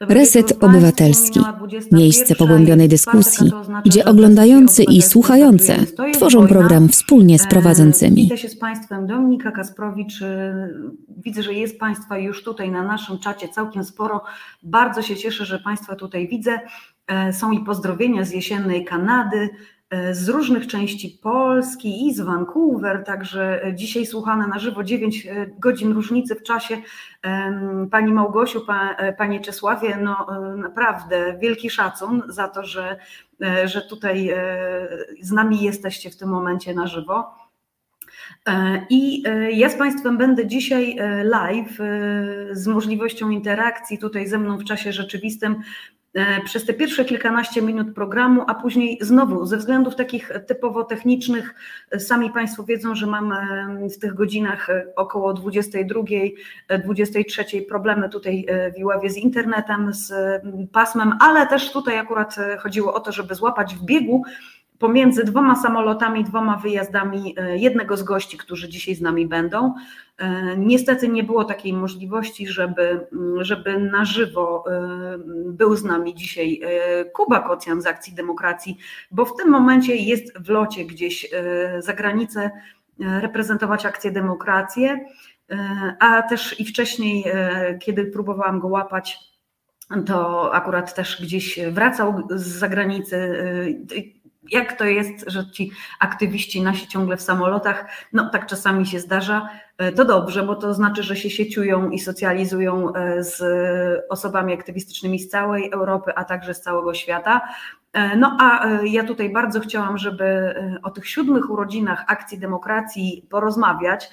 Reset Obywatelski. Miejsce pogłębionej dyskusji, gdzie oglądający i słuchający tworzą program wspólnie z prowadzącymi. Witam się z Państwem Dominika Kasprowicz. Widzę, że jest Państwa już tutaj na naszym czacie całkiem sporo. Bardzo się cieszę, że Państwa tutaj widzę. Są i pozdrowienia z jesiennej Kanady, z różnych części Polski i z Vancouver, także dzisiaj słuchane na żywo 9 godzin różnicy w czasie. Pani Małgosiu, Panie Czesławie, no naprawdę wielki szacun za to, że, że tutaj z nami jesteście w tym momencie na żywo. I ja z Państwem będę dzisiaj live z możliwością interakcji tutaj ze mną w czasie rzeczywistym przez te pierwsze kilkanaście minut programu, a później znowu ze względów takich typowo technicznych, sami Państwo wiedzą, że mam w tych godzinach około 22, 23 problemy tutaj w Iławie z internetem, z pasmem, ale też tutaj akurat chodziło o to, żeby złapać w biegu pomiędzy dwoma samolotami, dwoma wyjazdami jednego z gości, którzy dzisiaj z nami będą. Niestety nie było takiej możliwości, żeby, żeby na żywo był z nami dzisiaj Kuba Kocjan z Akcji Demokracji, bo w tym momencie jest w locie gdzieś za granicę reprezentować Akcję Demokrację, a też i wcześniej, kiedy próbowałam go łapać, to akurat też gdzieś wracał z zagranicy jak to jest, że ci aktywiści nasi ciągle w samolotach, no tak czasami się zdarza, to dobrze, bo to znaczy, że się sieciują i socjalizują z osobami aktywistycznymi z całej Europy, a także z całego świata. No a ja tutaj bardzo chciałam, żeby o tych siódmych urodzinach Akcji Demokracji porozmawiać,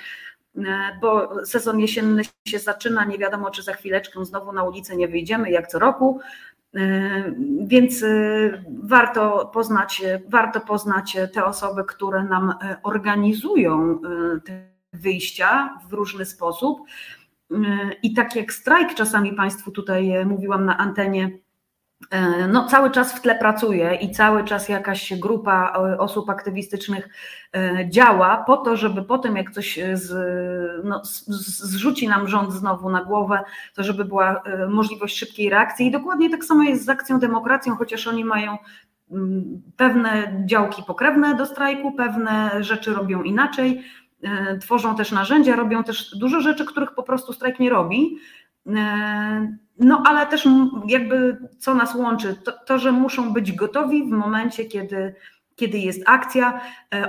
bo sezon jesienny się zaczyna, nie wiadomo czy za chwileczkę znowu na ulicę nie wyjdziemy jak co roku, więc warto poznać, warto poznać te osoby, które nam organizują te wyjścia w różny sposób. I tak jak strajk czasami Państwu tutaj mówiłam na antenie, no, cały czas w tle pracuje i cały czas jakaś grupa osób aktywistycznych działa po to, żeby potem jak coś z, no, zrzuci nam rząd znowu na głowę, to żeby była możliwość szybkiej reakcji. I dokładnie tak samo jest z akcją demokracją, chociaż oni mają pewne działki pokrewne do strajku, pewne rzeczy robią inaczej, tworzą też narzędzia, robią też dużo rzeczy, których po prostu strajk nie robi. No, ale też jakby co nas łączy, to, to, że muszą być gotowi w momencie, kiedy, kiedy jest akcja.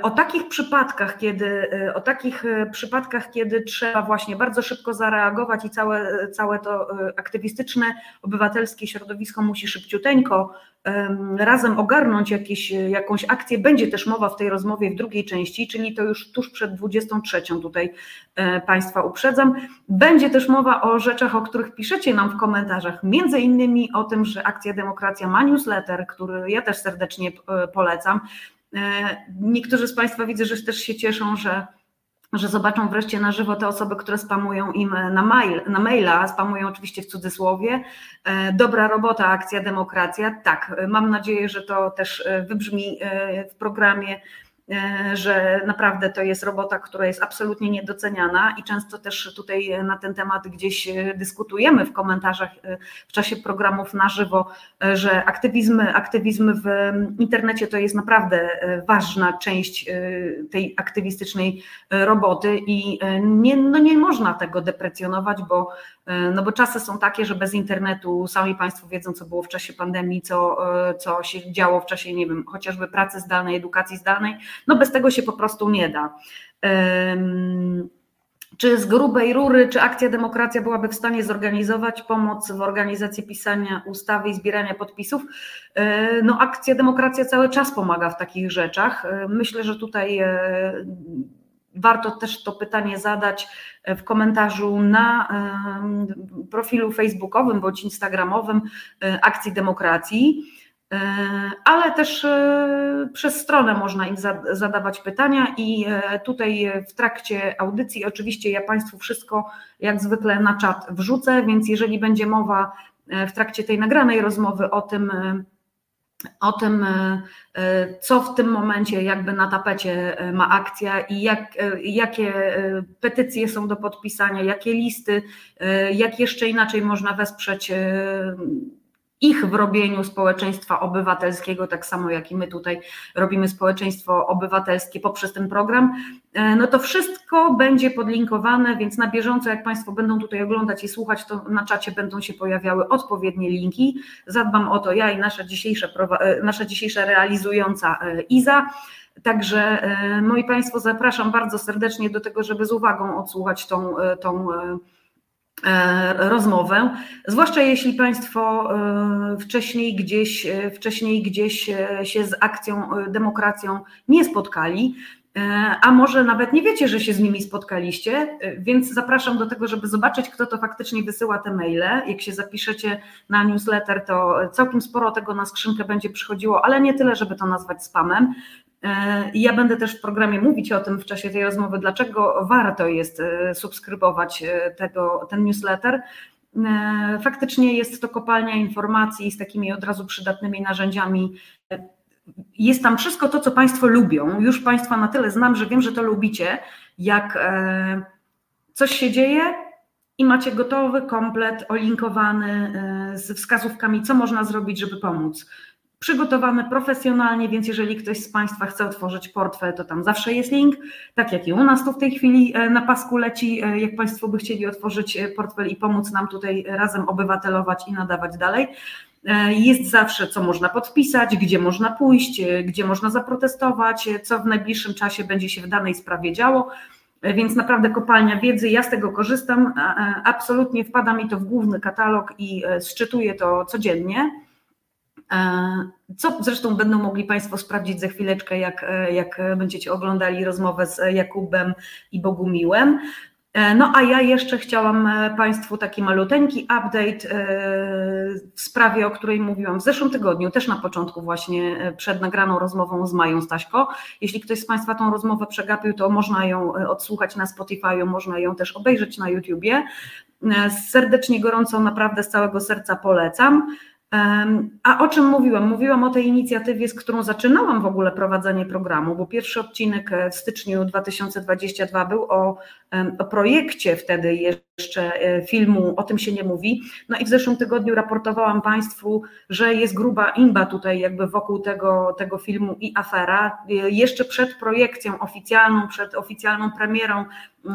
O takich przypadkach, kiedy o takich przypadkach, kiedy trzeba właśnie bardzo szybko zareagować i całe, całe to aktywistyczne, obywatelskie środowisko musi szybciuteńko razem ogarnąć jakieś, jakąś akcję. Będzie też mowa w tej rozmowie w drugiej części, czyli to już tuż przed 23 tutaj Państwa uprzedzam. Będzie też mowa o rzeczach, o których piszecie nam w komentarzach, między innymi o tym, że Akcja Demokracja ma newsletter, który ja też serdecznie polecam. Niektórzy z Państwa widzę, że też się cieszą, że że zobaczą wreszcie na żywo te osoby, które spamują im na, mail, na maila, spamują oczywiście w cudzysłowie. Dobra robota, akcja demokracja. Tak, mam nadzieję, że to też wybrzmi w programie że naprawdę to jest robota, która jest absolutnie niedoceniana i często też tutaj na ten temat gdzieś dyskutujemy w komentarzach w czasie programów na żywo, że aktywizmy, aktywizm w internecie to jest naprawdę ważna część tej aktywistycznej roboty i nie, no nie można tego deprecjonować, bo no bo czasy są takie, że bez internetu sami Państwo wiedzą, co było w czasie pandemii, co, co się działo w czasie, nie wiem, chociażby pracy zdalnej, edukacji zdalnej, no bez tego się po prostu nie da. Czy z grubej rury, czy Akcja Demokracja byłaby w stanie zorganizować pomoc w organizacji pisania ustawy i zbierania podpisów? No, Akcja Demokracja cały czas pomaga w takich rzeczach. Myślę, że tutaj warto też to pytanie zadać w komentarzu na profilu facebookowym bądź instagramowym Akcji Demokracji. Ale też przez stronę można im zadawać pytania, i tutaj w trakcie audycji, oczywiście, ja Państwu wszystko jak zwykle na czat wrzucę, więc jeżeli będzie mowa w trakcie tej nagranej rozmowy o tym, o tym, co w tym momencie jakby na tapecie ma akcja i jak, jakie petycje są do podpisania, jakie listy, jak jeszcze inaczej można wesprzeć ich w robieniu społeczeństwa obywatelskiego, tak samo jak i my tutaj robimy społeczeństwo obywatelskie poprzez ten program, e, no to wszystko będzie podlinkowane, więc na bieżąco, jak Państwo będą tutaj oglądać i słuchać, to na czacie będą się pojawiały odpowiednie linki. Zadbam o to ja i nasza dzisiejsza, e, nasza dzisiejsza realizująca e, Iza. Także moi Państwo, zapraszam bardzo serdecznie do tego, żeby z uwagą odsłuchać tą, tą rozmowę, zwłaszcza jeśli Państwo e, wcześniej gdzieś, e, wcześniej gdzieś się z akcją demokracją nie spotkali, a może nawet nie wiecie, że się z nimi spotkaliście, więc zapraszam do tego, żeby zobaczyć, kto to faktycznie wysyła te maile. Jak się zapiszecie na newsletter, to całkiem sporo tego na skrzynkę będzie przychodziło, ale nie tyle, żeby to nazwać spamem. E, ja będę też w programie mówić o tym w czasie tej rozmowy, dlaczego warto jest e, subskrybować e, tego, ten newsletter. Faktycznie jest to kopalnia informacji z takimi od razu przydatnymi narzędziami. Jest tam wszystko to, co Państwo lubią. Już Państwa na tyle znam, że wiem, że to lubicie. Jak coś się dzieje, i macie gotowy komplet olinkowany z wskazówkami, co można zrobić, żeby pomóc przygotowane profesjonalnie, więc jeżeli ktoś z Państwa chce otworzyć portfel, to tam zawsze jest link, tak jak i u nas tu w tej chwili e, na pasku leci, e, jak Państwo by chcieli otworzyć e, portfel i pomóc nam tutaj razem obywatelować i nadawać dalej. Jest zawsze, co można podpisać, gdzie można pójść, gdzie można zaprotestować, co w najbliższym czasie będzie się w danej sprawie działo. Więc naprawdę kopalnia wiedzy, ja z tego korzystam, absolutnie wpada mi to w główny katalog i szczytuję to codziennie. E, co zresztą będą mogli Państwo sprawdzić za chwileczkę, jak, e, jak będziecie oglądali rozmowę z Jakubem i Bogumiłem. E, no a ja jeszcze chciałam Państwu taki maluteńki update w sprawie, o której mówiłam w zeszłym tygodniu, też na początku właśnie przed nagraną rozmową z Mają Staśko. Jeśli ktoś z Państwa tą rozmowę przegapił, to można ją odsłuchać na Spotify, można ją też obejrzeć na YouTubie. Serdecznie, gorąco, naprawdę z całego serca polecam. A o czym mówiłam? Mówiłam o tej inicjatywie, z którą zaczynałam w ogóle prowadzenie programu, bo pierwszy odcinek w styczniu 2022 był o, o projekcie wtedy jeszcze e, filmu O tym się nie mówi. No i w zeszłym tygodniu raportowałam Państwu, że jest gruba imba tutaj jakby wokół tego, tego filmu i afera. E, jeszcze przed projekcją oficjalną, przed oficjalną premierą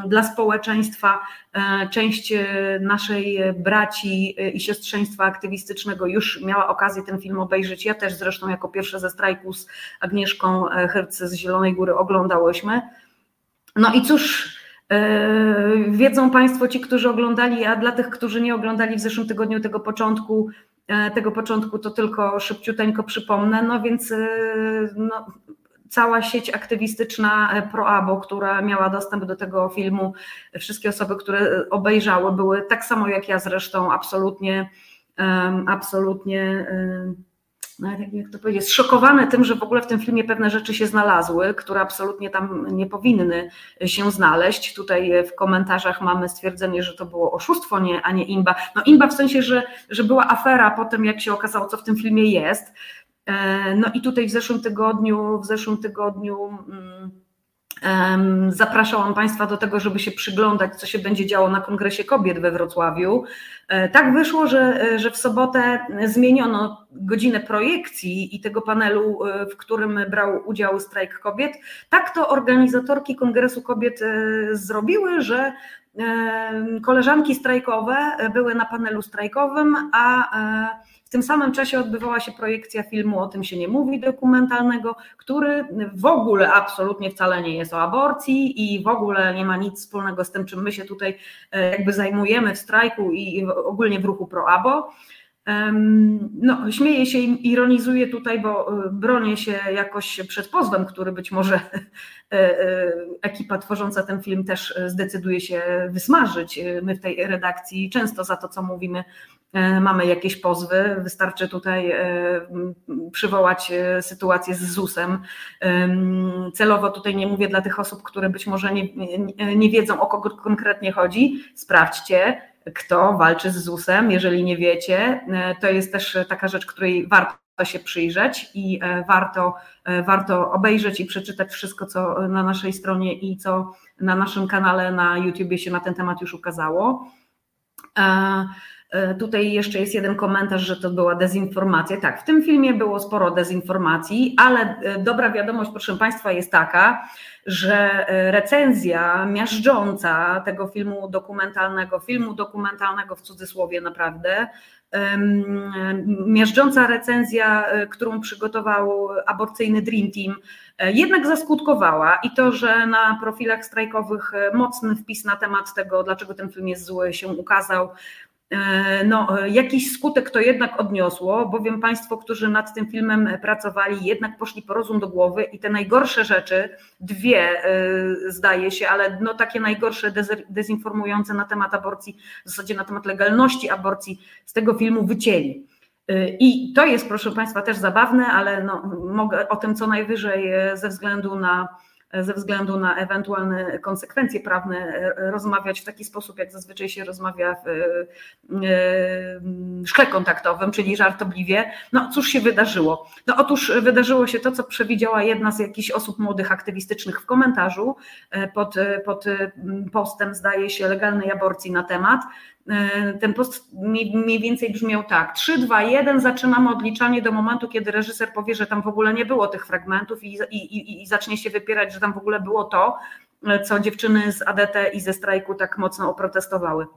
dla społeczeństwa e, część naszej braci i siostrzeństwa aktywistycznego już miała okazję ten film obejrzeć. Ja też zresztą jako pierwsze ze strajku z Agnieszką Herc z Zielonej Góry oglądałyśmy. No i cóż, e, wiedzą Państwo, ci, którzy oglądali, a dla tych, którzy nie oglądali w zeszłym tygodniu tego początku, e, tego początku, to tylko szybciuteńko przypomnę. No więc no, cała sieć aktywistyczna e, ProAbo, która miała dostęp do tego filmu, wszystkie osoby, które obejrzały, były tak samo jak ja zresztą absolutnie, absolutnie no jak to powiedzieć, zszokowane tym, że w ogóle w tym filmie pewne rzeczy się znalazły, które absolutnie tam nie powinny się znaleźć. Tutaj w komentarzach mamy stwierdzenie, że to było oszustwo, nie, a nie imba. No imba w sensie, że, że była afera po tym, jak się okazało, co w tym filmie jest. E, no i tutaj w zeszłym tygodniu, w zeszłym tygodniu mm, zapraszałam Państwa do tego, żeby się przyglądać, co się będzie działo na Kongresie Kobiet we Wrocławiu. E, tak wyszło, że, e, że w sobotę zmieniono godzinę projekcji i tego panelu, w którym brał udział strajk kobiet. Tak to organizatorki Kongresu Kobiet zrobiły, że koleżanki strajkowe były na panelu strajkowym, a tym samym czasie odbywała się projekcja filmu O tym się nie mówi dokumentalnego, który w ogóle absolutnie wcale nie jest o aborcji i w ogóle nie ma nic wspólnego z tym, czym my się tutaj e, jakby zajmujemy w strajku i ogólnie w ruchu pro-abo. No, śmieję się i ironizuję tutaj, bo e, bronię się jakoś przed pozwem, który być może e, ekipa tworząca ten film też zdecyduje się wysmażyć. My w tej redakcji często za to, co mówimy, mamy jakieś pozwy, wystarczy tutaj e, przywołać e, sytuację z ZUS-em. Celowo tutaj nie mówię dla tych osób, które być może nie, nie, nie wiedzą o kogo konkretnie chodzi. Sprawdźcie, kto walczy z ZUS-em, jeżeli nie wiecie. To jest też taka rzecz, której warto się przyjrzeć i warto, warto obejrzeć i przeczytać wszystko, co na naszej stronie i co na naszym kanale na YouTubie się na ten temat już ukazało. Tutaj jeszcze jest jeden komentarz, że to była dezinformacja. Tak, w tym filmie było sporo dezinformacji, ale dobra wiadomość, proszę Państwa, jest taka, że e, recenzja miażdżąca tego filmu dokumentalnego, filmu dokumentalnego w cudzysłowie naprawdę, miażdżąca recenzja, e, którą przygotował aborcyjny Dream Team, e, jednak zaskutkowała i to, że na profilach strajkowych mocny wpis na temat tego, dlaczego ten film jest zły, się ukazał. E, no, e, jakiś skutek to jednak odniosło, bowiem Państwo, którzy nad tym filmem pracowali, jednak poszli po rozum do głowy i te najgorsze rzeczy, dwie e, zdaje się, ale no takie najgorsze dezinformujące na temat aborcji, w zasadzie na temat legalności aborcji z tego filmu wycięli. I to jest, proszę Państwa, też zabawne, ale no, mogę o tym co najwyżej ze względu na ze względu na ewentualne konsekwencje prawne e, rozmawiać w taki sposób, jak zazwyczaj się rozmawia w e, e, szkle kontaktowym, czyli żartobliwie. No cóż się wydarzyło? No otóż wydarzyło się to, co przewidziała jedna z jakichś osób młodych aktywistycznych w komentarzu pod, pod postem, zdaje się, legalnej aborcji na temat. E, ten post mniej więcej brzmiał tak: 3, 2, 1, zaczynamy odliczanie do momentu, kiedy reżyser powie, że tam w ogóle nie było tych fragmentów i, i, i zacznie się wypierać, że tam w ogóle było to, co dziewczyny z ADT i ze strajku tak mocno oprotestowały.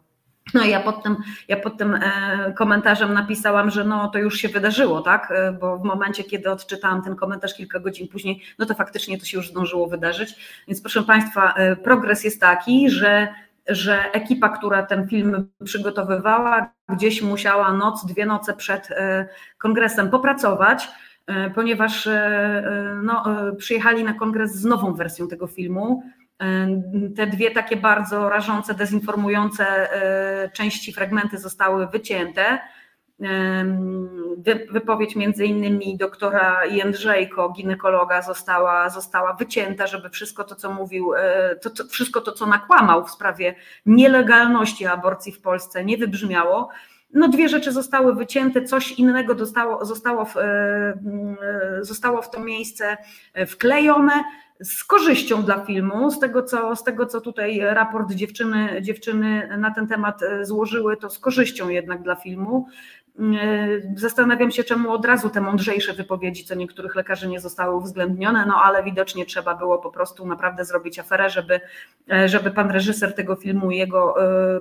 No i ja pod tym, ja pod tym e, komentarzem napisałam, że no to już się wydarzyło, tak? E, bo w momencie, kiedy odczytałam ten komentarz kilka godzin później, no to faktycznie to się już zdążyło wydarzyć. Więc proszę Państwa, progres jest taki, że że ekipa, która ten film przygotowywała, gdzieś musiała noc, dwie noce przed e, kongresem popracować, e, ponieważ e, no, przyjechali na kongres z nową wersją tego filmu. Te dwie takie bardzo rażące, dezinformujące części, fragmenty zostały wycięte wypowiedź między innymi doktora Jędrzejko, ginekologa, została, została wycięta, żeby wszystko to, co mówił, e, to, to, wszystko to, co nakłamał w sprawie nielegalności aborcji w Polsce, nie wybrzmiało. No dwie rzeczy zostały wycięte, coś innego dostało, zostało, w, e, e, zostało w to miejsce wklejone z korzyścią dla filmu, z tego, co, z tego co tutaj raport dziewczyny, dziewczyny na ten temat złożyły, to z korzyścią jednak dla filmu. E, zastanawiam się, czemu od razu te mądrzejsze wypowiedzi co niektórych lekarzy nie zostały uwzględnione, no ale widocznie trzeba było po prostu naprawdę zrobić aferę, żeby, e, żeby pan reżyser tego filmu i jego e,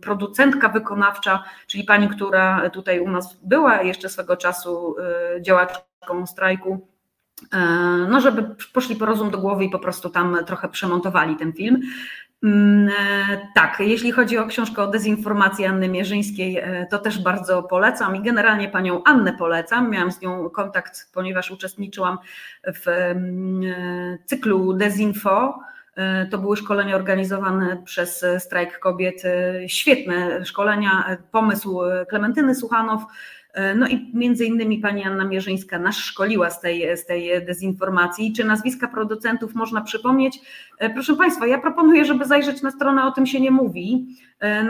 producentka wykonawcza, czyli pani, która tutaj u nas była jeszcze swego czasu działaczką strajku, no żeby poszli po rozum do głowy i po prostu tam trochę przemontowali ten film. Mm, e, tak, jeśli chodzi o książkę o dezinformacji Anny Mierzyńskiej, e, to też bardzo polecam i generalnie panią Annę polecam. Miałam z nią kontakt, ponieważ uczestniczyłam w mm, e, cyklu Dezinfo. To były szkolenia organizowane przez Strajk Kobiet. Świetne szkolenia, pomysł Klementyny Suchanow, no i między innymi pani Anna Mierzyńska nas szkoliła z tej, z tej dezinformacji. Czy nazwiska producentów można przypomnieć? E, proszę Państwa, ja proponuję, żeby zajrzeć na stronę O tym się nie mówi e,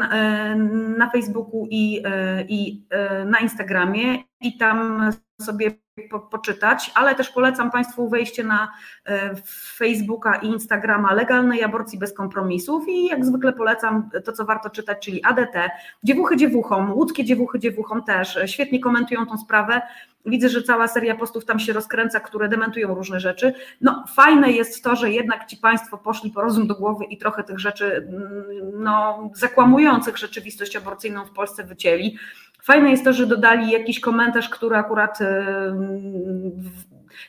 na Facebooku i, i na Instagramie i tam sobie po, poczytać, ale też polecam Państwu wejście na e, Facebooka i Instagrama legalnej aborcji bez kompromisów i jak zwykle polecam to, co warto czytać, czyli ADT, dziewuchy dziewuchom, łódzkie dziewuchy dziewuchom też, e, świetnie komentują tą sprawę. Widzę, że cała seria postów tam się rozkręca, które dementują różne rzeczy. No, fajne jest to, że jednak ci Państwo poszli po rozum do głowy i trochę tych rzeczy mm, no, zakłamujących rzeczywistość aborcyjną w Polsce wycięli. Fajne jest to, że dodali jakiś komentarz, który akurat e,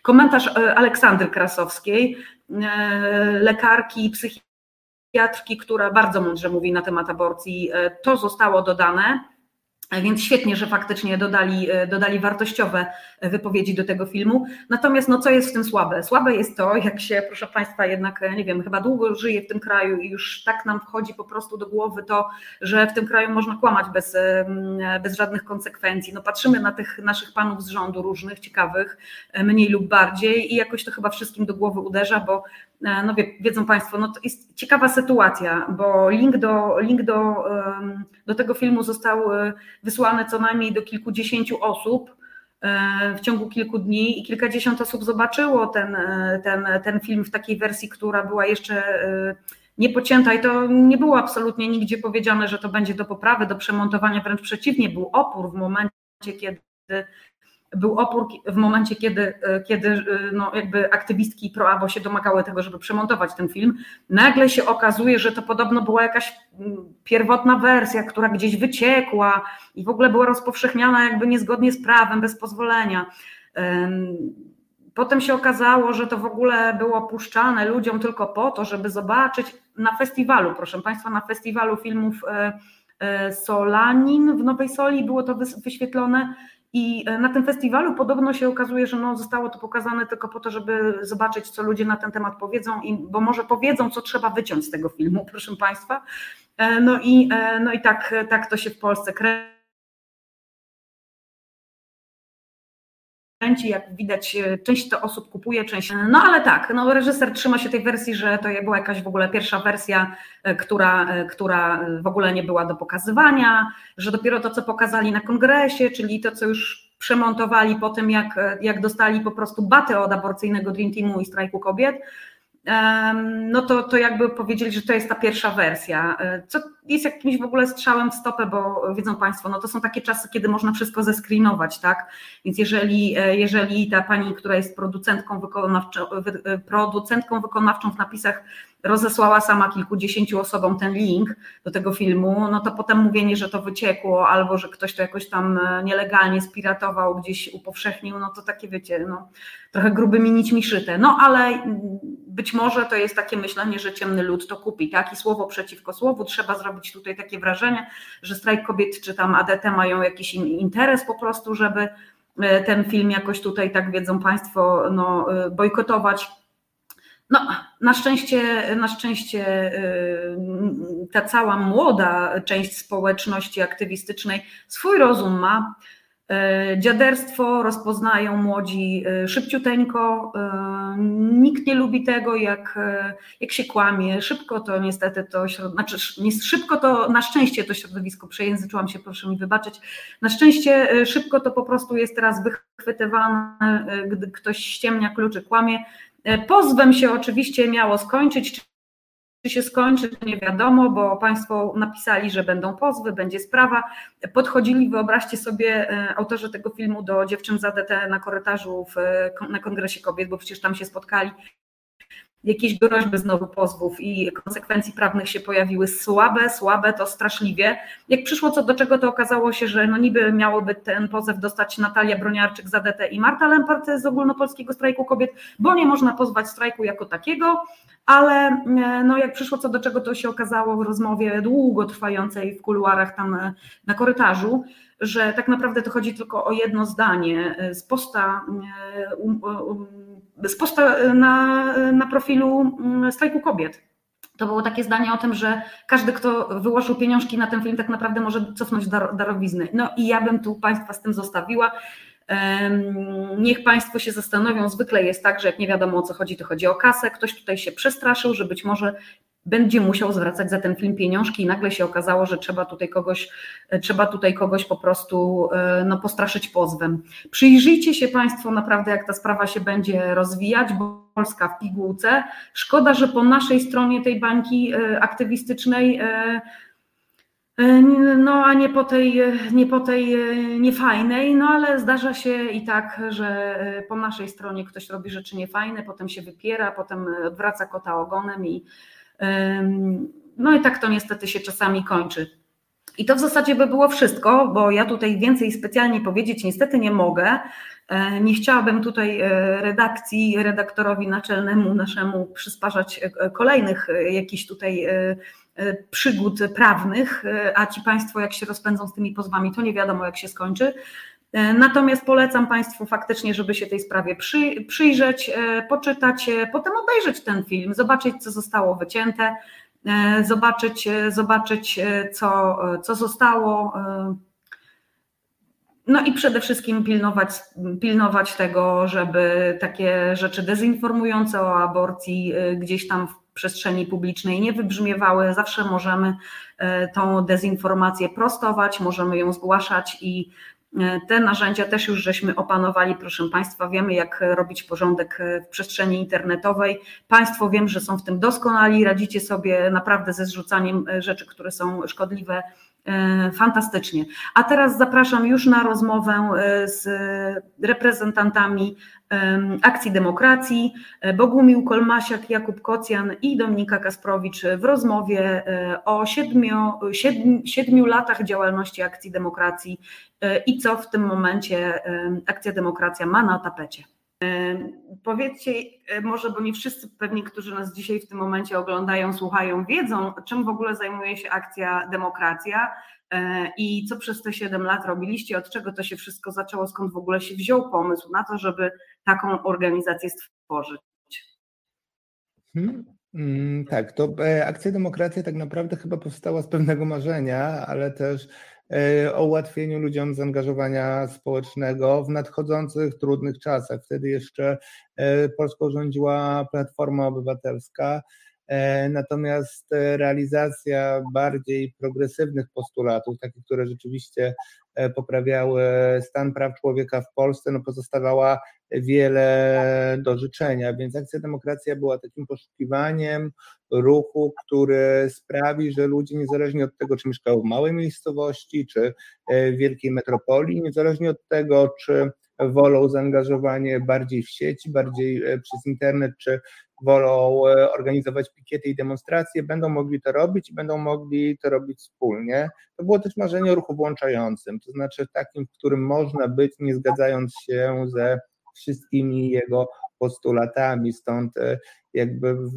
komentarz e, Aleksandry Krasowskiej, e, lekarki, psychiatrki, która bardzo mądrze mówi na temat aborcji. To zostało dodane. Więc świetnie, że faktycznie dodali, e, dodali wartościowe wypowiedzi do tego filmu. Natomiast no, co jest w tym słabe? Słabe jest to, jak się, proszę Państwa, jednak, e, nie wiem, chyba długo żyje w tym kraju i już tak nam wchodzi po prostu do głowy to, że w tym kraju można kłamać bez, e, bez żadnych konsekwencji. No, patrzymy na tych naszych panów z rządu różnych, ciekawych, mniej lub bardziej i jakoś to chyba wszystkim do głowy uderza, bo no wie, wiedzą Państwo, no to jest ciekawa sytuacja, bo link do, link do, do tego filmu został wysłane co najmniej do kilkudziesięciu osób. w ciągu kilku dni i kilkadziesiąt osób zobaczyło ten, ten, ten film w takiej wersji, która była jeszcze niepocięta i to nie było absolutnie nigdzie powiedziane, że to będzie do poprawy, do przemontowania, wręcz przeciwnie, był opór w momencie, kiedy był opór w momencie, kiedy, kiedy no jakby aktywistki pro-abo się domagały tego, żeby przemontować ten film. Nagle się okazuje, że to podobno była jakaś mm, pierwotna wersja, która gdzieś wyciekła i w ogóle była rozpowszechniana jakby niezgodnie z prawem, bez pozwolenia. Potem się okazało, że to w ogóle było puszczane ludziom tylko po to, żeby zobaczyć na festiwalu, proszę Państwa, na festiwalu filmów e, e, Solanin w Nowej Soli było to wyświetlone i e, na tym festiwalu podobno się okazuje, że no zostało to pokazane tylko po to, żeby zobaczyć, co ludzie na ten temat powiedzą, bo może powiedzą, co trzeba wyciąć z tego filmu, proszę Państwa. No i, no i tak, tak to się w Polsce kręci. Jak widać, e, część to osób kupuje, część. No ale tak, no reżyser trzyma się tej wersji, że to była jakaś w ogóle pierwsza wersja, e, która, e, która w ogóle nie była do pokazywania, że dopiero to, co pokazali na kongresie, czyli to, co już przemontowali po tym, jak, jak dostali po prostu baty od aborcyjnego Dream Teamu i strajku kobiet, no to, to jakby powiedzieli, że to jest ta pierwsza wersja, e, co jest jakimś w ogóle strzałem w stopę, bo wiedzą Państwo, no to są takie czasy, kiedy można wszystko zescreenować, tak? Więc jeżeli, e, jeżeli ta pani, która jest producentką wykonawczą, e, producentką wykonawczą w napisach rozesłała sama kilkudziesięciu osobom ten link do tego filmu, no to potem mówienie, że to wyciekło albo że ktoś to jakoś tam nielegalnie spiratował, gdzieś upowszechnił, no to takie wiecie, no trochę grubymi nićmi szyte. No ale być może to jest takie myślenie, że ciemny lud to kupi, tak? I słowo przeciwko słowu, trzeba zrobić tutaj takie wrażenie, że strajk kobiet czy tam ADT mają jakiś interes po prostu, żeby e, ten film jakoś tutaj, tak wiedzą Państwo, no, e, bojkotować. No, na szczęście, na szczęście e, ta cała młoda część społeczności aktywistycznej swój rozum ma, E, dziaderstwo rozpoznają młodzi e, szybciuteńko. Nikt nie lubi tego, jak, jak się kłamie. Szybko to niestety to, znaczy szybko to, na szczęście to środowisko, przejęzyczyłam się, proszę mi wybaczyć. Na szczęście szybko to po prostu jest teraz wychwytywane, gdy ktoś ściemnia kluczy, kłamie. Pozwem się oczywiście miało skończyć, czy się skończy, nie wiadomo, bo Państwo napisali, że będą pozwy, będzie sprawa. Podchodzili, wyobraźcie sobie, e, autorzy tego filmu do dziewczyn z ADT na korytarzu w, na Kongresie Kobiet, bo przecież tam się spotkali jakieś groźby znowu pozwów i konsekwencji prawnych się pojawiły słabe, słabe to straszliwie. Jak przyszło co do czego, to okazało się, że no niby miałoby ten pozew dostać Natalia Broniarczyk z ADT i Marta Lempart z ogólnopolskiego strajku kobiet, bo nie można pozwać strajku jako takiego, ale e, no jak przyszło co do czego, to się okazało w rozmowie długo trwającej w kuluarach tam e, na korytarzu, że tak naprawdę to chodzi tylko o jedno zdanie z posta, um, um, z posta na, na profilu mm, strajku kobiet. To było takie zdanie o tym, że każdy, kto wyłożył pieniążki na ten film, tak naprawdę może cofnąć dar, darowizny. No i ja bym tu Państwa z tym zostawiła. Niech Państwo się zastanowią, zwykle jest tak, że jak nie wiadomo o co chodzi, to chodzi o kasę. Ktoś tutaj się przestraszył, że być może będzie musiał zwracać za ten film pieniążki i nagle się okazało, że trzeba tutaj kogoś, trzeba tutaj kogoś po prostu e, no, postraszyć pozwem. Przyjrzyjcie się Państwo naprawdę, jak ta sprawa się będzie rozwijać, bo Polska w pigułce. Szkoda, że po naszej stronie tej bańki e, aktywistycznej e, no a nie po tej, nie po tej niefajnej, no ale zdarza się i tak, że po naszej stronie ktoś robi rzeczy niefajne, potem się wypiera, potem wraca kota ogonem i, no i tak to niestety się czasami kończy. I to w zasadzie by było wszystko, bo ja tutaj więcej specjalnie powiedzieć niestety nie mogę. E, nie chciałabym tutaj e, redakcji, redaktorowi naczelnemu naszemu przysparzać e, kolejnych jakichś tutaj przygód prawnych, a ci Państwo jak się rozpędzą z tymi pozwami, to nie wiadomo jak się skończy. Natomiast polecam Państwu faktycznie, żeby się tej sprawie przy, przyjrzeć, e, poczytać, e, potem obejrzeć ten film, zobaczyć, co zostało wycięte, e, zobaczyć, zobaczyć co, co zostało. No i przede wszystkim pilnować, pilnować tego, żeby takie rzeczy dezinformujące o aborcji gdzieś tam w przestrzeni publicznej nie wybrzmiewały. Zawsze możemy tą dezinformację prostować, możemy ją zgłaszać i Te narzędzia też już żeśmy opanowali, proszę Państwa, wiemy jak robić porządek w przestrzeni internetowej. Państwo wiem, że są w tym doskonali, radzicie sobie naprawdę ze zrzucaniem rzeczy, które są szkodliwe E, fantastycznie. A teraz zapraszam już na rozmowę e, z reprezentantami Akcji Demokracji, e, Bogumił Kolmasiak, Jakub Kocjan i Dominika Kasprowicz w rozmowie o siedmiu, siedmiu, siedmiu latach działalności Akcji Demokracji i co w tym momencie Akcja Demokracja ma na tapecie. Powiedzcie może, bo nie wszyscy pewnie, którzy nas dzisiaj w tym momencie oglądają, słuchają, wiedzą, czym w ogóle zajmuje się akcja Demokracja e, i co przez te 7 lat robiliście, od czego to się wszystko zaczęło, skąd w ogóle się wziął pomysł na to, żeby taką organizację stworzyć. Hmm. Mm, tak, to e, Akcja Demokracja tak naprawdę chyba powstała z pewnego marzenia, ale też E, o ułatwieniu ludziom zaangażowania społecznego w nadchodzących trudnych czasach. Wtedy jeszcze e, Polską rządziła Platforma Obywatelska, natomiast realizacja bardziej progresywnych postulatów, takich, które rzeczywiście poprawiały stan praw człowieka w Polsce, no pozostawała wiele do życzenia, więc Akcja Demokracja była takim poszukiwaniem ruchu, który sprawi, że ludzie niezależnie od tego, czy mieszkają w małej miejscowości, czy e, w wielkiej metropolii, niezależnie od tego, czy wolą zaangażowanie bardziej w sieci, bardziej e, przez internet, czy wolą e, organizować pikiety i demonstracje, będą mogli to robić i będą mogli to robić wspólnie. To było też marzenie o ruchu włączającym, to znaczy takim, w którym można być, nie zgadzając się ze wszystkimi jego postulatami, stąd e, jakby w,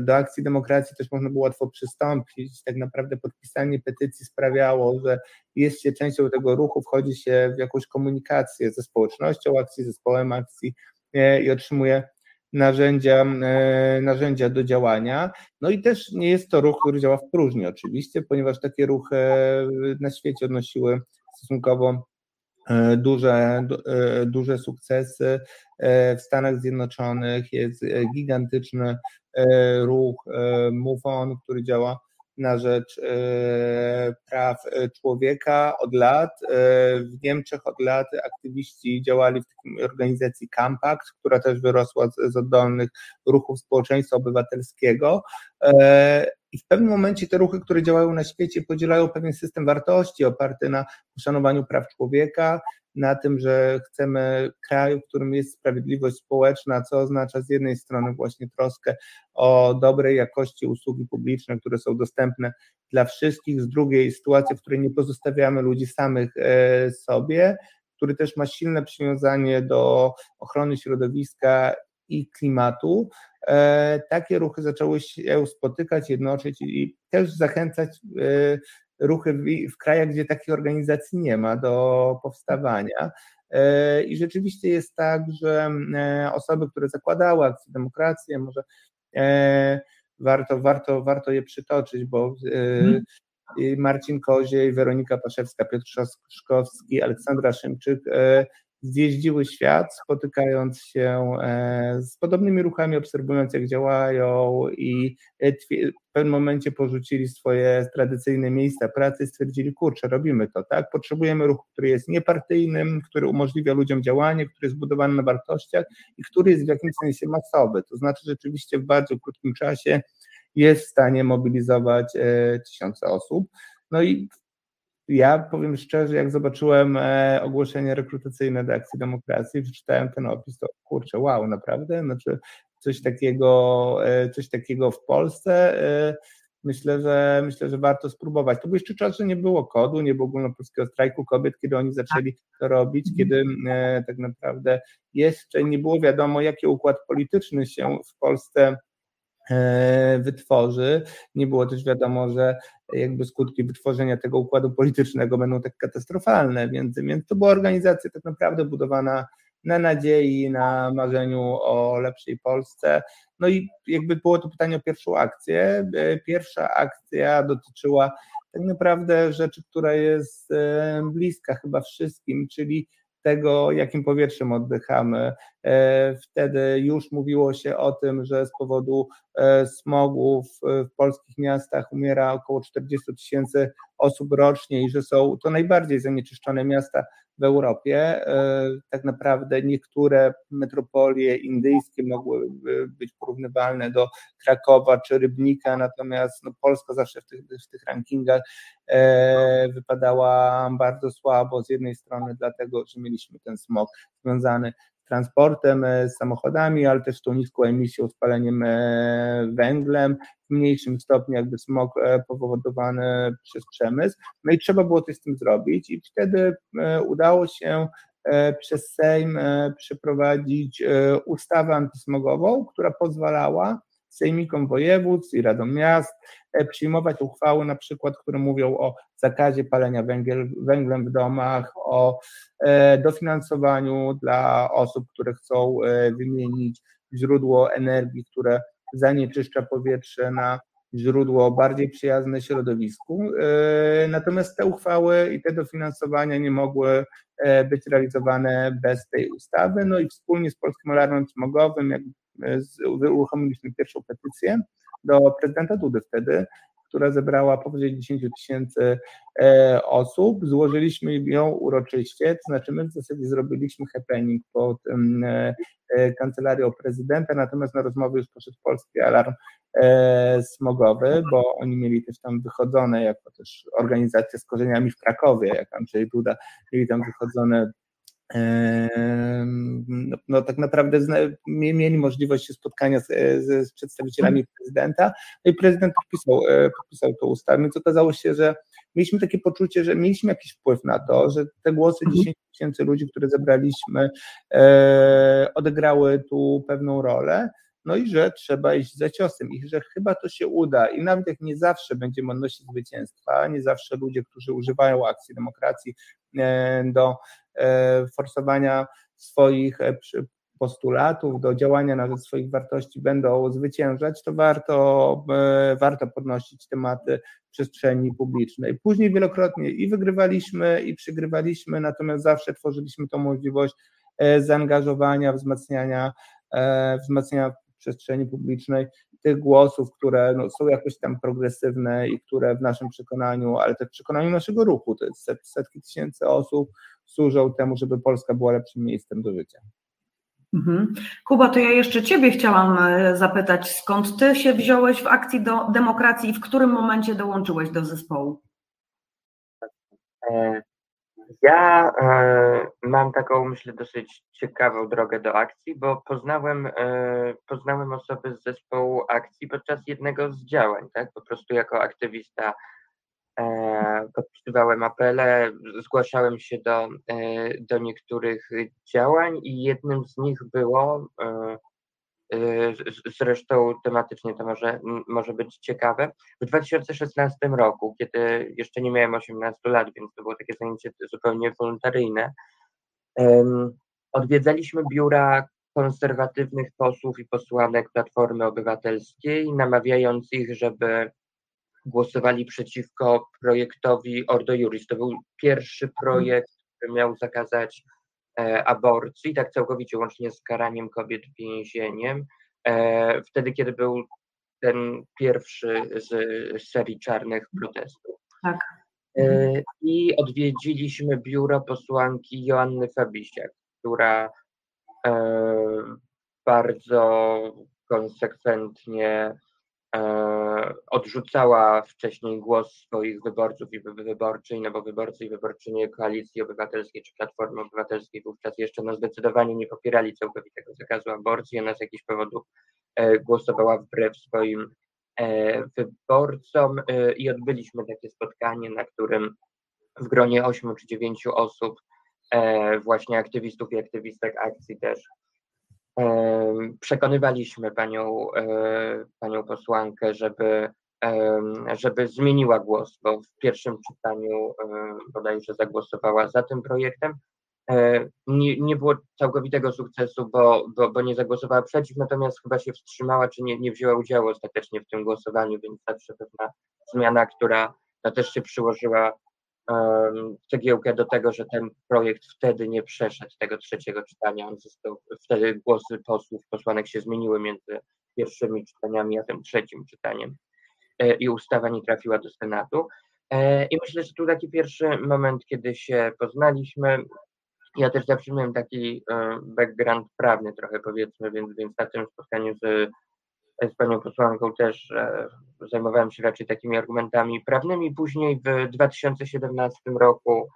do akcji demokracji też można było łatwo przystąpić. Tak naprawdę podpisanie petycji sprawiało, że jest się częścią tego ruchu, wchodzi się w jakąś komunikację ze społecznością akcji, zespołem akcji e, i otrzymuje narzędzia, e, narzędzia do działania. No i też nie jest to ruch, który działa w próżni oczywiście, ponieważ takie ruchy na świecie odnosiły stosunkowo E, duże, e, duże sukcesy. W Stanach Zjednoczonych jest gigantyczny ruch Move On, który działa na rzecz praw człowieka od lat. W Niemczech od lat aktywiści działali w takiej organizacji Campact, która też wyrosła z, z oddolnych ruchów społeczeństwa obywatelskiego. I w pewnym momencie te ruchy, które działają na świecie, podzielają pewien system wartości oparty na uszanowaniu praw człowieka, na tym, że chcemy kraju, w którym jest sprawiedliwość społeczna, co oznacza z jednej strony właśnie troskę o dobrej jakości usługi publiczne, które są dostępne dla wszystkich, z drugiej sytuację, w której nie pozostawiamy ludzi samych e, sobie, który też ma silne przywiązanie do ochrony środowiska i klimatu, e, takie ruchy zaczęły się spotykać, jednoczyć i też zachęcać e, ruchy w, w krajach, gdzie takich organizacji nie ma do powstawania. E, I rzeczywiście jest tak, że osoby, które zakładały akcję demokrację, może warto, warto, warto je przytoczyć, bo hmm. Marcin Koziej, Weronika Paszewska, Piotr Szkowski, Aleksandra Szymczyk zjeździły świat, spotykając się e, z podobnymi ruchami, obserwując jak działają i e, w pewnym momencie porzucili swoje tradycyjne miejsca pracy stwierdzili, kurczę, robimy to, tak? Potrzebujemy ruchu, który jest niepartyjnym, który umożliwia ludziom działanie, który jest zbudowany na wartościach i który jest w jakimś sensie masowy, to znaczy rzeczywiście w bardzo krótkim czasie jest w stanie mobilizować e, tysiące osób. No i ja powiem szczerze, jak zobaczyłem e, ogłoszenie rekrutacyjne do Akcji Demokracji, przeczytałem ten opis, to kurczę, wow, naprawdę? Znaczy coś takiego, e, coś takiego w Polsce e, myślę, że myślę, że warto spróbować. To był jeszcze czas, że nie było kodu, nie było ogólnopolskiego strajku kobiet, kiedy oni zaczęli to robić, mhm. kiedy e, tak naprawdę jeszcze nie było wiadomo, jaki układ polityczny się w Polsce wytworzy. Nie było też wiadomo, że jakby skutki wytworzenia tego układu politycznego będą tak katastrofalne, więc, więc to była organizacja tak naprawdę budowana na nadziei, na marzeniu o lepszej Polsce. No i jakby było to pytanie o pierwszą akcję. E, pierwsza akcja dotyczyła tak naprawdę rzeczy, która jest e, bliska chyba wszystkim, czyli tego, jakim powietrzem oddychamy. E, wtedy już mówiło się o tym, że z powodu e, smogu w, polskich miastach umiera około 40 tysięcy osób rocznie i że są to najbardziej zanieczyszczone miasta w Europie. Tak naprawdę niektóre metropolie indyjskie mogły być porównywalne do Krakowa czy Rybnika, natomiast no, Polska zawsze w tych, w tych rankingach wypadała bardzo słabo. Z jednej strony dlatego, że mieliśmy ten smog związany transportem, e, z samochodami, ale też tą niską emisją, spaleniem e, węglem, w mniejszym stopniu jakby smog e, powodowany przez przemysł. No i trzeba było coś z tym zrobić i wtedy udało się przez Sejm przeprowadzić ustawę antysmogową, która pozwalała sejmikom województw i radom miast przyjmować uchwały na przykład, które mówią o zakazie palenia węgiel, węglem w domach, o e, dofinansowaniu dla osób, które chcą e, wymienić źródło energii, które zanieczyszcza powietrze na źródło bardziej przyjazne środowisku. E, natomiast te uchwały i te dofinansowania nie mogły być realizowane bez tej ustawy. No i wspólnie z Polskim Alarmem Smogowym, jak uruchomiliśmy pierwszą petycję do prezydenta Dudy wtedy, która zebrała powyżej 10 tysięcy e, osób. Złożyliśmy ją uroczyście, to znaczy my w zasadzie zrobiliśmy happening pod e, e, kancelarią prezydenta, natomiast na rozmowy już poszedł polski alarm smogowy, bo oni mieli też tam wychodzone, jako też organizacja z korzeniami w Krakowie, jak Andrzej Duda, mieli tam wychodzone no, no, tak naprawdę zna, mieli możliwość spotkania z, z, przedstawicielami prezydenta, no i prezydent podpisał, e, podpisał tę ustawę, więc okazało się, że mieliśmy takie poczucie, że mieliśmy jakiś wpływ na to, że te głosy 10 mhm. tysięcy ludzi, które zebraliśmy, e, odegrały tu pewną rolę, no i że trzeba iść za ciosem i że chyba to się uda i nawet jak nie zawsze będziemy odnosić zwycięstwa, nie zawsze ludzie, którzy używają akcji demokracji e, do E, forsowania swoich e, postulatów, do działania na rzecz swoich wartości będą zwyciężać, to warto, warto podnosić tematy przestrzeni publicznej. Później wielokrotnie i wygrywaliśmy, i przygrywaliśmy, natomiast zawsze tworzyliśmy tą możliwość zaangażowania, wzmacniania, wzmacniania przestrzeni publicznej tych głosów, które no, są jakoś tam progresywne i które w naszym przekonaniu, ale też w przekonaniu naszego ruchu, to jest setki tysięcy osób, służą temu, żeby Polska była lepszym miejscem do życia. Mhm. Kuba, to ja jeszcze Ciebie chciałam e, zapytać, skąd Ty się wziąłeś w akcji do demokracji i w którym momencie dołączyłeś do zespołu? Ja e, mam taką, myślę, dosyć ciekawą drogę do akcji, bo poznałem, e, poznałem osoby z zespołu akcji podczas jednego z działań, tak? Po prostu jako aktywista e, podpisywałem apele, zgłaszałem się do, e, do niektórych działań i jednym z nich było e, zresztą tematycznie to może, może być ciekawe. W 2016 roku, kiedy jeszcze nie miałem 18 lat, więc to było takie zajęcie zupełnie wolontaryjne, odwiedzaliśmy biura konserwatywnych posłów i posłanek Platformy Obywatelskiej, namawiając ich, żeby głosowali przeciwko projektowi Ordo Juris. To był pierwszy projekt, który miał zakazać aborcji, tak całkowicie łącznie z karaniem kobiet więzieniem, e, wtedy, kiedy był ten pierwszy z serii czarnych protestów. Tak. E, I odwiedziliśmy biuro posłanki Joanny Fabisiak, która bardzo konsekwentnie E, odrzucała wcześniej głos swoich wyborców i wyborczyń, no bo wyborcy i wyborczynie Koalicji Obywatelskiej czy Platformy Obywatelskiej wówczas jeszcze no zdecydowanie nie popierali całkowitego zakazu aborcji, ona z jakichś powodów e, głosowała wbrew swoim e, wyborcom i odbyliśmy takie spotkanie, na którym w gronie ośmiu czy dziewięciu osób, właśnie aktywistów i aktywistek akcji też Przekonywaliśmy panią, e, panią posłankę, żeby, żeby zmieniła głos, bo w pierwszym czytaniu bodajże zagłosowała za tym projektem. E, nie, nie było całkowitego sukcesu, bo, bo, bo nie zagłosowała przeciw, natomiast chyba się wstrzymała, czy nie, nie wzięła udziału ostatecznie w tym głosowaniu, więc zawsze pewna zmiana, która no, też się przyłożyła cegiełkę do tego, że ten projekt wtedy nie przeszedł tego trzeciego czytania. On został, wtedy głosy posłów, posłanek się zmieniły między pierwszymi czytaniami a tym trzecim czytaniem e, i ustawa nie trafiła do Senatu. E, I myślę, że tu taki pierwszy moment, kiedy się poznaliśmy, Ja też zawsze miałem taki background prawny trochę powiedzmy, więc, więc na tym spotkaniu z, z panią posłanką też zajmowałem się raczej takimi argumentami prawnymi. Później w 2017 roku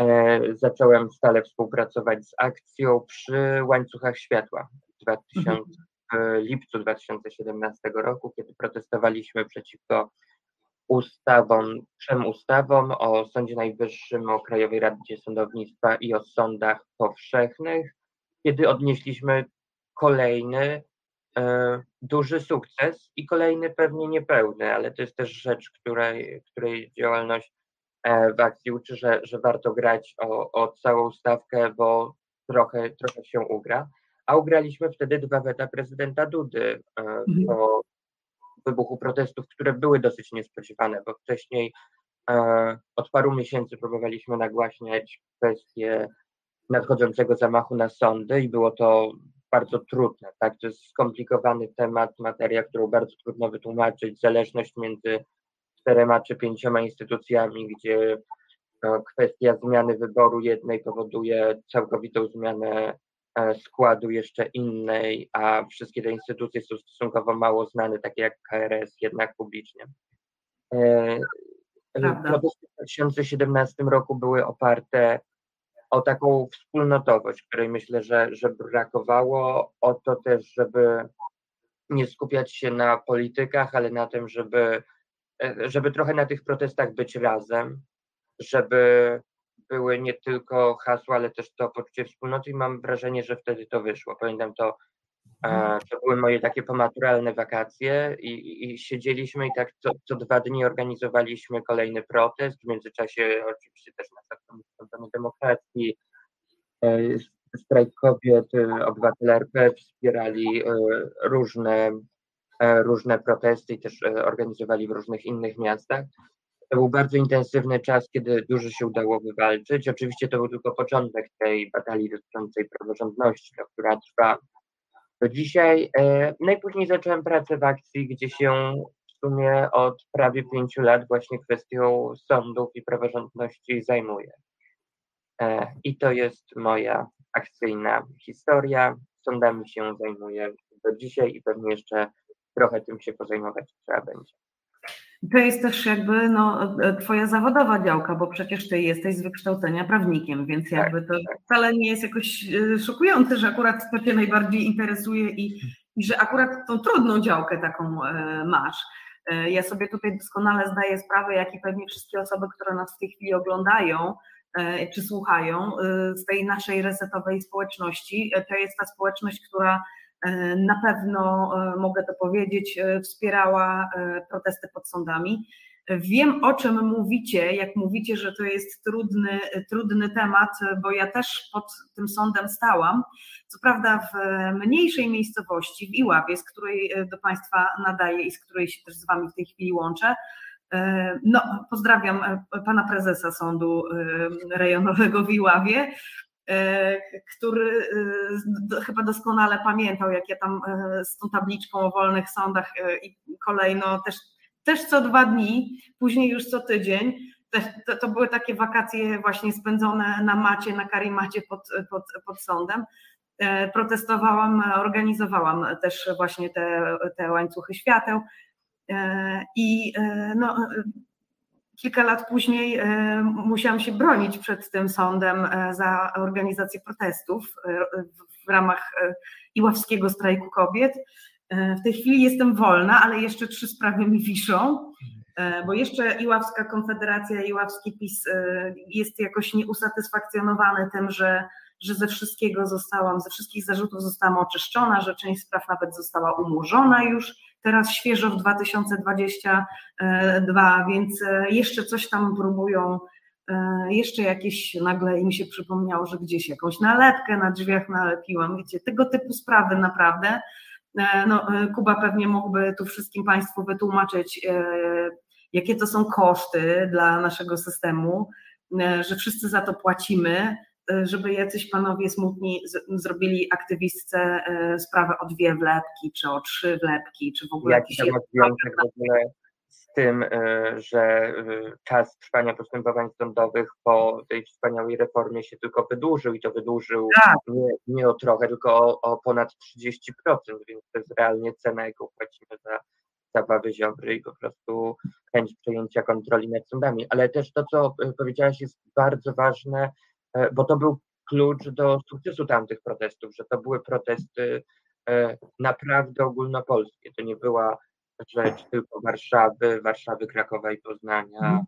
e, zacząłem stale współpracować z akcją przy łańcuchach światła. W 2000, w lipcu 2017 roku, kiedy protestowaliśmy przeciwko ustawom, trzem ustawom o Sądzie Najwyższym, o Krajowej Radzie Sądownictwa i o sądach powszechnych, kiedy odnieśliśmy kolejny duży sukces i kolejny pewnie niepełny, ale to jest też rzecz, której, której działalność e, w akcji uczy, że, że warto grać o, o całą stawkę, bo trochę, trochę się ugra a ugraliśmy wtedy dwa weta prezydenta Dudy e, mhm. po wybuchu protestów, które były dosyć niespodziewane, bo wcześniej e, od paru miesięcy próbowaliśmy nagłaśniać kwestię nadchodzącego zamachu na sądy i było to bardzo trudne. Tak? To jest skomplikowany temat, materia, którą bardzo trudno wytłumaczyć, zależność między czterema czy pięcioma instytucjami, gdzie e, kwestia zmiany wyboru jednej powoduje całkowitą zmianę E, składu jeszcze innej, a wszystkie te instytucje są stosunkowo mało znane, takie jak KRS, jednak publicznie. E, w 2017 roku były oparte o taką wspólnotowość, której myślę, że, że brakowało, o to też, żeby nie skupiać się na politykach, ale na tym, żeby, żeby trochę na tych protestach być razem, żeby były nie tylko hasła, ale też to poczucie wspólnoty i mam wrażenie, że wtedy to wyszło. Pamiętam to, mhm. to były moje takie pomaturalne wakacje i, i siedzieliśmy i tak co, co, dwa dni organizowaliśmy kolejny protest, w międzyczasie oczywiście też na Platformie Demokracji, e, strajk kobiet, e, obywatele RP wspierali e, różne, różne protesty i też organizowali w różnych innych miastach. To był bardzo intensywny czas, kiedy dużo się udało wywalczyć. Oczywiście to był tylko początek tej batalii dotyczącej praworządności, która trwa do dzisiaj. E, najpóźniej zacząłem pracę w akcji, gdzie się w sumie od prawie pięciu lat właśnie kwestią sądów i praworządności zajmuję. E, I to jest moja akcyjna historia. Sądami się zajmuję do dzisiaj i pewnie jeszcze trochę tym się pozajmować trzeba będzie. To jest też jakby no, twoja zawodowa działka, bo przecież ty jesteś z wykształcenia prawnikiem, więc tak, jakby to tak. wcale nie jest jakoś e, szokujące, że akurat to cię najbardziej interesuje i, i że akurat tą trudną działkę taką e, masz. E, ja sobie tutaj doskonale zdaję sprawę, jak i pewnie wszystkie osoby, które nas w tej chwili oglądają, czy słuchają z tej naszej resetowej społeczności. To jest ta społeczność, która E, na pewno e, mogę to powiedzieć, e, wspierała protesty pod sądami. Wiem, o czym mówicie, jak mówicie, że to jest trudny, trudny temat, bo ja też pod tym sądem stałam. Co prawda w mniejszej miejscowości, w Iławie, z której do Państwa nadaję i z której się też z Wami w tej chwili łączę. No, pozdrawiam pana prezesa sądu rejonowego w Iławie. E, który e, chyba doskonale pamiętał, jak ja tam e, z tą tabliczką o wolnych sądach i kolejno też, też co dwa dni, później już co tydzień. To, to były takie wakacje właśnie spędzone na macie, na karimacie pod, pod, pod sądem. Protestowałam, organizowałam też właśnie te, te łańcuchy świateł. I no, kilka lat później e, musiałam się bronić przed tym sądem e, za organizację protestów e, w ramach Iławskiego strajku kobiet. W tej chwili jestem wolna, ale jeszcze trzy sprawy mi wiszą, bo jeszcze Iławska Konfederacja, Iławski PiS jest jakoś nieusatysfakcjonowany tym, że, że ze wszystkiego zostałam, ze wszystkich zarzutów zostałam oczyszczona, że część spraw nawet została umorzona już teraz świeżo w 2022, więc e, jeszcze coś tam próbują, e, jeszcze jakieś, nagle im się przypomniało, że gdzieś jakąś nalepkę na drzwiach nalepiłam, wiecie, tego typu sprawy naprawdę. E, no, Kuba pewnie mógłby tu wszystkim Państwu wytłumaczyć, jakie to są koszty dla naszego systemu, że wszyscy za to płacimy, żeby jacyś panowie smutni z, zrobili aktywistce e, sprawę o dwie wlepki, czy o trzy wlepki, czy w ogóle Jaki jakiś... Jaki w ogóle z tym, e, że czas trwania postępowań sądowych po tej wspaniałej reformie się tylko wydłużył i to wydłużył tak. nie, nie o trochę, tylko o, o ponad 30%, więc to jest realnie cena, jaką płacimy za zabawy Ziobry i po prostu chęć przejęcia kontroli nad sądami. Ale też to, co powiedziałaś, jest bardzo ważne, bo to był klucz do sukcesu tamtych protestów, że to były protesty naprawdę ogólnopolskie. To nie była rzecz tylko Warszawy, Warszawy, Krakowa i Poznania, mhm.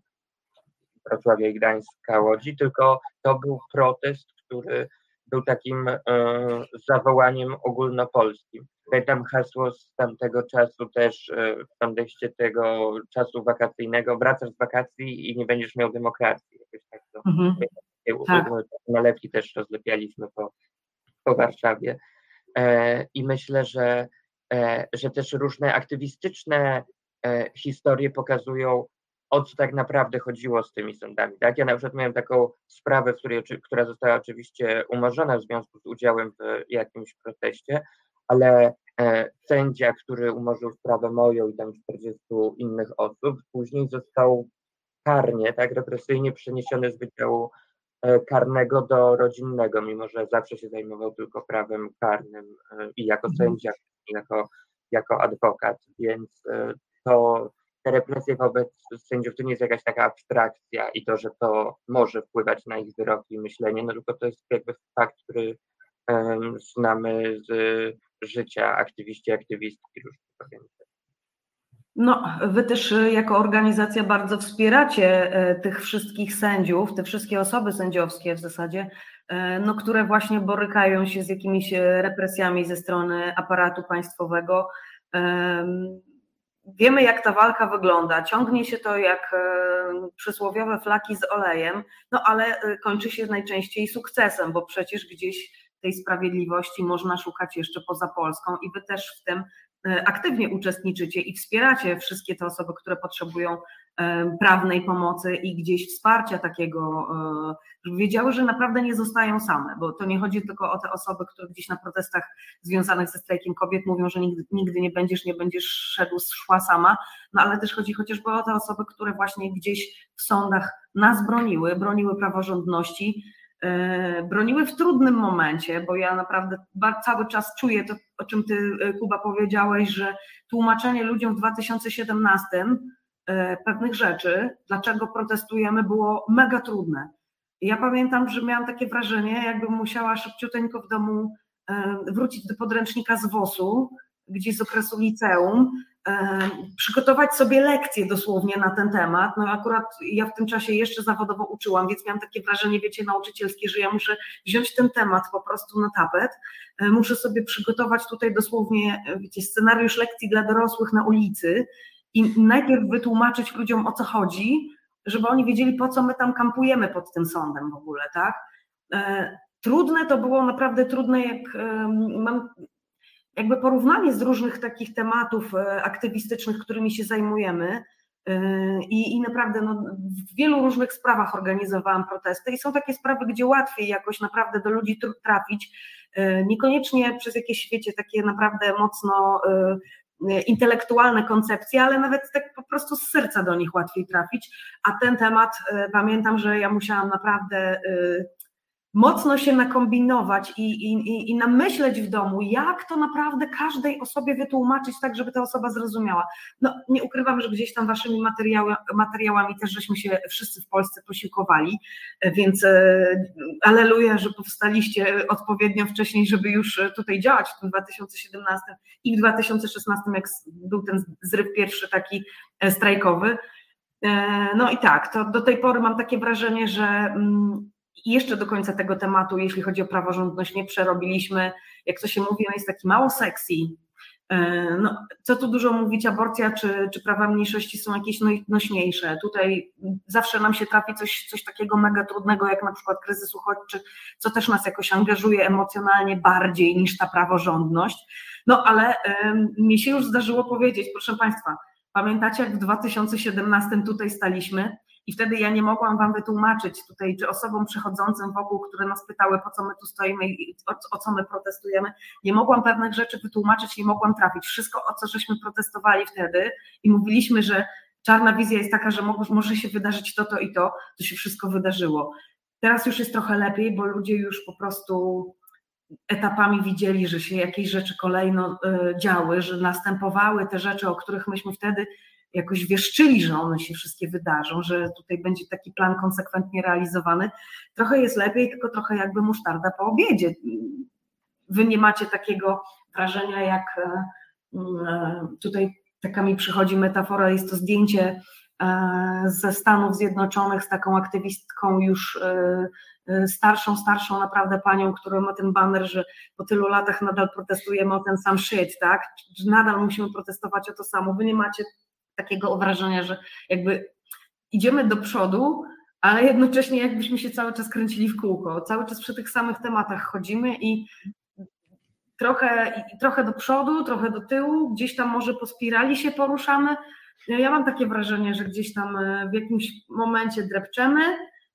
Wrocławia i Gdańska, Łodzi, tylko to był protest, który był takim e, zawołaniem ogólnopolskim. Pamiętam hasło z tamtego czasu też e, w kontekście tego czasu wakacyjnego, wracasz z wakacji i nie będziesz miał demokracji. Jakoś tak to, mhm. Tak. nalepki też rozlepialiśmy po, po Warszawie. E, I myślę, że E, że też różne aktywistyczne e, historie pokazują, o co tak naprawdę chodziło z tymi sądami. Tak? Ja na przykład miałem taką sprawę, w której, która została oczywiście umorzona w związku z udziałem w jakimś proteście, ale sędzia, który umorzył sprawę moją i tam 40 innych osób, później został karnie, tak, represyjnie przeniesiony z wydziału karnego do rodzinnego, mimo że zawsze się zajmował tylko prawem karnym i jako mhm. sędzia jako, jako adwokat, więc e, to te represje wobec sędziów to nie jest jakaś taka abstrakcja i to, że to może wpływać na ich wyroki i myślenie, no tylko to jest jakby fakt, który um, znamy z życia aktywiści, aktywistki różnych organizacji. No, wy też e, jako organizacja bardzo wspieracie e, tych wszystkich sędziów, te wszystkie osoby sędziowskie w zasadzie, E, no, które właśnie borykają się z jakimiś represjami ze strony aparatu państwowego. Wiemy, jak ta walka wygląda. Ciągnie się to jak przysłowiowe flaki z olejem, no ale kończy się najczęściej sukcesem, bo przecież gdzieś tej sprawiedliwości można szukać jeszcze poza Polską i wy też w tym aktywnie uczestniczycie i wspieracie wszystkie te osoby, które potrzebują prawnej pomocy i gdzieś wsparcia takiego, e, żeby wiedziały, że naprawdę nie zostają same, bo to nie chodzi tylko o te osoby, które gdzieś na protestach związanych ze strajkiem kobiet mówią, że nigdy, nigdy nie będziesz, nie będziesz szedł, szła sama, no ale też chodzi chociażby o te osoby, które właśnie gdzieś w sądach nas broniły, broniły praworządności, e, broniły w trudnym momencie, bo ja naprawdę cały czas czuję to, o czym ty, e, Kuba, powiedziałeś, że tłumaczenie ludziom w 2017 E, pewnych rzeczy, dlaczego protestujemy, było mega trudne. Ja pamiętam, że miałam takie wrażenie, jakbym musiała szybciuteńko w domu e, wrócić do podręcznika z WOS-u, gdzieś z okresu liceum, e, przygotować sobie lekcje dosłownie na ten temat. No akurat ja w tym czasie jeszcze zawodowo uczyłam, więc miałam takie wrażenie, wiecie, nauczycielskie, że ja muszę wziąć ten temat po prostu na tapet. Muszę sobie przygotować tutaj dosłownie, wiecie, scenariusz lekcji dla dorosłych na ulicy i najpierw wytłumaczyć ludziom o co chodzi, żeby oni wiedzieli po co my tam kampujemy pod tym sądem w ogóle, tak? E, trudne to było, naprawdę trudne, jak mam jakby porównanie z różnych takich tematów e, aktywistycznych, którymi się zajmujemy. E, I, I naprawdę no, w wielu różnych sprawach organizowałam protesty i są takie sprawy, gdzie łatwiej jakoś naprawdę do ludzi trafić, niekoniecznie przez jakieś, wiecie, takie naprawdę mocno intelektualne koncepcje, ale nawet tak po prostu z serca do nich łatwiej trafić. A ten temat, pamiętam, że ja musiałam naprawdę mocno się nakombinować i, i, i namyśleć w domu, jak to naprawdę każdej osobie wytłumaczyć tak, żeby ta osoba zrozumiała. No nie ukrywam, że gdzieś tam waszymi materiały, materiałami też żeśmy się wszyscy w Polsce posiłkowali, więc e, aleluja, że powstaliście odpowiednio wcześniej, żeby już tutaj działać w tym 2017 i w 2016, jak był ten zryw pierwszy taki e, strajkowy. E, no i tak, to do tej pory mam takie wrażenie, że mm, i jeszcze do końca tego tematu, jeśli chodzi o praworządność, nie przerobiliśmy. Jak to się mówi, on jest taki mało sexy. E, no, co tu dużo mówić, aborcja czy, czy prawa mniejszości są jakieś no, nośniejsze. Tutaj zawsze nam się trafi coś, coś takiego mega trudnego, jak na przykład kryzys uchodźczy, co też nas jakoś angażuje emocjonalnie bardziej niż ta praworządność. No ale mi się już zdarzyło powiedzieć, proszę Państwa, pamiętacie jak w 2017 tutaj staliśmy i wtedy ja nie mogłam Wam wytłumaczyć tutaj, czy osobom przychodzącym wokół, które nas pytały, po co my tu stoimy i o, o co my protestujemy, nie mogłam pewnych rzeczy wytłumaczyć, nie mogłam trafić. Wszystko, o co żeśmy protestowali wtedy i mówiliśmy, że czarna wizja jest taka, że może się wydarzyć to, to i to, to się wszystko wydarzyło. Teraz już jest trochę lepiej, bo ludzie już po prostu etapami widzieli, że się jakieś rzeczy kolejno e, działy, że następowały te rzeczy, o których myśmy wtedy jakoś wieszczyli, że one się wszystkie wydarzą, że tutaj będzie taki plan konsekwentnie realizowany. Trochę jest lepiej, tylko trochę jakby musztarda po obiedzie. Wy nie macie takiego wrażenia, jak e, e, tutaj taka mi przychodzi metafora, jest to zdjęcie ze Stanów Zjednoczonych z taką aktywistką już starszą, starszą naprawdę panią, która ma ten baner, że po tylu latach nadal protestujemy o ten sam shit, tak? Nadal musimy protestować o to samo. Wy nie macie takiego wrażenia, że jakby idziemy do przodu, ale jednocześnie jakbyśmy się cały czas kręcili w kółko, cały czas przy tych samych tematach chodzimy i trochę, trochę do przodu, trochę do tyłu, gdzieś tam może po spirali się poruszamy. Ja mam takie wrażenie, że gdzieś tam w jakimś momencie drepczemy,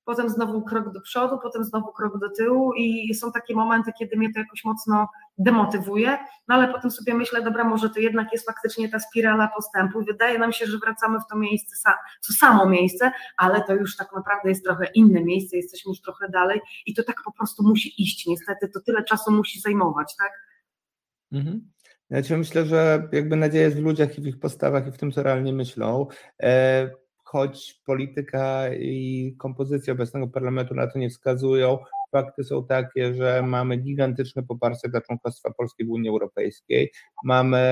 potem znowu krok do przodu, potem znowu krok do tyłu i są takie momenty, kiedy mnie to jakoś mocno demotywuje, no ale potem sobie myślę, dobra, może to jednak jest faktycznie ta spirala postępu. Wydaje nam się, że wracamy w to miejsce, to samo miejsce, ale to już tak naprawdę jest trochę inne miejsce, jesteśmy już trochę dalej i to tak po prostu musi iść. Niestety to tyle czasu musi zajmować, tak? Mhm. Ja myślę, że jakby nadzieja jest w ludziach i w ich postawach i w tym, co realnie myślą. E, choć polityka i kompozycja obecnego parlamentu na to nie wskazują, fakty są takie, że mamy gigantyczne poparcie dla członkostwa Polski w Unii Europejskiej, mamy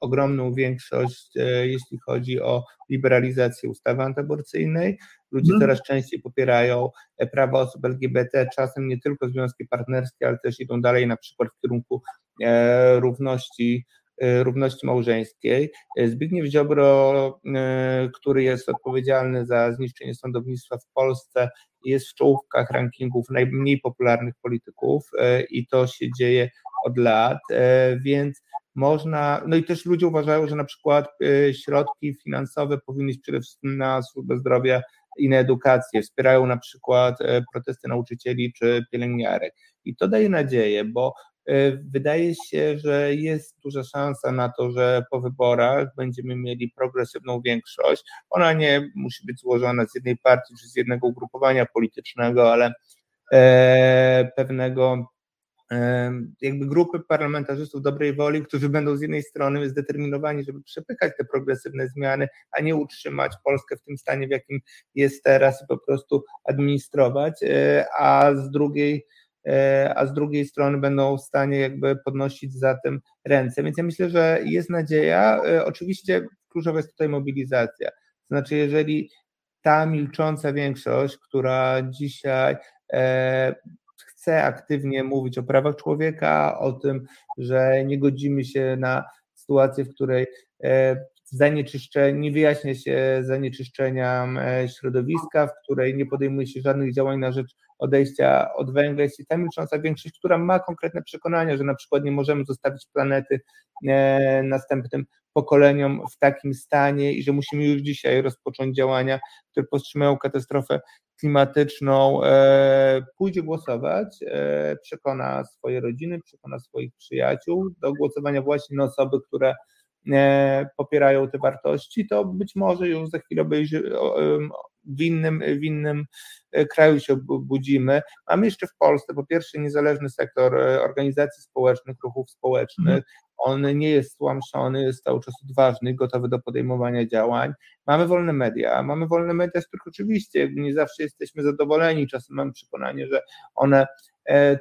ogromną większość, e, jeśli chodzi o liberalizację ustawy antyaborcyjnej. Ludzie mhm. coraz częściej popierają e, prawa osób LGBT, czasem nie tylko związki partnerskie, ale też idą dalej na przykład w kierunku e, równości równości małżeńskiej. E, Zbigniew Ziobro, e, który jest odpowiedzialny za zniszczenie sądownictwa w Polsce, jest w czołówkach rankingów najmniej popularnych polityków i to się dzieje od lat, więc można, no i też ludzie uważają, że na przykład środki finansowe powinny iść przede wszystkim na służbę zdrowia i na edukację, wspierają na przykład protesty nauczycieli czy pielęgniarek. I to daje nadzieję, bo E, wydaje się, że jest duża szansa na to, że po wyborach będziemy mieli progresywną większość. Ona nie musi być złożona z jednej partii czy z jednego ugrupowania politycznego, ale e, pewnego e, jakby grupy parlamentarzystów dobrej woli, którzy będą z jednej strony zdeterminowani, żeby przepychać te progresywne zmiany, a nie utrzymać Polskę w tym stanie, w jakim jest teraz i po prostu administrować, a z drugiej E, a z drugiej strony będą w stanie jakby podnosić za tym ręce. Więc ja myślę, że jest nadzieja. E, oczywiście kluczowa jest tutaj mobilizacja. Znaczy, jeżeli ta milcząca większość, która dzisiaj e, chce aktywnie mówić o prawach człowieka, o tym, że nie godzimy się na sytuację, w której zanieczyszczenie, nie wyjaśnia się zanieczyszczenia środowiska, w której nie podejmuje się żadnych działań na rzecz odejścia od węgla, jest ta milcząca większość, która ma konkretne przekonania, że na przykład nie możemy zostawić planety e, następnym pokoleniom w takim stanie i że musimy już dzisiaj rozpocząć działania, które powstrzymają katastrofę klimatyczną, e, pójdzie głosować, e, przekona swoje rodziny, przekona swoich przyjaciół do głosowania właśnie na osoby, które popierają te wartości, to być może już za chwilę obejrzy, w innym, w innym e, kraju się budzimy. Mamy jeszcze w Polsce po pierwsze niezależny sektor e, organizacji społecznych, ruchów społecznych. Mhm. On nie jest stłamszony, jest cały czas odważny, gotowy do podejmowania działań. Mamy wolne media, mamy wolne media, z których oczywiście nie zawsze jesteśmy zadowoleni. Czasem mamy przekonanie, że one e,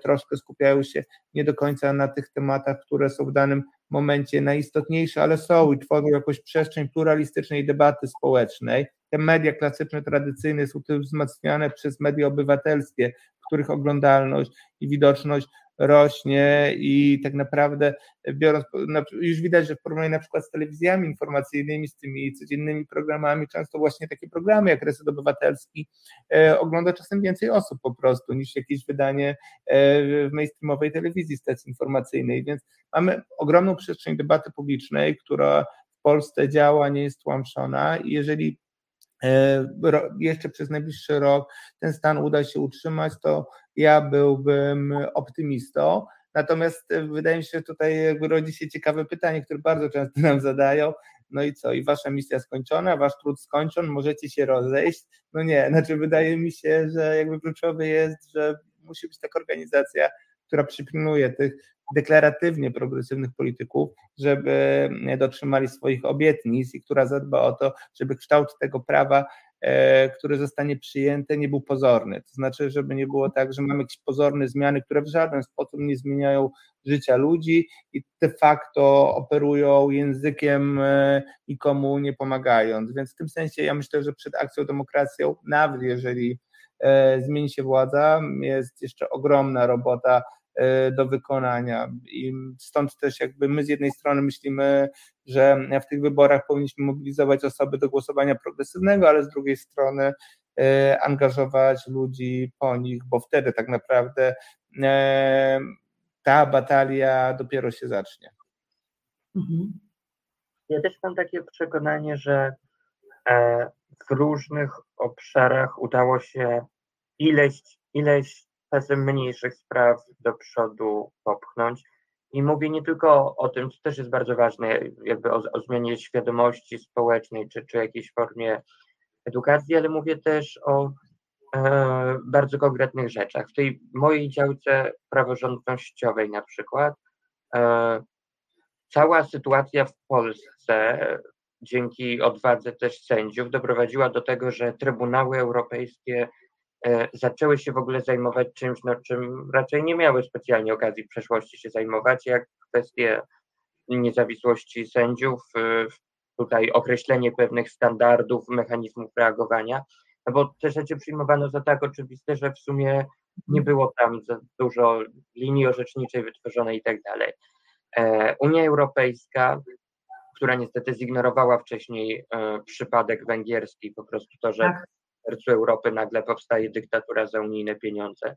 troszkę skupiają się nie do końca na tych tematach, które są w danym momencie najistotniejsze, ale są i tworzą jakąś przestrzeń pluralistycznej debaty społecznej. Te media klasyczne, tradycyjne są też wzmacniane przez media obywatelskie, których oglądalność i widoczność rośnie i tak naprawdę biorąc, już widać, że w porównaniu na przykład z telewizjami informacyjnymi, z tymi codziennymi programami, często właśnie takie programy jak Reset Obywatelski e, ogląda czasem więcej osób po prostu niż jakieś wydanie e, w mainstreamowej telewizji, stacji informacyjnej, więc mamy ogromną przestrzeń debaty publicznej, która w Polsce działa, nie jest tłamszona i jeżeli jeszcze przez najbliższy rok ten stan uda się utrzymać, to ja byłbym optymistą. Natomiast e, wydaje mi się, że tutaj rodzi się ciekawe pytanie, które bardzo często nam zadają, no i co, i wasza misja skończona, wasz trud skończony, możecie się rozejść. No nie, znaczy wydaje mi się, że jakby kluczowe jest, że musi być taka organizacja, która przypilnuje tych deklaratywnie progresywnych polityków, żeby dotrzymali swoich obietnic i która zadba o to, żeby kształt tego prawa E, który zostanie przyjęty, nie był pozorny. To znaczy, żeby nie było tak, że mamy jakieś pozorne zmiany, które w żaden sposób nie zmieniają życia ludzi i de facto operują językiem e, nikomu nie pomagając. Więc w tym sensie ja myślę, że przed akcją demokracją, nawet jeżeli e, zmieni się władza, jest jeszcze ogromna robota E, do wykonania. I stąd też jakby my z jednej strony myślimy, że w tych wyborach powinniśmy mobilizować osoby do głosowania progresywnego, ale z drugiej strony e, angażować ludzi po nich, bo wtedy tak naprawdę e, ta batalia dopiero się zacznie. Mhm. Ja też mam takie przekonanie, że w różnych obszarach udało się ileś, ileś czasem mniejszych spraw do przodu popchnąć. I mówię nie tylko o tym, co też jest bardzo ważne, jakby o, o zmianie świadomości społecznej czy, czy jakiejś formie edukacji, ale mówię też o e, bardzo konkretnych rzeczach. W tej mojej działce praworządnościowej na przykład e, cała sytuacja w Polsce dzięki odwadze też sędziów doprowadziła do tego, że trybunały europejskie zaczęły się w ogóle zajmować czymś, no, czym raczej nie miały specjalnie okazji w przeszłości się zajmować, jak kwestie niezawisłości sędziów, e, tutaj określenie pewnych standardów, mechanizmów reagowania, no bo te rzeczy przyjmowano za tak oczywiste, że w sumie nie było tam za dużo linii orzeczniczej wytworzonej i tak dalej. E, Unia Europejska, która niestety zignorowała wcześniej przypadek węgierski, po prostu to, że tak sercu Europy nagle powstaje dyktatura za unijne pieniądze.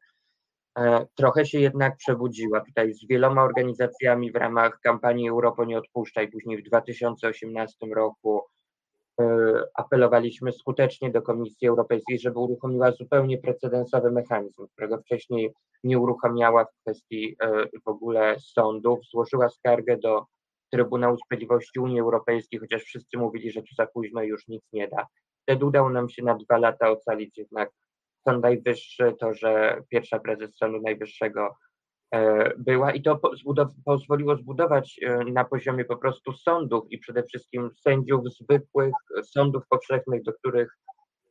E, trochę się jednak przebudziła tutaj z wieloma organizacjami w ramach kampanii Europa nie odpuszcza i później w 2018 roku e, apelowaliśmy skutecznie do Komisji Europejskiej, żeby uruchomiła zupełnie precedensowy mechanizm, którego wcześniej nie uruchamiała w kwestii e, w ogóle sądów. Złożyła skargę do Trybunału Sprawiedliwości Unii Europejskiej, chociaż wszyscy mówili, że to za późno już nic nie da. Wtedy udało nam się na dwa lata ocalić jednak Sąd Najwyższy, to, że pierwsza prezes Sądu Najwyższego e, była i to pozwoliło zbudować e, na poziomie po prostu sądów i przede wszystkim sędziów zwykłych, sądów powszechnych, do których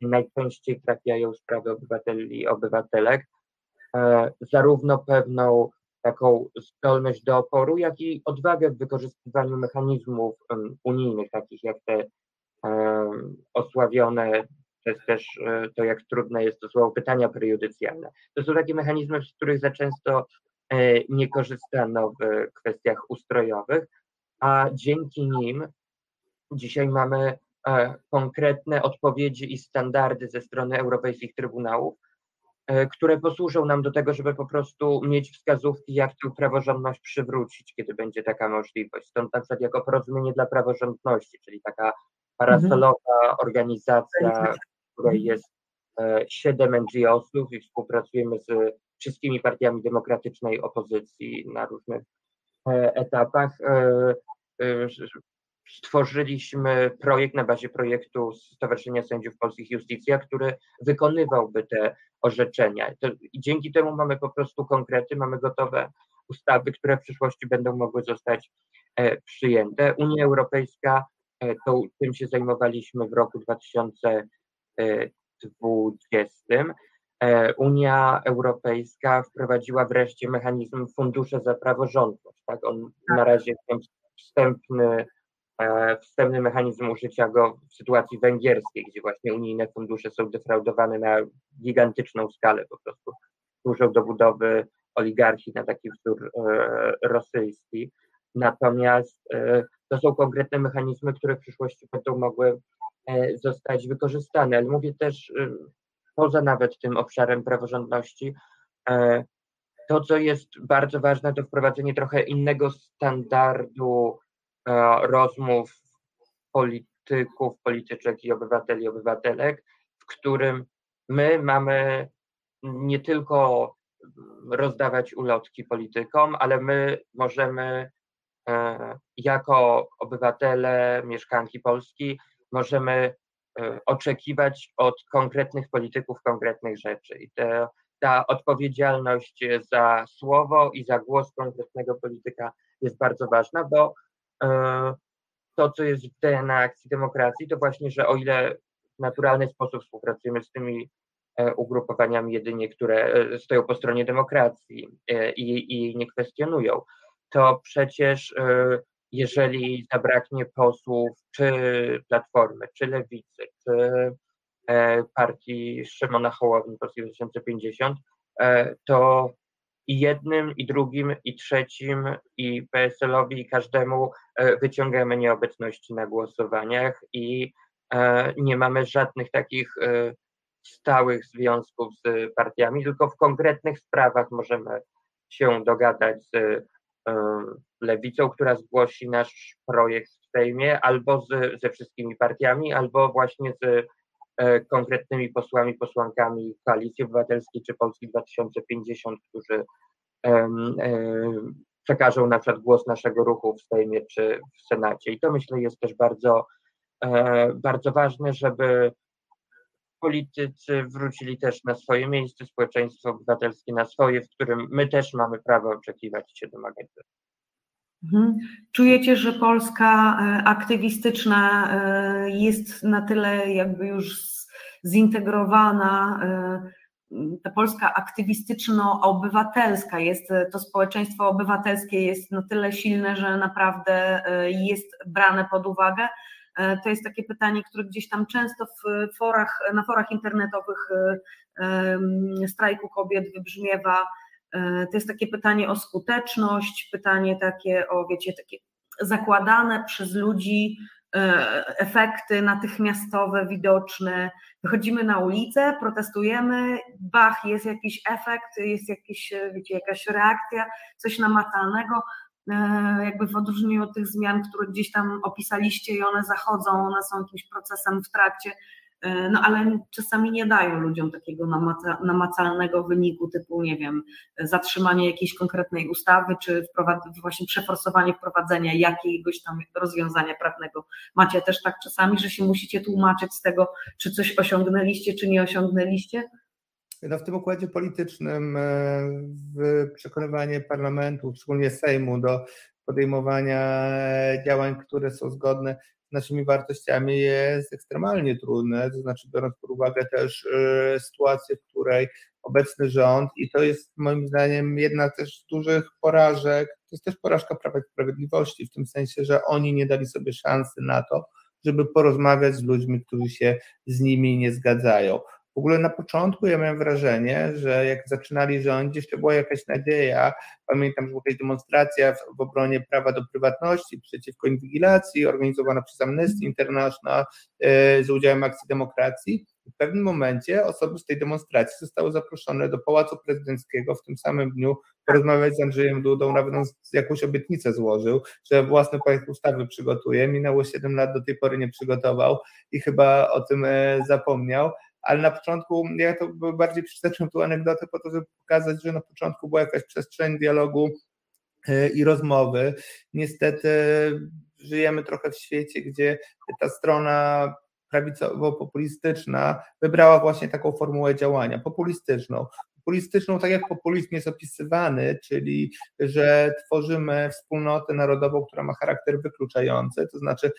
najczęściej trafiają sprawy obywateli i obywatelek, e, zarówno pewną taką zdolność do oporu, jak i odwagę w wykorzystywaniu mechanizmów unijnych, takich jak te osławione przez też e, to, jak trudne jest to słowo pytania prejudycjalne. To są takie mechanizmy, z których za często e, nie korzystano w kwestiach ustrojowych, a dzięki nim dzisiaj mamy e, konkretne odpowiedzi i standardy ze strony europejskich trybunałów, które posłużą nam do tego, żeby po prostu mieć wskazówki, jak tę praworządność przywrócić, kiedy będzie taka możliwość. Stąd na przykład jako porozumienie dla praworządności, czyli taka parasolowa mhm. organizacja, w której jest e, siedem NGO-sów i współpracujemy z wszystkimi partiami demokratycznej opozycji na różnych e, etapach. E, stworzyliśmy projekt na bazie projektu Stowarzyszenia Sędziów Polskich Justicja, który wykonywałby te orzeczenia. I dzięki temu mamy po prostu konkrety, mamy gotowe ustawy, które w przyszłości będą mogły zostać przyjęte. Unia Europejska to, tym się zajmowaliśmy w roku 2020. E, Unia Europejska wprowadziła wreszcie mechanizm fundusze za praworządność. Tak? On na tak. razie jest wstępny, e, wstępny mechanizm użycia go w sytuacji węgierskiej, gdzie właśnie unijne fundusze są defraudowane na gigantyczną skalę, po prostu służą do budowy oligarchii na taki wzór rosyjski. Natomiast to są konkretne mechanizmy, które w przyszłości będą mogły e, zostać wykorzystane. Ale mówię też y, poza nawet tym obszarem praworządności, e, to, co jest bardzo ważne, to wprowadzenie trochę innego standardu e, rozmów polityków, polityczek i obywateli, obywatelek, w którym my mamy nie tylko rozdawać ulotki politykom, ale my możemy jako obywatele, mieszkanki Polski możemy oczekiwać od konkretnych polityków konkretnych rzeczy. I te, ta odpowiedzialność za słowo i za głos konkretnego polityka jest bardzo ważna, bo to, co jest w DNA akcji demokracji, to właśnie, że o ile w naturalny sposób współpracujemy z tymi e, ugrupowaniami jedynie, które e, stoją po stronie demokracji e, i jej nie kwestionują, to przecież jeżeli zabraknie posłów czy Platformy, czy Lewicy, czy partii Szymona Hołowni Polski 2050, to i jednym, i drugim, i trzecim, i PSL-owi, i każdemu e, wyciągamy nieobecności na głosowaniach i e, nie mamy żadnych takich e, stałych związków z partiami, tylko w konkretnych sprawach możemy się dogadać z lewicą, która zgłosi nasz projekt w Sejmie, albo z, ze wszystkimi partiami, albo właśnie z E, konkretnymi posłami, posłankami Koalicji Obywatelskiej czy Polski 2050, którzy e, przekażą na przykład głos naszego ruchu w Sejmie czy w Senacie. I to myślę jest też bardzo, e, bardzo ważne, żeby politycy wrócili też na swoje miejsce, społeczeństwo obywatelskie na swoje, w którym my też mamy prawo oczekiwać się domagać. Mhm. Czujecie, że Polska aktywistyczna jest na tyle jakby już zintegrowana, y, ta Polska aktywistyczno-obywatelska jest, to społeczeństwo obywatelskie jest na tyle silne, że naprawdę jest brane pod uwagę. Y, to jest takie pytanie, które gdzieś tam często w forach, na forach internetowych strajku kobiet wybrzmiewa. To jest takie pytanie o skuteczność, pytanie takie o, wiecie, takie zakładane przez ludzi E, efekty natychmiastowe, widoczne. Wychodzimy na ulicę, protestujemy, bach, jest jakiś efekt, jest jakiś, wiecie, jakaś reakcja, coś namacalnego. E, jakby w odróżnieniu od tych zmian, które gdzieś tam opisaliście i one zachodzą, one są jakimś procesem w trakcie, E, no ale czasami nie dają ludziom takiego namacalnego wyniku typu, nie wiem, zatrzymanie jakiejś konkretnej ustawy, czy właśnie przeforsowanie wprowadzenia jakiegoś tam rozwiązania prawnego. Macie też tak czasami, że się musicie tłumaczyć z tego, czy coś osiągnęliście, czy nie osiągnęliście? No w tym układzie politycznym, e, przekonywanie parlamentu, szczególnie Sejmu, do podejmowania działań, które są zgodne naszymi wartościami jest ekstremalnie trudne, to znaczy biorąc pod uwagę też y, sytuację, w której obecny rząd i to jest moim zdaniem jedna też z dużych porażek, to jest też porażka Prawa i Sprawiedliwości w tym sensie, że oni nie dali sobie szansy na to, żeby porozmawiać z ludźmi, którzy się z nimi nie zgadzają. W ogóle na początku ja miałem wrażenie, że jak zaczynali rządzić, jeszcze była jakaś nadzieja. Pamiętam, że była jakaś demonstracja w, obronie prawa do prywatności przeciwko inwigilacji, organizowana przez Amnesty International e, z udziałem Akcji Demokracji. W pewnym momencie osoby z tej demonstracji zostały zaproszone do Pałacu Prezydenckiego w tym samym dniu porozmawiać z Andrzejem Dudą, nawet on jakąś obietnicę złożył, że własny projekt ustawy przygotuje. Minęło 7 lat, do tej pory nie przygotował i chyba o tym e, zapomniał ale na początku, ja to bardziej przeczytam tu anegdotę po to, żeby pokazać, że na początku była jakaś przestrzeń dialogu e, i rozmowy. Niestety żyjemy trochę w świecie, gdzie ta strona prawicowo-populistyczna wybrała właśnie taką formułę działania, populistyczną. Populistyczną, tak jak populizm jest opisywany, czyli że tworzymy wspólnotę narodową, która ma charakter wykluczający, to znaczy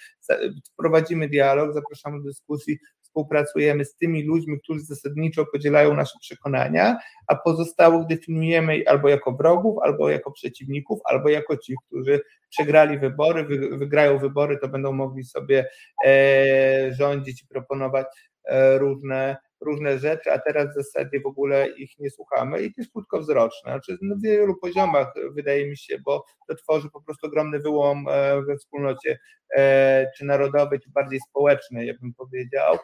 prowadzimy dialog, zapraszamy do dyskusji współpracujemy z tymi ludźmi, którzy zasadniczo podzielają nasze przekonania, a pozostałych definiujemy albo jako wrogów, albo jako przeciwników, albo jako ci, którzy przegrali wybory, wy, wygrają wybory, to będą mogli sobie e, rządzić i proponować e, różne różne rzeczy, a teraz w zasadzie w ogóle ich nie słuchamy i to jest krótkowzroczne. Znaczy na wielu poziomach wydaje mi się, bo to tworzy po prostu ogromny wyłom e, we wspólnocie czy narodowej, czy bardziej społecznej, ja bym powiedział,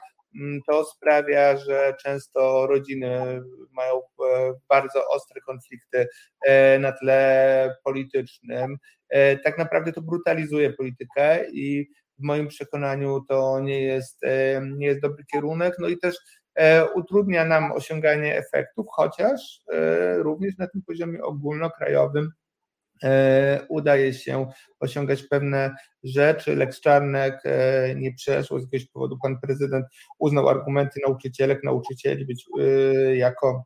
to sprawia, że często rodziny mają e, bardzo ostre konflikty e, na tle politycznym. E, tak naprawdę to brutalizuje politykę i w moim przekonaniu to nie jest, nie jest dobry kierunek. No i też utrudnia nam osiąganie efektów, chociaż również na tym poziomie ogólnokrajowym udaje się osiągać pewne rzeczy. Lex Czarnek nie przeszło z jakiegoś powodu. Pan prezydent uznał argumenty nauczycielek, nauczycieli być jako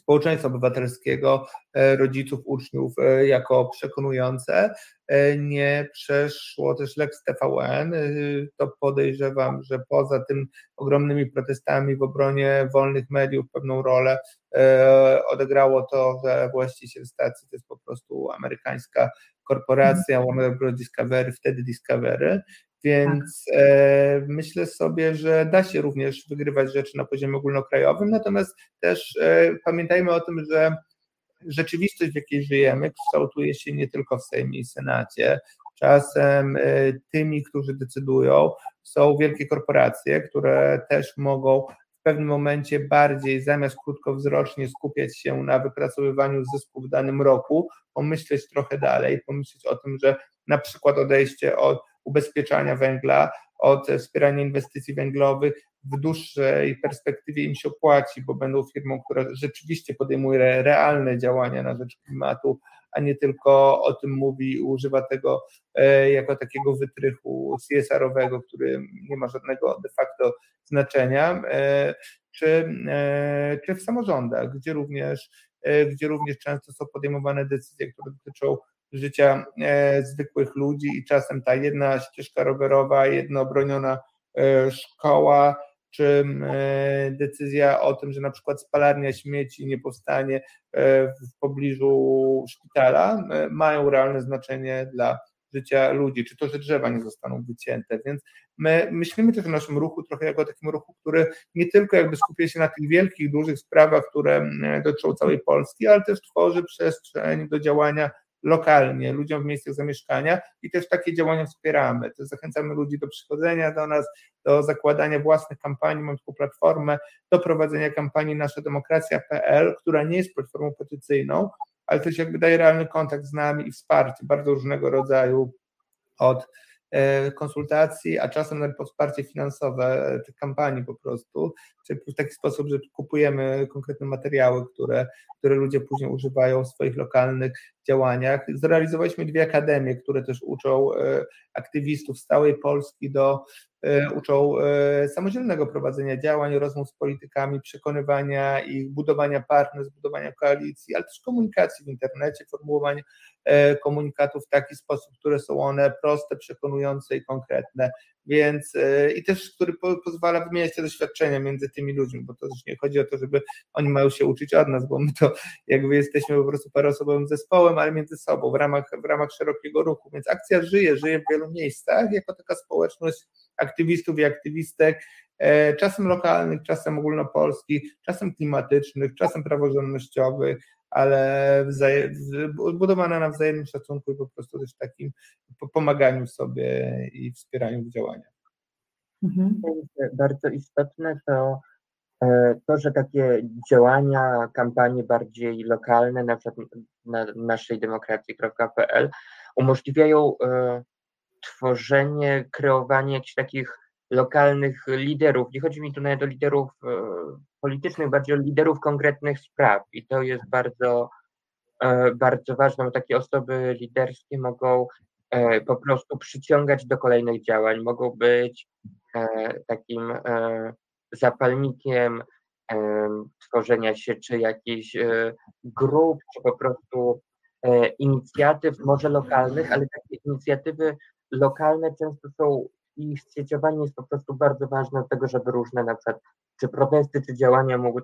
społeczeństwa obywatelskiego, e, rodziców, uczniów e, jako przekonujące. E, nie przeszło też Lex TVN. To podejrzewam, że poza tym ogromnymi protestami w obronie wolnych mediów pewną rolę odegrało to, że właściciel stacji to jest po prostu amerykańska korporacja Warner Bros. Discovery, wtedy Discovery, więc tak. e, myślę sobie, że da się również wygrywać rzeczy na poziomie ogólnokrajowym, natomiast też e, pamiętajmy o tym, że rzeczywistość, w jakiej żyjemy, kształtuje się nie tylko w Sejmie i Senacie. Czasem e, tymi, którzy decydują, są wielkie korporacje, które też mogą w pewnym momencie bardziej zamiast krótkowzrocznie skupiać się na wypracowywaniu zysku w danym roku, pomyśleć trochę dalej, pomyśleć o tym, że na przykład odejście od ubezpieczania węgla, od wspierania inwestycji węglowych. W dłuższej perspektywie im się opłaci, bo będą firmą, która rzeczywiście podejmuje realne działania na rzecz klimatu, a nie tylko o tym mówi używa tego e, jako takiego wytrychu CSR-owego, który nie ma żadnego de facto znaczenia, e, czy, e, czy w samorządach, gdzie również, gdzie również często są podejmowane decyzje, które dotyczą życia e, zwykłych ludzi i czasem ta jedna ścieżka rowerowa, jedna obroniona e, szkoła, czy e, decyzja o tym, że na przykład spalarnia śmieci nie powstanie w pobliżu szpitala, mają realne znaczenie dla życia ludzi, czy to, że drzewa nie zostaną wycięte. Więc my myślimy też o naszym ruchu trochę jako o takim ruchu, który nie tylko jakby skupia się na tych wielkich, dużych sprawach, które dotyczą całej Polski, ale też tworzy przestrzeń do działania lokalnie, ludziom w miejscach zamieszkania i też takie działania wspieramy. To zachęcamy ludzi do przychodzenia do nas, do zakładania własnych kampanii, mam taką platformę, do prowadzenia kampanii Nasza Demokracja.pl, która nie jest platformą petycyjną, ale też jakby daje realny kontakt z nami i wsparcie bardzo różnego rodzaju od konsultacji, a czasem nawet wsparcie finansowe tych kampanii po prostu, w taki sposób, że kupujemy konkretne materiały, które, które ludzie później używają w swoich lokalnych działaniach. Zrealizowaliśmy dwie akademie, które też uczą e, aktywistów z całej Polski do E, uczą e, samodzielnego prowadzenia działań, rozmów z politykami, przekonywania ich, budowania partnerstw, budowania koalicji, ale też komunikacji w internecie, formułowania e, komunikatów w taki sposób, które są one proste, przekonujące i konkretne. Więc i też, który po, pozwala wymieniać te doświadczenia między tymi ludźmi, bo to też nie chodzi o to, żeby oni mają się uczyć od nas, bo my to jakby jesteśmy po prostu paroosobowym zespołem, ale między sobą w ramach, w ramach szerokiego ruchu. Więc akcja żyje, żyje w wielu miejscach jako taka społeczność aktywistów i aktywistek, e, czasem lokalnych, czasem ogólnopolskich, czasem klimatycznych, czasem praworządnościowych, ale budowana na wzajemnym szacunku i po prostu też takim pomaganiu sobie i wspieraniu w działaniach. Mhm. Bardzo istotne to e, to, że takie działania, kampanie bardziej lokalne, na przykład na naszej demokracji.pl umożliwiają e, tworzenie, kreowanie jakichś takich lokalnych liderów. Nie chodzi mi tu nawet o liderów e, politycznych, bardziej o liderów konkretnych spraw i to jest bardzo, e, bardzo ważne, bo takie osoby liderskie mogą e, po prostu przyciągać do kolejnych działań, mogą być takim zapalnikiem tworzenia się czy jakichś grup, czy po prostu inicjatyw, może lokalnych, ale takie inicjatywy lokalne często są, ich sieciowanie jest po prostu bardzo ważne do tego, żeby różne na przykład czy protesty, czy działania mogły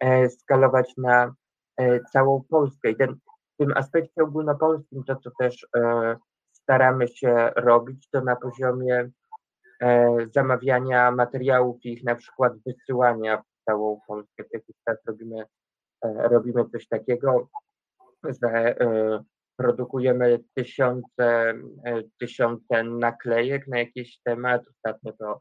e, skalować na e, całą Polskę. I ten, w tym aspekcie ogólnopolskim to, co też e, staramy się robić, to na poziomie e, zamawiania materiałów i ich na przykład wysyłania w całą Polskę. W jakiś czas robimy, e, robimy coś takiego, że e, produkujemy tysiące, e, tysiące naklejek na jakiś temat. Ostatnio to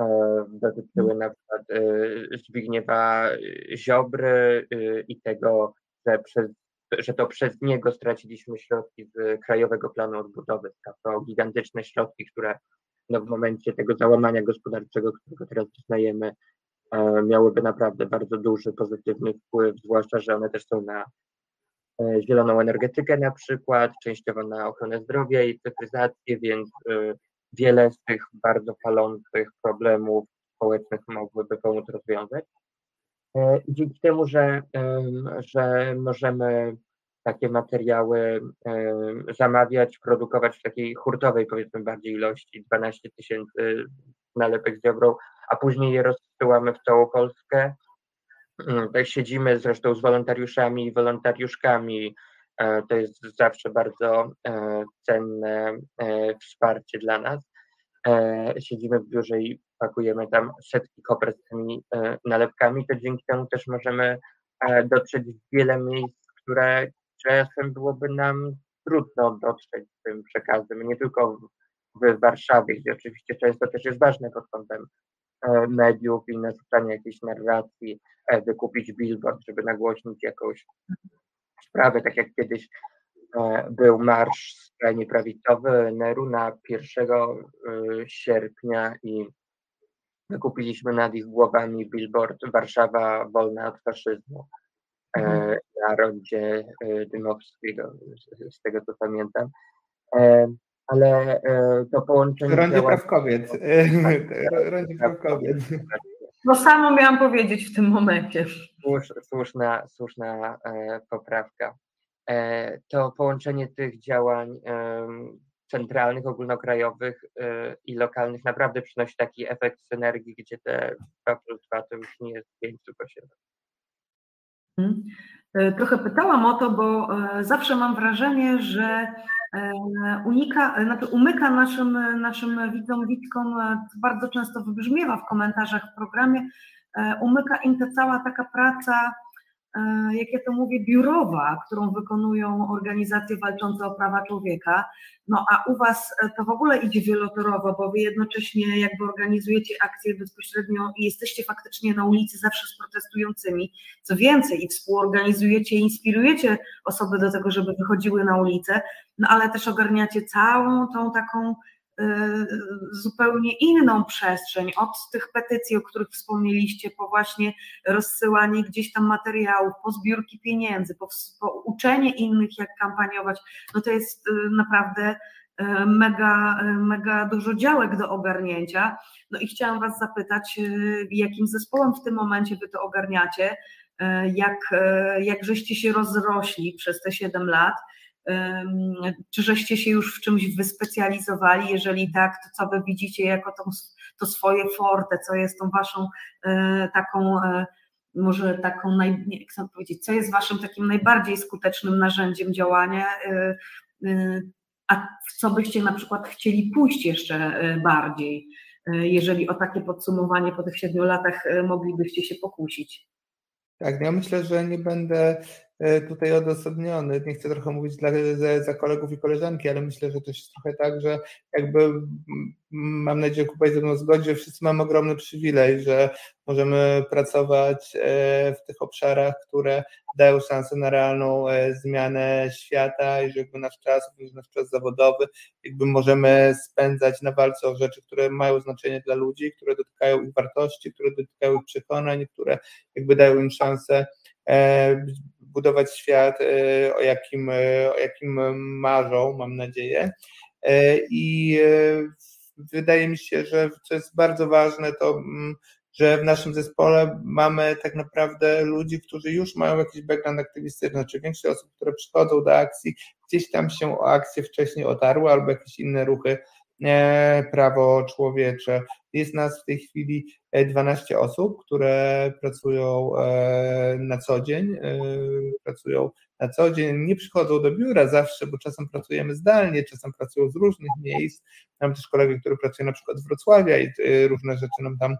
e, dotyczyły na przykład e, Zbigniewa Ziobry i tego, że, przez, że to przez niego straciliśmy środki z Krajowego Planu Odbudowy. To gigantyczne środki, które no, w momencie tego załamania gospodarczego, którego teraz doznajemy, miałyby naprawdę bardzo duży pozytywny wpływ, zwłaszcza, że one też są na zieloną energetykę na przykład, częściowo na ochronę zdrowia i cyfryzację, więc wiele z tych bardzo palących problemów społecznych mogłyby pomóc rozwiązać. Dzięki temu, że, że możemy takie materiały zamawiać, produkować w takiej hurtowej, powiedzmy, bardziej ilości, 12 tysięcy nalepek z Ziobrą, a później je rozsyłamy w całą Polskę. Mm, tak siedzimy zresztą z wolontariuszami i wolontariuszkami. E, to jest zawsze bardzo e, cenne e, wsparcie dla nas. Siedzimy w biurze i pakujemy tam setki kopert z tymi nalepkami, to dzięki temu też możemy dotrzeć w wiele miejsc, które czasem byłoby nam trudno dotrzeć tym przekazem, nie tylko w Warszawie, gdzie oczywiście często też jest ważne pod kątem mediów i narzucania jakiejś narracji, e, wykupić billboard, żeby nagłośnić jakąś sprawę, tak jak kiedyś e, był marsz skrajnie prawicowy Neru na 1 sierpnia i wykupiliśmy nad ich głowami billboard Warszawa wolna od faszyzmu. Mhm. na rondzie Dymowskiego, z tego co pamiętam. Ale to połączenie... Rondzie działa... praw kobiet. Rondzie praw kobiet. No samo miałam powiedzieć w tym momencie. słuszna, słuszna e, poprawka. E, to połączenie tych działań centralnych, ogólnokrajowych e, i lokalnych naprawdę przynosi taki efekt synergii, gdzie te 2 plus 2 to już nie jest 5, tylko 7. Mhm. E, trochę pytałam o to, bo e, zawsze mam wrażenie, że e, unika, znaczy umyka naszym, naszym widzom, widzkom, bardzo często wybrzmiewa w komentarzach w programie, umyka im ta cała taka praca E, jak ja to mówię, biurowa, którą wykonują organizacje walczące o prawa człowieka. No a u Was e, to w ogóle idzie wielotorowo, bo Wy jednocześnie jakby organizujecie akcje bezpośrednio i jesteście faktycznie na ulicy zawsze z protestującymi. Co więcej, i współorganizujecie, inspirujecie osoby do tego, żeby wychodziły na ulicę, no ale też ogarniacie całą tą taką zupełnie inną przestrzeń, od tych petycji, o których wspomnieliście, po właśnie rozsyłanie gdzieś tam materiałów, po zbiórki pieniędzy, po, po uczenie innych, jak kampaniować, no to jest y, naprawdę y, mega, mega dużo działek do ogarnięcia. No i chciałam Was zapytać, jakim zespołem w tym momencie Wy to ogarniacie, jak, jak żeście się rozrośli przez te 7 lat, czy żeście się już w czymś wyspecjalizowali? Jeżeli tak, to co wy widzicie jako tą, to swoje forte, co jest tą waszą e, taką, e, może taką, naj, nie, jak powiedzieć, co jest waszym takim najbardziej skutecznym narzędziem działania? E, a w co byście na przykład chcieli pójść jeszcze bardziej, jeżeli o takie podsumowanie po tych siedmiu latach moglibyście się pokusić? Tak, no ja myślę, że nie będę tutaj odosobniony. Nie chcę trochę mówić dla, za, za, kolegów i koleżanki, ale myślę, że to jest trochę tak, że jakby mam nadzieję, że Kuba ze mną zgodzi, że wszyscy mamy ogromny przywilej, że możemy pracować e, w tych obszarach, które dają szansę na realną e, zmianę świata i że jakby nasz czas, nasz czas zawodowy, jakby możemy spędzać na walce o rzeczy, które mają znaczenie dla ludzi, które dotykają ich wartości, które dotykają ich przekonań, które jakby dają im szansę budować świat, e, o jakim, e, o jakim marzą, mam nadzieję. E, I wydaje mi się, że co jest bardzo ważne, to mm, że w naszym zespole mamy tak naprawdę ludzi, którzy już mają jakiś background aktywistyczny, znaczy większość osób, które przychodzą do akcji, gdzieś tam się o akcję wcześniej otarły albo jakieś inne ruchy prawo człowiecze. Jest nas w tej chwili 12 osób, które pracują e, na co dzień, e, pracują na co dzień, nie przychodzą do biura zawsze, bo czasem pracujemy zdalnie, czasem pracują z różnych miejsc. Mam też kolegę, który pracuje na przykład z Wrocławia i e, różne rzeczy nam tam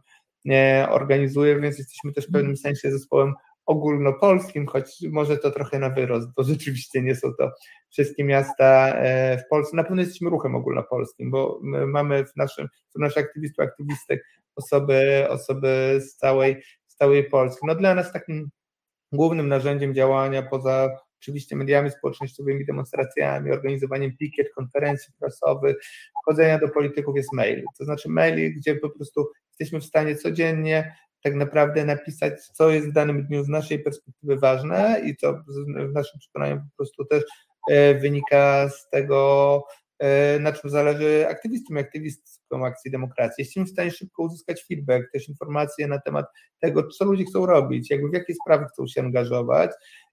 organizuje, więc jesteśmy też w pewnym sensie zespołem ogólnopolskim, choć może to trochę na wyrost, bo rzeczywiście nie są to wszystkie miasta w Polsce. Na pewno jesteśmy ruchem ogólnopolskim, bo mamy w naszym, w naszych aktywistów, aktywistek osoby, osoby z całej, z całej Polski. No dla nas takim głównym narzędziem działania poza oczywiście mediami społecznościowymi, demonstracjami, organizowaniem pikiet, konferencji prasowych, chodzenia do polityków jest mail. To znaczy mail, gdzie po prostu jesteśmy w stanie codziennie tak naprawdę napisać, co jest w danym dniu z naszej perspektywy ważne i co w naszym przekonaniu po prostu też e, wynika z tego, e, na czym zależy aktywistom i aktywistkom akcji demokracji. Jesteśmy w stanie szybko uzyskać feedback, też informacje na temat tego, co ludzie chcą robić, jakby w jakie sprawy chcą się angażować.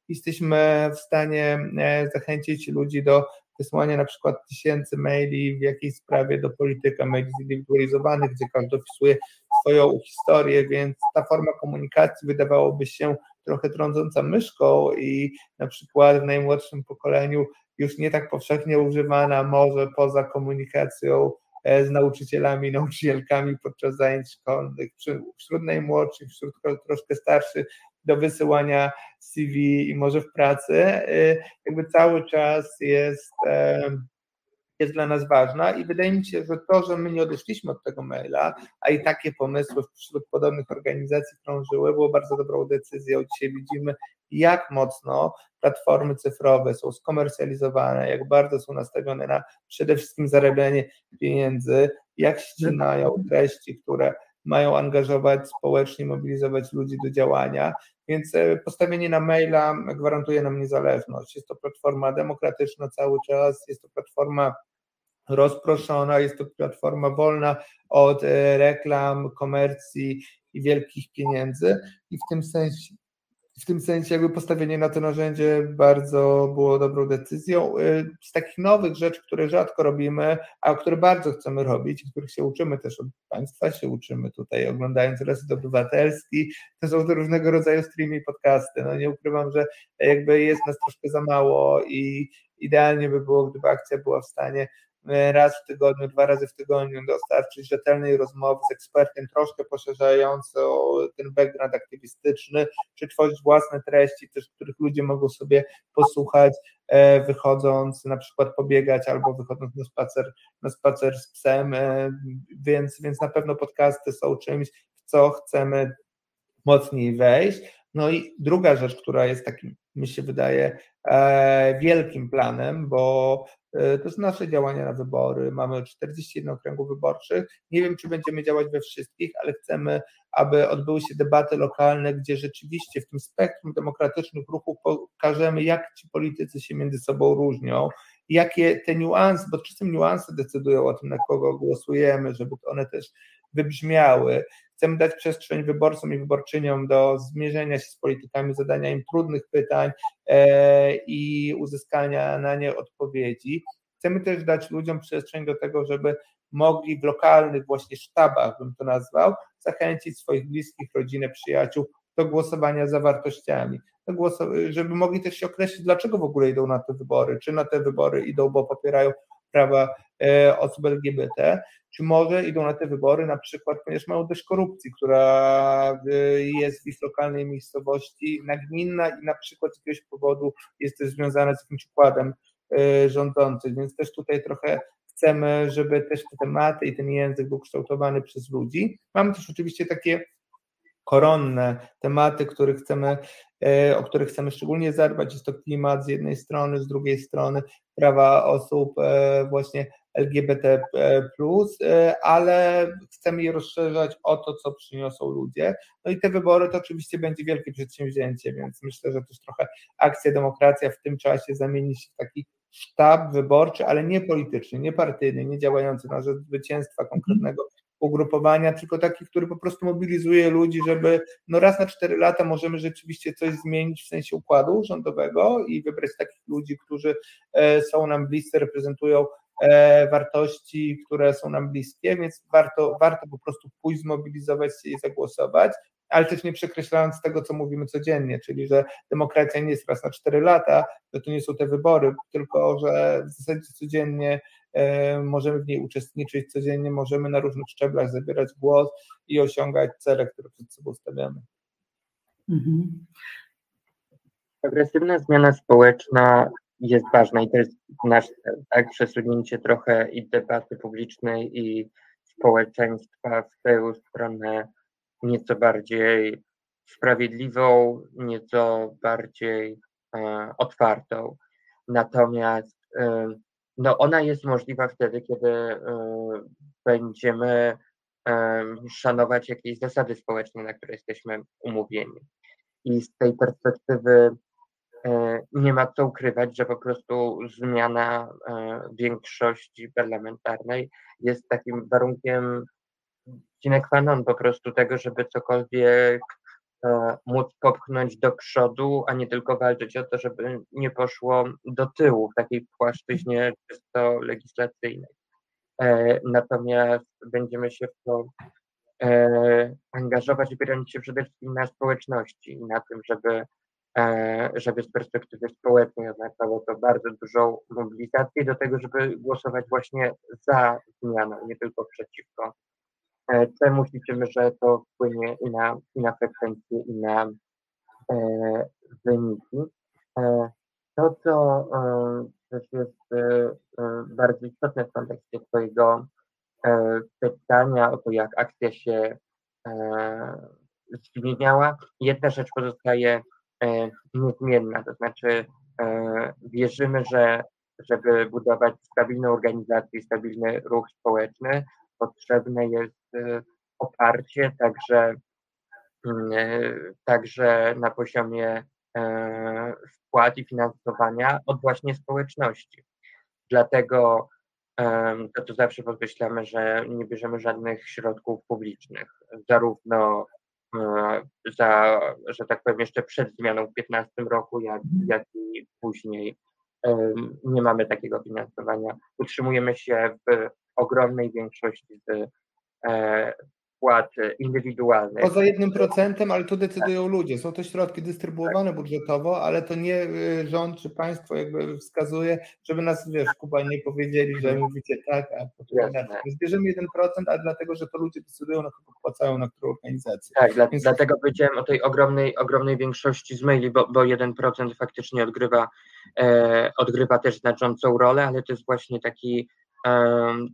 Jesteśmy w stanie e, zachęcić ludzi do wysłania na przykład tysięcy maili w jakiejś sprawie do polityka, maili zindywidualizowanych, gdzie każdy opisuje swoją historię, więc ta forma komunikacji wydawałoby się trochę trądząca myszką i na przykład w najmłodszym pokoleniu już nie tak powszechnie używana, może poza komunikacją e, z nauczycielami, nauczycielkami podczas zajęć szkolnych, wśród najmłodszych, wśród troszkę starszych, do wysyłania CV i może w pracy, y, jakby cały czas jest, jest dla nas ważna i wydaje mi się, że to, że my nie odeszliśmy od tego maila, a i takie pomysły wśród podobnych organizacji krążyły, było bardzo dobrą decyzją. Dzisiaj widzimy, jak mocno platformy cyfrowe są skomercjalizowane, jak bardzo są nastawione na przede wszystkim zarabianie pieniędzy, jak ścinają treści, które mają angażować społecznie, mobilizować ludzi do działania, więc e, postawienie na maila gwarantuje nam niezależność. Jest to platforma demokratyczna cały czas, jest to platforma rozproszona, jest to platforma wolna od e, reklam, komercji i wielkich pieniędzy i w tym sensie w tym sensie jakby postawienie na to narzędzie bardzo było dobrą decyzją. Y, z takich nowych rzeczy, które rzadko robimy, a które bardzo chcemy robić, których się uczymy też od Państwa, się uczymy tutaj oglądając Reset Obywatelski, to są różnego rodzaju streamy i podcasty. No nie ukrywam, że jakby jest nas troszkę za mało i idealnie by było, gdyby akcja była w stanie E, raz w tygodniu, dwa razy w tygodniu dostarczyć rzetelnej rozmowy z ekspertem, troszkę poszerzającą ten background aktywistyczny, czy tworzyć własne treści, też których ludzie mogą sobie posłuchać, e, wychodząc na przykład pobiegać albo wychodząc na spacer, na spacer z psem, e, więc, więc na pewno podcasty są czymś, w co chcemy mocniej wejść. No i druga rzecz, która jest takim, mi się wydaje, wielkim planem, bo E, to są nasze działania na wybory. Mamy 41 okręgów wyborczych. Nie wiem, czy będziemy działać we wszystkich, ale chcemy, aby odbyły się debaty lokalne, gdzie rzeczywiście w tym spektrum demokratycznych ruchów pokażemy, jak ci politycy się między sobą różnią, jakie te niuanse, bo czasem niuanse decydują o tym, na kogo głosujemy, żeby one też wybrzmiały. Chcemy dać przestrzeń wyborcom i wyborczyniom do zmierzenia się z politykami, zadania im trudnych pytań e, i uzyskania na nie odpowiedzi. Chcemy też dać ludziom przestrzeń do tego, żeby mogli w lokalnych właśnie sztabach, bym to nazwał, zachęcić swoich bliskich, rodzinę, przyjaciół do głosowania za wartościami, żeby mogli też się określić, dlaczego w ogóle idą na te wybory, czy na te wybory idą, bo popierają prawa osób LGBT, czy może idą na te wybory na przykład, ponieważ mają dość korupcji, która e, jest w ich lokalnej miejscowości nagminna i na przykład z jakiegoś powodu jest też związana z jakimś układem e, rządzącym, więc też tutaj trochę chcemy, żeby też te tematy i ten język był kształtowany przez ludzi. Mamy też oczywiście takie koronne tematy, których chcemy, e, o których chcemy szczególnie zadbać. Jest to klimat z jednej strony, z drugiej strony prawa osób e, właśnie LGBT, e, ale chcemy je rozszerzać o to, co przyniosą ludzie. No i te wybory to oczywiście będzie wielkie przedsięwzięcie, więc myślę, że też trochę akcja demokracja w tym czasie zamieni się w taki sztab wyborczy, ale nie polityczny, nie partyjny, nie działający na rzecz zwycięstwa konkretnego ugrupowania, tylko taki, który po prostu mobilizuje ludzi, żeby no raz na cztery lata możemy rzeczywiście coś zmienić w sensie układu rządowego i wybrać takich ludzi, którzy e, są nam bliscy, reprezentują e, wartości, które są nam bliskie, więc warto, warto po prostu pójść, zmobilizować się i zagłosować, ale też nie przekreślając tego, co mówimy codziennie, czyli że demokracja nie jest raz na cztery lata, że to nie są te wybory, tylko że w zasadzie codziennie E, możemy w niej uczestniczyć codziennie, możemy na różnych szczeblach zabierać głos i osiągać cele, które przed sobą stawiamy. Mhm. Agresywna zmiana społeczna jest ważna i to jest nasz tak? Przesunięcie trochę i debaty publicznej i społeczeństwa w tę stronę nieco bardziej sprawiedliwą, nieco bardziej e, otwartą. Natomiast e, no ona jest możliwa wtedy, kiedy y, będziemy szanować jakieś zasady społeczne, na które jesteśmy umówieni. I z tej perspektywy e, nie ma co ukrywać, że po prostu zmiana e, większości parlamentarnej jest takim warunkiem sine qua non po prostu tego, żeby cokolwiek e, móc popchnąć do przodu, a nie tylko walczyć o to, żeby nie poszło do tyłu w takiej płaszczyźnie czysto legislacyjnej. Natomiast będziemy się w to e, angażować, opierając się przede wszystkim na społeczności i na tym, żeby, e, żeby z perspektywy społecznej oznaczało to bardzo dużą mobilizację do tego, żeby głosować właśnie za zmianą, nie tylko przeciwko. E, czemu liczymy, że to wpłynie i na, i na frekwencję, i na e, wyniki. E, to, co e, też jest e, bardzo istotne w kontekście Twojego E, pytania o to, jak akcja się e, zmieniała. Jedna rzecz pozostaje e, niezmienna, to znaczy wierzymy, że żeby budować stabilną organizację, stabilny ruch społeczny, potrzebne jest oparcie także, mm, także na poziomie wpłat i finansowania od właśnie społeczności. Dlatego to tu zawsze podkreślamy, że nie bierzemy żadnych środków publicznych, zarówno e, za, że tak powiem, jeszcze przed zmianą w 2015 roku, jak, jak i później. Nie mamy takiego finansowania. Utrzymujemy się w ogromnej większości z e, wpłat indywidualnych. Poza jednym procentem, ale tu decydują ludzie. Są to środki dystrybuowane budżetowo, ale to nie y, rząd czy państwo jakby wskazuje, żeby nas, wiesz, Kuba, nie powiedzieli, że mówicie tak, a potem inaczej. Zbierzemy 1%, a dlatego, że to ludzie decydują, na kogo płacają, na którą organizację. Tak, dla, Więc... dlatego powiedziałem o tej ogromnej, ogromnej większości z maili, bo, bo 1% faktycznie odgrywa, e, odgrywa też znaczącą rolę, ale to jest właśnie taki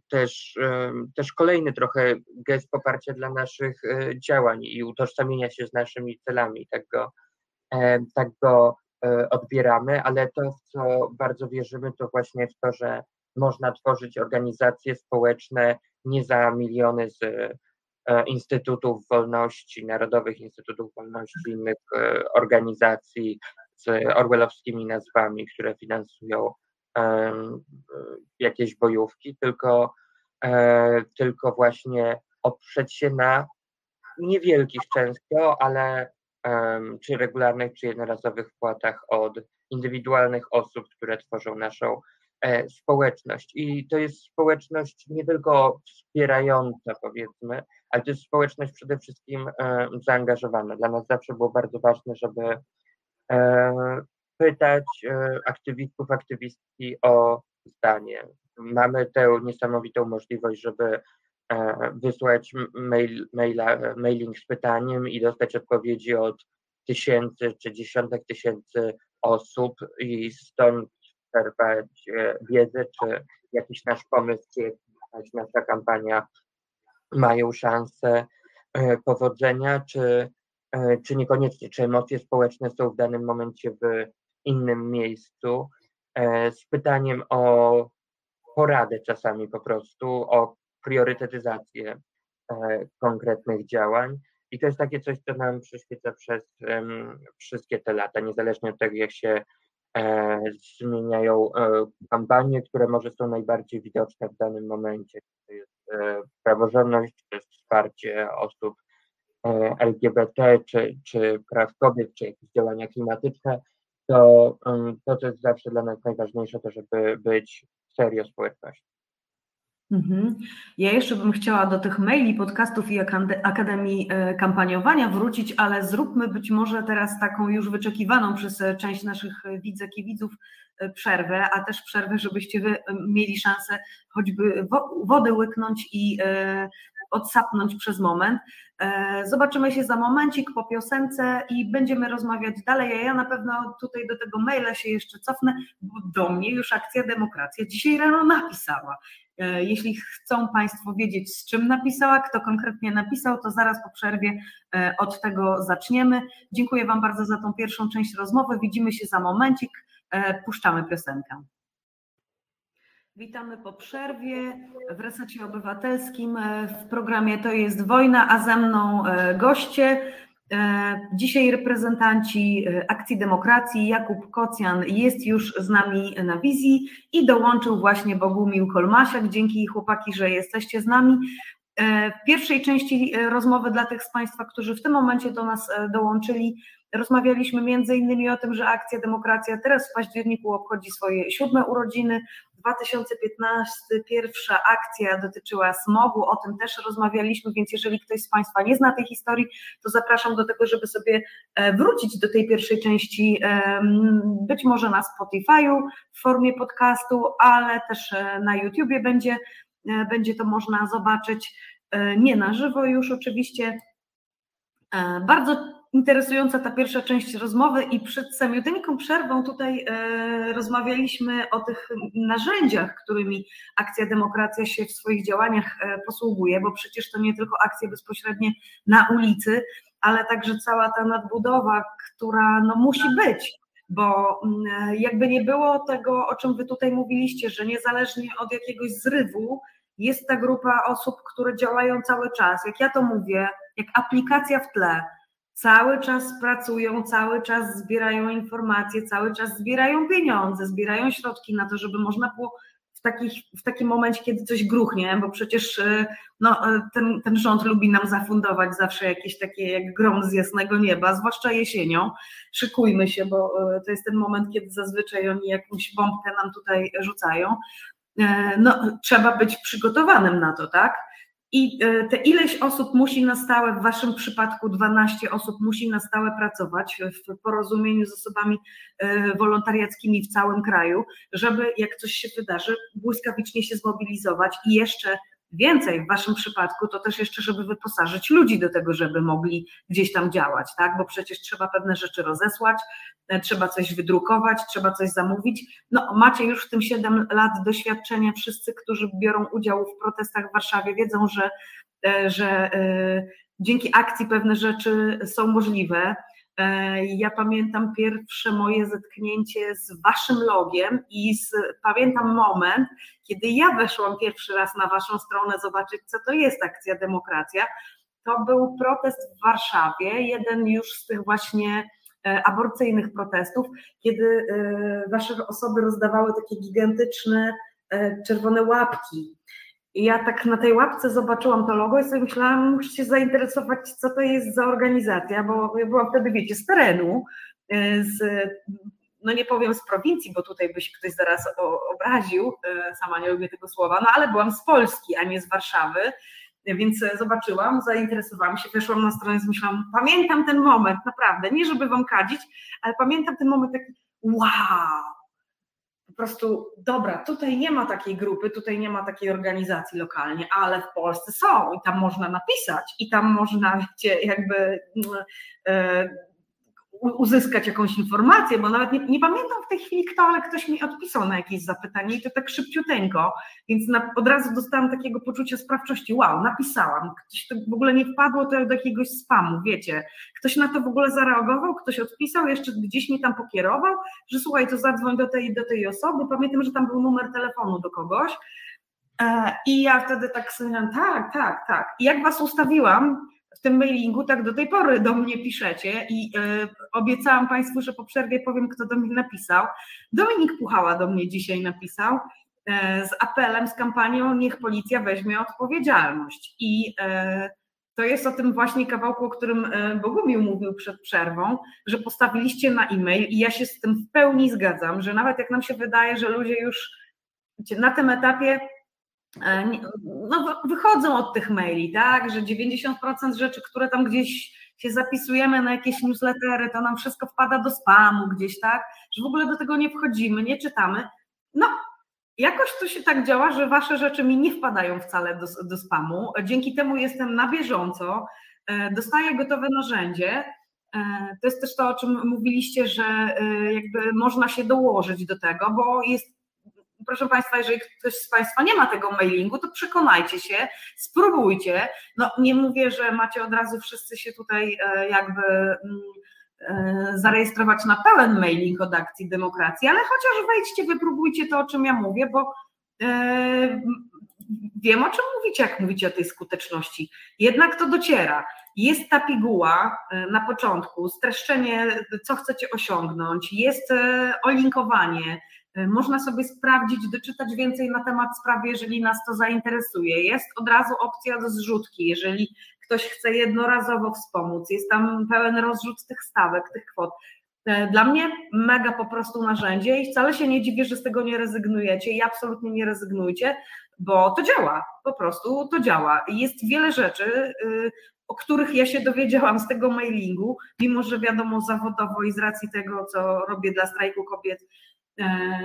też, też kolejny trochę gest poparcia dla naszych e, działań i utożsamienia się z naszymi celami. Tak go, tak go e, odbieramy, ale to, w co bardzo wierzymy, to właśnie w to, że można tworzyć organizacje społeczne nie za miliony z e, Instytutów Wolności, Narodowych Instytutów Wolności, innych organizacji z orwellowskimi nazwami, które finansują jakieś bojówki, tylko, e, tylko właśnie oprzeć się na niewielkich często, ale czy regularnych, czy jednorazowych wpłatach od indywidualnych osób, które tworzą naszą e, społeczność. I to jest społeczność nie tylko wspierająca, powiedzmy, ale to jest społeczność przede wszystkim zaangażowana. Dla nas zawsze było bardzo ważne, żeby e, pytać e, aktywistów, aktywistki o zdanie. Mamy tę niesamowitą możliwość, żeby e, wysłać mail, maila, mailing z pytaniem i dostać odpowiedzi od tysięcy czy dziesiątek tysięcy osób i stąd czerpać e, wiedzę, czy jakiś nasz pomysł, czy jakaś nasza kampania mają szansę powodzenia, czy, czy niekoniecznie, czy emocje społeczne są w danym momencie w innym miejscu e, z pytaniem o poradę czasami po prostu, o priorytetyzację e, konkretnych działań. I to jest takie coś, co nam przyświeca przez wszystkie te lata, niezależnie od tego, jak się e, zmieniają kampanie, które może są najbardziej widoczne w danym momencie. To jest praworządność, to jest wsparcie osób LGBT, czy, czy praw kobiet, czy jakieś działania klimatyczne to, to, co jest zawsze dla nas najważniejsze, to żeby być serio społecznością. Mhm. Ja jeszcze bym chciała do tych maili, podcastów i Akademii e, Kampaniowania wrócić, ale zróbmy być może teraz taką już wyczekiwaną przez e, część naszych widzek i widzów e, przerwę, a też przerwę, żebyście wy mieli szansę choćby wodę łyknąć i odsapnąć przez moment. E, zobaczymy się za momencik po piosence i będziemy rozmawiać dalej. A ja na pewno tutaj do tego maila się jeszcze cofnę, bo do mnie już Akcja Demokracja dzisiaj rano napisała. E, jeśli chcą Państwo wiedzieć, z czym napisała, kto konkretnie napisał, to zaraz po przerwie e, od tego zaczniemy. Dziękuję Wam bardzo za tą pierwszą część rozmowy. Widzimy się za momencik. Puszczamy piosenkę. Witamy po przerwie w Resecie Obywatelskim w programie To jest wojna, a ze mną goście. Dzisiaj reprezentanci Akcji Demokracji Jakub Kocjan jest już z nami na wizji i dołączył właśnie Bogumił Kolmasiak. Dzięki chłopaki, że jesteście z nami. W pierwszej części rozmowy dla tych z Państwa, którzy w tym momencie do nas dołączyli, rozmawialiśmy między innymi o tym, że Akcja Demokracja teraz w październiku obchodzi swoje siódme urodziny. 2015 pierwsza akcja dotyczyła smogu, o tym też rozmawialiśmy, więc jeżeli ktoś z Państwa nie zna tej historii, to zapraszam do tego, żeby sobie wrócić do tej pierwszej części, być może na Spotify'u w formie podcastu, ale też na YouTubie będzie, będzie to można zobaczyć, nie na żywo już oczywiście. Bardzo interesująca ta pierwsza część rozmowy i przed samiuteńką przerwą tutaj e, rozmawialiśmy o tych narzędziach, którymi Akcja Demokracja się w swoich działaniach e, posługuje, bo przecież to nie tylko akcje bezpośrednie na ulicy, ale także cała ta nadbudowa, która no, musi być, bo mm, jakby nie było tego, o czym wy tutaj mówiliście, że niezależnie od jakiegoś zrywu jest ta grupa osób, które działają cały czas. Jak ja to mówię, jak aplikacja w tle, cały czas pracują, cały czas zbierają informacje, cały czas zbierają pieniądze, zbierają środki na to, żeby można było w, takich, w takim momencie, kiedy coś gruchnie, bo przecież y, no, y, ten, ten rząd lubi nam zafundować zawsze jakieś takie jak grom z jasnego nieba, zwłaszcza jesienią. Szykujmy się, bo y, to jest ten moment, kiedy zazwyczaj oni jakąś bombkę nam tutaj rzucają. No, trzeba być przygotowanym na to, tak? I e, te ileś osób musi na stałe, w Waszym przypadku 12 osób musi na stałe pracować w porozumieniu z osobami e, wolontariackimi w całym kraju, żeby jak coś się wydarzy, błyskawicznie się zmobilizować i jeszcze Więcej w Waszym przypadku to też jeszcze, żeby wyposażyć ludzi do tego, żeby mogli gdzieś tam działać, tak? Bo przecież trzeba pewne rzeczy rozesłać, e, trzeba coś wydrukować, trzeba coś zamówić. No, macie już w tym 7 lat doświadczenia. Wszyscy, którzy biorą udział w protestach w Warszawie, wiedzą, że, e, że e, dzięki akcji pewne rzeczy są możliwe. Ja pamiętam pierwsze moje zetknięcie z waszym logiem i z, pamiętam moment, kiedy ja weszłam pierwszy raz na waszą stronę zobaczyć, co to jest akcja demokracja. To był protest w Warszawie, jeden już z tych właśnie e, aborcyjnych protestów, kiedy e, wasze osoby rozdawały takie gigantyczne e, czerwone łapki ja tak na tej łapce zobaczyłam to logo i sobie myślałam, muszę się zainteresować, co to jest za organizacja, bo ja byłam wtedy, wiecie, z terenu, y, z, no nie powiem z prowincji, bo tutaj by się ktoś zaraz obraził, y, sama nie lubię tego słowa, no ale byłam z Polski, a nie z Warszawy, więc zobaczyłam, zainteresowałam się, weszłam na stronę i myślałam, pamiętam ten moment, naprawdę, nie żeby wam kadzić, ale pamiętam ten moment taki, wow, prostu, dobra, tutaj nie ma takiej grupy, tutaj nie ma takiej organizacji lokalnie, ale w Polsce są i tam można napisać i tam można, wiecie, jakby e, uzyskać jakąś informację, bo nawet nie, nie, pamiętam w tej chwili kto, ale ktoś mi odpisał na jakieś zapytanie i to tak szybciuteńko, więc na, od razu dostałam takiego poczucia sprawczości, wow, napisałam, ktoś to w ogóle nie wpadło to do jakiegoś spamu, wiecie, ktoś na to w ogóle zareagował, ktoś odpisał, jeszcze gdzieś mi tam pokierował, że słuchaj, to zadzwoń do tej, do tej osoby, pamiętam, że tam był numer telefonu do kogoś, e, i ja wtedy tak sobie tak, tak, tak. I jak was ustawiłam, w tym mailingu tak do tej pory do mnie piszecie i y, obiecałam Państwu, że po przerwie powiem, kto do mnie napisał. Dominik Puchała do mnie dzisiaj napisał y, z apelem, z kampanią Niech Policja weźmie odpowiedzialność. I y, to jest o tym właśnie kawałku, o którym Bogumił mówił przed przerwą, że postawiliście na e-mail i ja się z tym w pełni zgadzam, że nawet jak nam się wydaje, że ludzie już na tym etapie E, no, wychodzą od tych maili, tak, że 90% rzeczy, które tam gdzieś się zapisujemy na jakieś newslettery, to nam wszystko wpada do spamu gdzieś, tak, że w ogóle do tego nie wchodzimy, nie czytamy. No, jakoś to się tak działa, że wasze rzeczy mi nie wpadają wcale do, do spamu. Dzięki temu jestem na bieżąco, e, dostaję gotowe narzędzie. E, to jest też to, o czym mówiliście, że jakby można się dołożyć do tego, bo jest proszę Państwa, jeżeli ktoś z Państwa nie ma tego mailingu, to przekonajcie się, spróbujcie. No nie mówię, że macie od razu wszyscy się tutaj e, jakby mm, e, zarejestrować na pełen mailing od Akcji Demokracji, ale chociaż wejdźcie, wypróbujcie to, o czym ja mówię, bo wiem o czym mówicie, jak mówicie o tej skuteczności. Jednak to dociera. Jest ta piguła na początku, streszczenie, co chcecie osiągnąć, jest olinkowanie, można sobie sprawdzić, doczytać więcej na temat sprawy, jeżeli nas to zainteresuje. Jest od razu opcja do zrzutki, jeżeli ktoś chce jednorazowo wspomóc. Jest tam pełen rozrzut tych stawek, tych kwot. E, dla mnie mega po prostu narzędzie i wcale się nie dziwię, że z tego nie rezygnujecie i absolutnie nie rezygnujcie, bo to działa, po prostu to działa. Jest wiele rzeczy, y, o których ja się dowiedziałam z tego mailingu, mimo że wiadomo zawodowo i z racji tego, co robię dla strajku kobiet, E,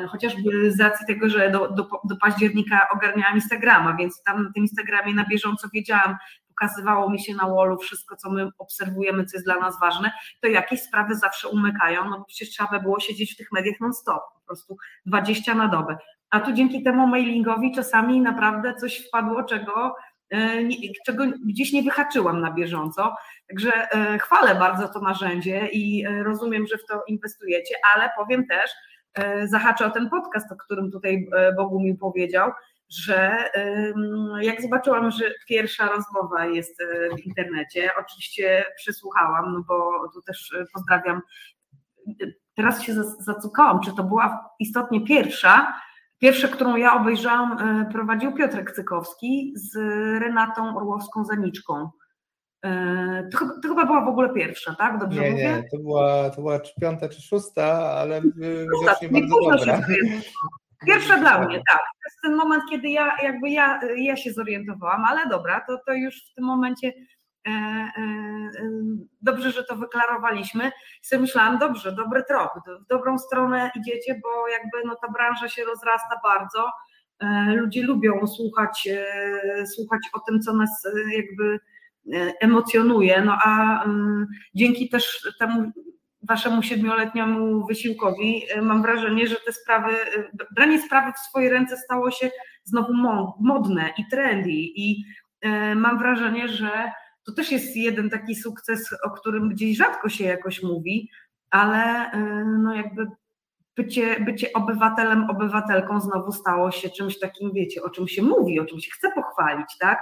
chociażby z racji tego, że do, do, do, października ogarniałam Instagrama, więc tam na tym Instagramie na bieżąco wiedziałam, pokazywało mi się na wallu wszystko, co my obserwujemy, co jest dla nas ważne, to jakieś sprawy zawsze umykają, no bo przecież trzeba by było siedzieć w tych mediach non-stop, po prostu 20 na dobę. A tu dzięki temu mailingowi czasami naprawdę coś wpadło, czego e, czego gdzieś nie wyhaczyłam na bieżąco. Także e, chwalę bardzo to narzędzie i rozumiem, że w to inwestujecie, ale powiem też, E, zahaczę o ten podcast, o którym tutaj e, Bogu mi powiedział, że jak zobaczyłam, że pierwsza rozmowa jest e, w internecie, oczywiście przysłuchałam, no bo tu też pozdrawiam. Teraz się zacukałam, czy to była istotnie pierwsza. Pierwsza, którą ja obejrzałam, prowadził Piotrek Cykowski z Renatą Orłowską-Zaniczką. E, to, to, chyba była w ogóle pierwsza, tak? Dobrze nie, mówię? Nie, to była, to była czy piąta czy szósta, ale szósta, nie bardzo dobra. Pierwsza dla mnie, tak. To jest ten moment, kiedy ja jakby ja, ja się zorientowałam, ale dobra, to, to już w tym momencie e, e, dobrze, że to wyklarowaliśmy. I sobie myślałam, dobrze, dobry trop, w dobrą stronę idziecie, bo jakby no, ta branża się rozrasta bardzo. E, ludzie lubią słuchać, e, słuchać o tym, co nas e, jakby E, emocjonuje, no a mm, dzięki też temu waszemu siedmioletniemu wysiłkowi e, mam wrażenie, że te sprawy, e, branie sprawy w swoje ręce stało się znowu modne i trendy i mam wrażenie, że to też jest jeden taki sukces, o którym gdzieś rzadko się jakoś mówi, ale no jakby bycie, bycie obywatelem, obywatelką znowu stało się czymś takim, wiecie, o czym się mówi, o czym się chce pochwalić, tak?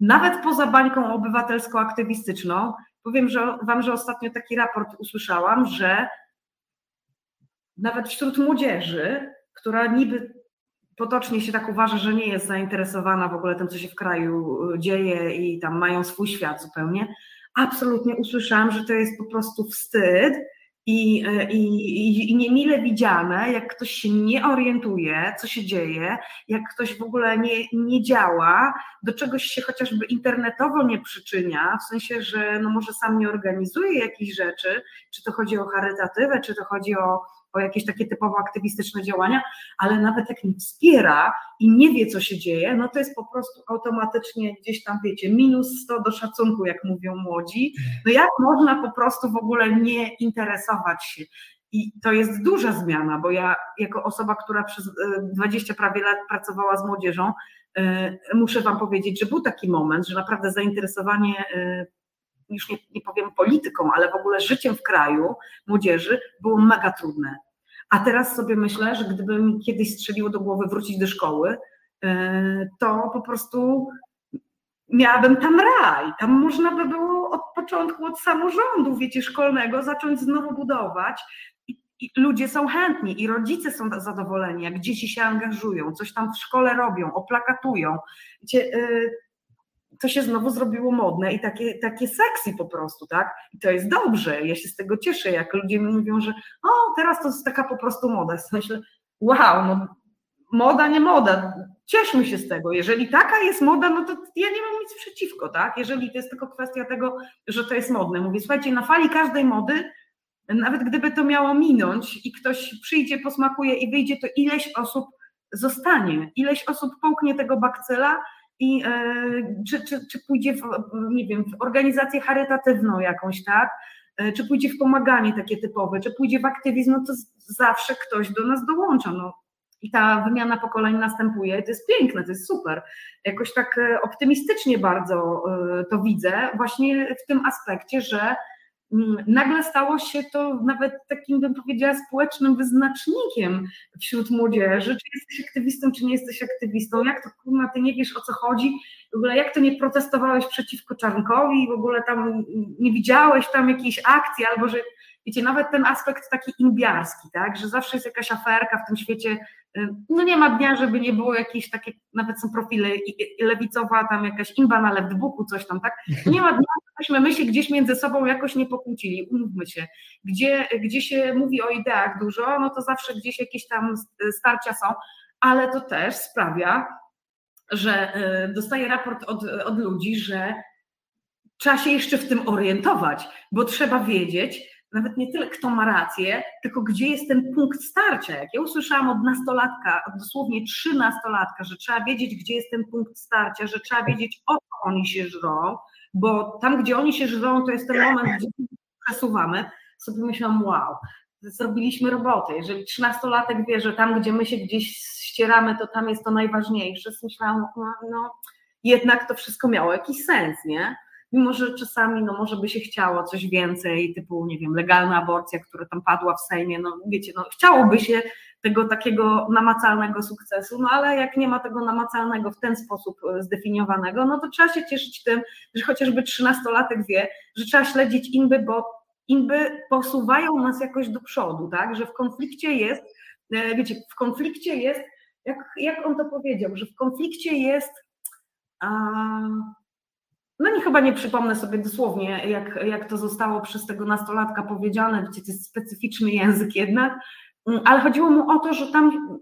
Nawet poza bańką obywatelsko-aktywistyczną, powiem że, Wam, że ostatnio taki raport usłyszałam, że nawet wśród młodzieży, która niby potocznie się tak uważa, że nie jest zainteresowana w ogóle tym, co się w kraju y, dzieje i tam mają swój świat zupełnie, absolutnie usłyszałam, że to jest po prostu wstyd i, e, i, i niemile widziane, jak ktoś się nie orientuje, co się dzieje, jak ktoś w ogóle nie, nie działa, do czegoś się chociażby internetowo nie przyczynia, w sensie, że no może sam nie organizuje jakichś rzeczy, czy to chodzi o charytatywę, czy to chodzi o o jakieś takie typowo aktywistyczne działania, ale nawet jak nie wspiera i nie wie, co się dzieje, no to jest po prostu automatycznie gdzieś tam, wiecie, minus 100 do szacunku, jak mówią młodzi. No jak można po prostu w ogóle nie interesować się? I to jest duża zmiana, bo ja jako osoba, która przez 20 e, prawie lat pracowała z młodzieżą, e, muszę Wam powiedzieć, że był taki moment, że naprawdę zainteresowanie e, już nie, nie powiem polityką, ale w ogóle życiem w kraju młodzieży było mega trudne. A teraz sobie myślę, że gdyby mi kiedyś strzeliło do głowy wrócić do szkoły, e, to po prostu miałabym tam raj. Tam można by było od początku, od samorządu, wiecie, szkolnego zacząć znowu budować. I, ludzie są chętni i rodzice są zadowoleni, jak dzieci się angażują, coś tam w szkole robią, oplakatują. E, to się znowu zrobiło modne i takie, takie sexy po prostu, tak? I to jest dobrze, ja się z tego cieszę, jak ludzie mi mówią, że o, teraz to jest taka po prostu moda. Myślę, wow, no moda, nie moda, cieszmy się z tego. Jeżeli taka jest moda, no to ja nie mam nic przeciwko, tak? Jeżeli to jest tylko kwestia tego, że to jest modne. Mówię, słuchajcie, na fali każdej mody, nawet gdyby to miało minąć i ktoś przyjdzie, posmakuje i wyjdzie, to ileś osób zostanie, ileś osób połknie tego bakcyla i e, czy, czy, czy pójdzie w, nie wiem, w organizację charytatywną jakąś, tak? E, czy pójdzie w pomaganie takie typowe, czy pójdzie w aktywizm, no to zawsze ktoś do nas dołącza. No. I ta wymiana pokoleń następuje, to jest piękne, to jest super. Jakoś tak e, optymistycznie bardzo to widzę, właśnie w tym aspekcie, że nagle stało się to nawet takim, bym powiedziała, społecznym wyznacznikiem wśród młodzieży, czy jesteś aktywistą, czy nie jesteś aktywistą, jak to kurwa, ty nie wiesz o co chodzi, w ogóle jak to nie protestowałeś przeciwko Czarnkowi, w ogóle tam nie widziałeś tam jakiejś akcji, albo że wiecie, nawet ten aspekt taki imbiarski, tak, że zawsze jest jakaś aferka w tym świecie, y, no nie ma dnia, żeby nie było jakieś takie, nawet są profile lewicowa, tam jakaś imba na leftbooku, coś tam, tak, nie ma dnia, żebyśmy my się gdzieś między sobą jakoś nie pokłócili, umówmy się, gdzie, gdzie się mówi o ideach dużo, no to zawsze gdzieś jakieś tam starcia są, ale to też sprawia, że y, dostaję raport od, od ludzi, że trzeba się jeszcze w tym orientować, bo trzeba wiedzieć, nawet nie tyle kto ma rację, tylko gdzie jest ten punkt starcia. Jak ja usłyszałam od nastolatka, dosłownie trzynastolatka, że trzeba wiedzieć, gdzie jest ten punkt starcia, że trzeba wiedzieć, o co oni się żrą, bo tam, gdzie oni się żrą, to jest ten moment, gdzie przesuwamy, sobie myślałam, wow, zrobiliśmy robotę. Jeżeli trzynastolatek wie, że tam, gdzie my się gdzieś ścieramy, to tam jest to najważniejsze, myślałam, no, no jednak to wszystko miało jakiś sens, nie? Mimo że czasami no, może by się chciało coś więcej, typu, nie wiem, legalna aborcja, która tam padła w Sejmie, no wiecie, no chciałoby się tego takiego namacalnego sukcesu, no ale jak nie ma tego namacalnego w ten sposób e, zdefiniowanego, no to trzeba się cieszyć tym, że chociażby trzynastolatek wie, że trzeba śledzić inby, bo inby posuwają nas jakoś do przodu, tak, że w konflikcie jest, e, wiecie, w konflikcie jest, jak, jak on to powiedział, że w konflikcie jest a, no nie chyba nie przypomnę sobie dosłownie, jak, jak to zostało przez tego nastolatka powiedziane, wiecie, to jest specyficzny język jednak, mm, ale chodziło mu o to, że tam,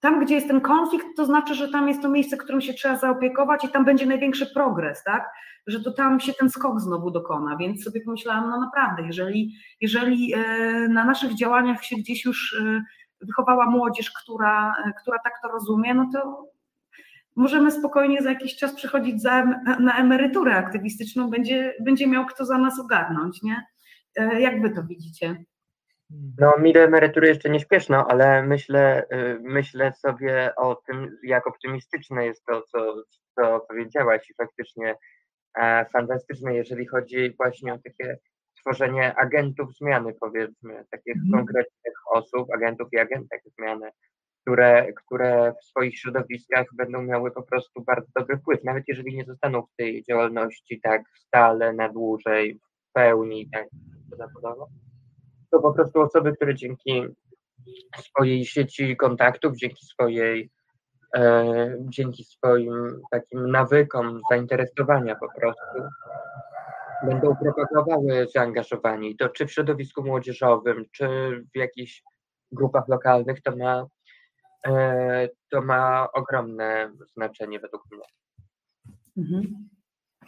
tam, gdzie jest ten konflikt, to znaczy, że tam jest to miejsce, którym się trzeba zaopiekować i tam będzie największy progres, tak? Że to tam się ten skok znowu dokona, więc sobie pomyślałam, no naprawdę, jeżeli, jeżeli e, na naszych działaniach się gdzieś już e, wychowała młodzież, która, e, która tak to rozumie, no to możemy spokojnie za jakiś czas przechodzić za, na emeryturę aktywistyczną, będzie, będzie miał kto za nas ogarnąć, nie? E, jak wy to widzicie? No, mi do emerytury jeszcze nie śpieszno, ale myślę, y, myślę sobie o tym, jak optymistyczne jest to, co, co powiedziałaś i faktycznie e, fantastyczne, jeżeli chodzi właśnie o takie tworzenie agentów zmiany, powiedzmy, takich mm. konkretnych osób, agentów i agentek zmiany, które, które w swoich środowiskach będą miały po prostu bardzo dobry wpływ, nawet jeżeli nie zostaną w tej działalności tak stale, na dłużej, w pełni, tak zawodowo, to po prostu osoby, które dzięki swojej sieci kontaktów, dzięki swojej e, dzięki swoim takim nawykom zainteresowania po prostu będą propagowały zaangażowanie. To czy w środowisku młodzieżowym, czy w jakichś grupach lokalnych, to ma to ma ogromne znaczenie według mnie. Mhm.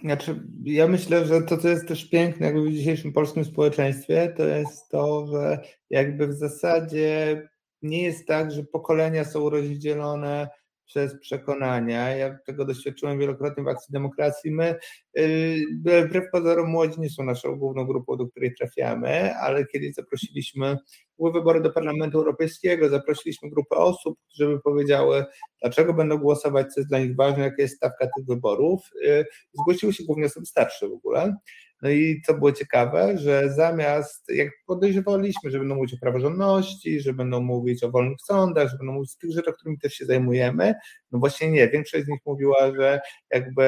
Znaczy, ja myślę, że to, co jest też piękne jakby w dzisiejszym polskim społeczeństwie, to jest to, że jakby w zasadzie nie jest tak, że pokolenia są rozdzielone przez przekonania. Ja tego doświadczyłem wielokrotnie w akcji demokracji. My, yy, wbrew pozorom, młodzi nie są naszą główną grupą, do której trafiamy, ale kiedy zaprosiliśmy, były wybory do Parlamentu Europejskiego, zaprosiliśmy grupę osób, żeby powiedziały, dlaczego będą głosować, co jest dla nich ważne, jaka jest stawka tych wyborów. Yy, zgłosiły się głównie osoby starsze w ogóle. No i co było ciekawe, że zamiast, jak podejrzewaliśmy, że będą mówić o praworządności, że będą mówić o wolnych sądach, że będą mówić o tych rzeczach, którymi też się zajmujemy, no właśnie nie. Większość z nich mówiła, że jakby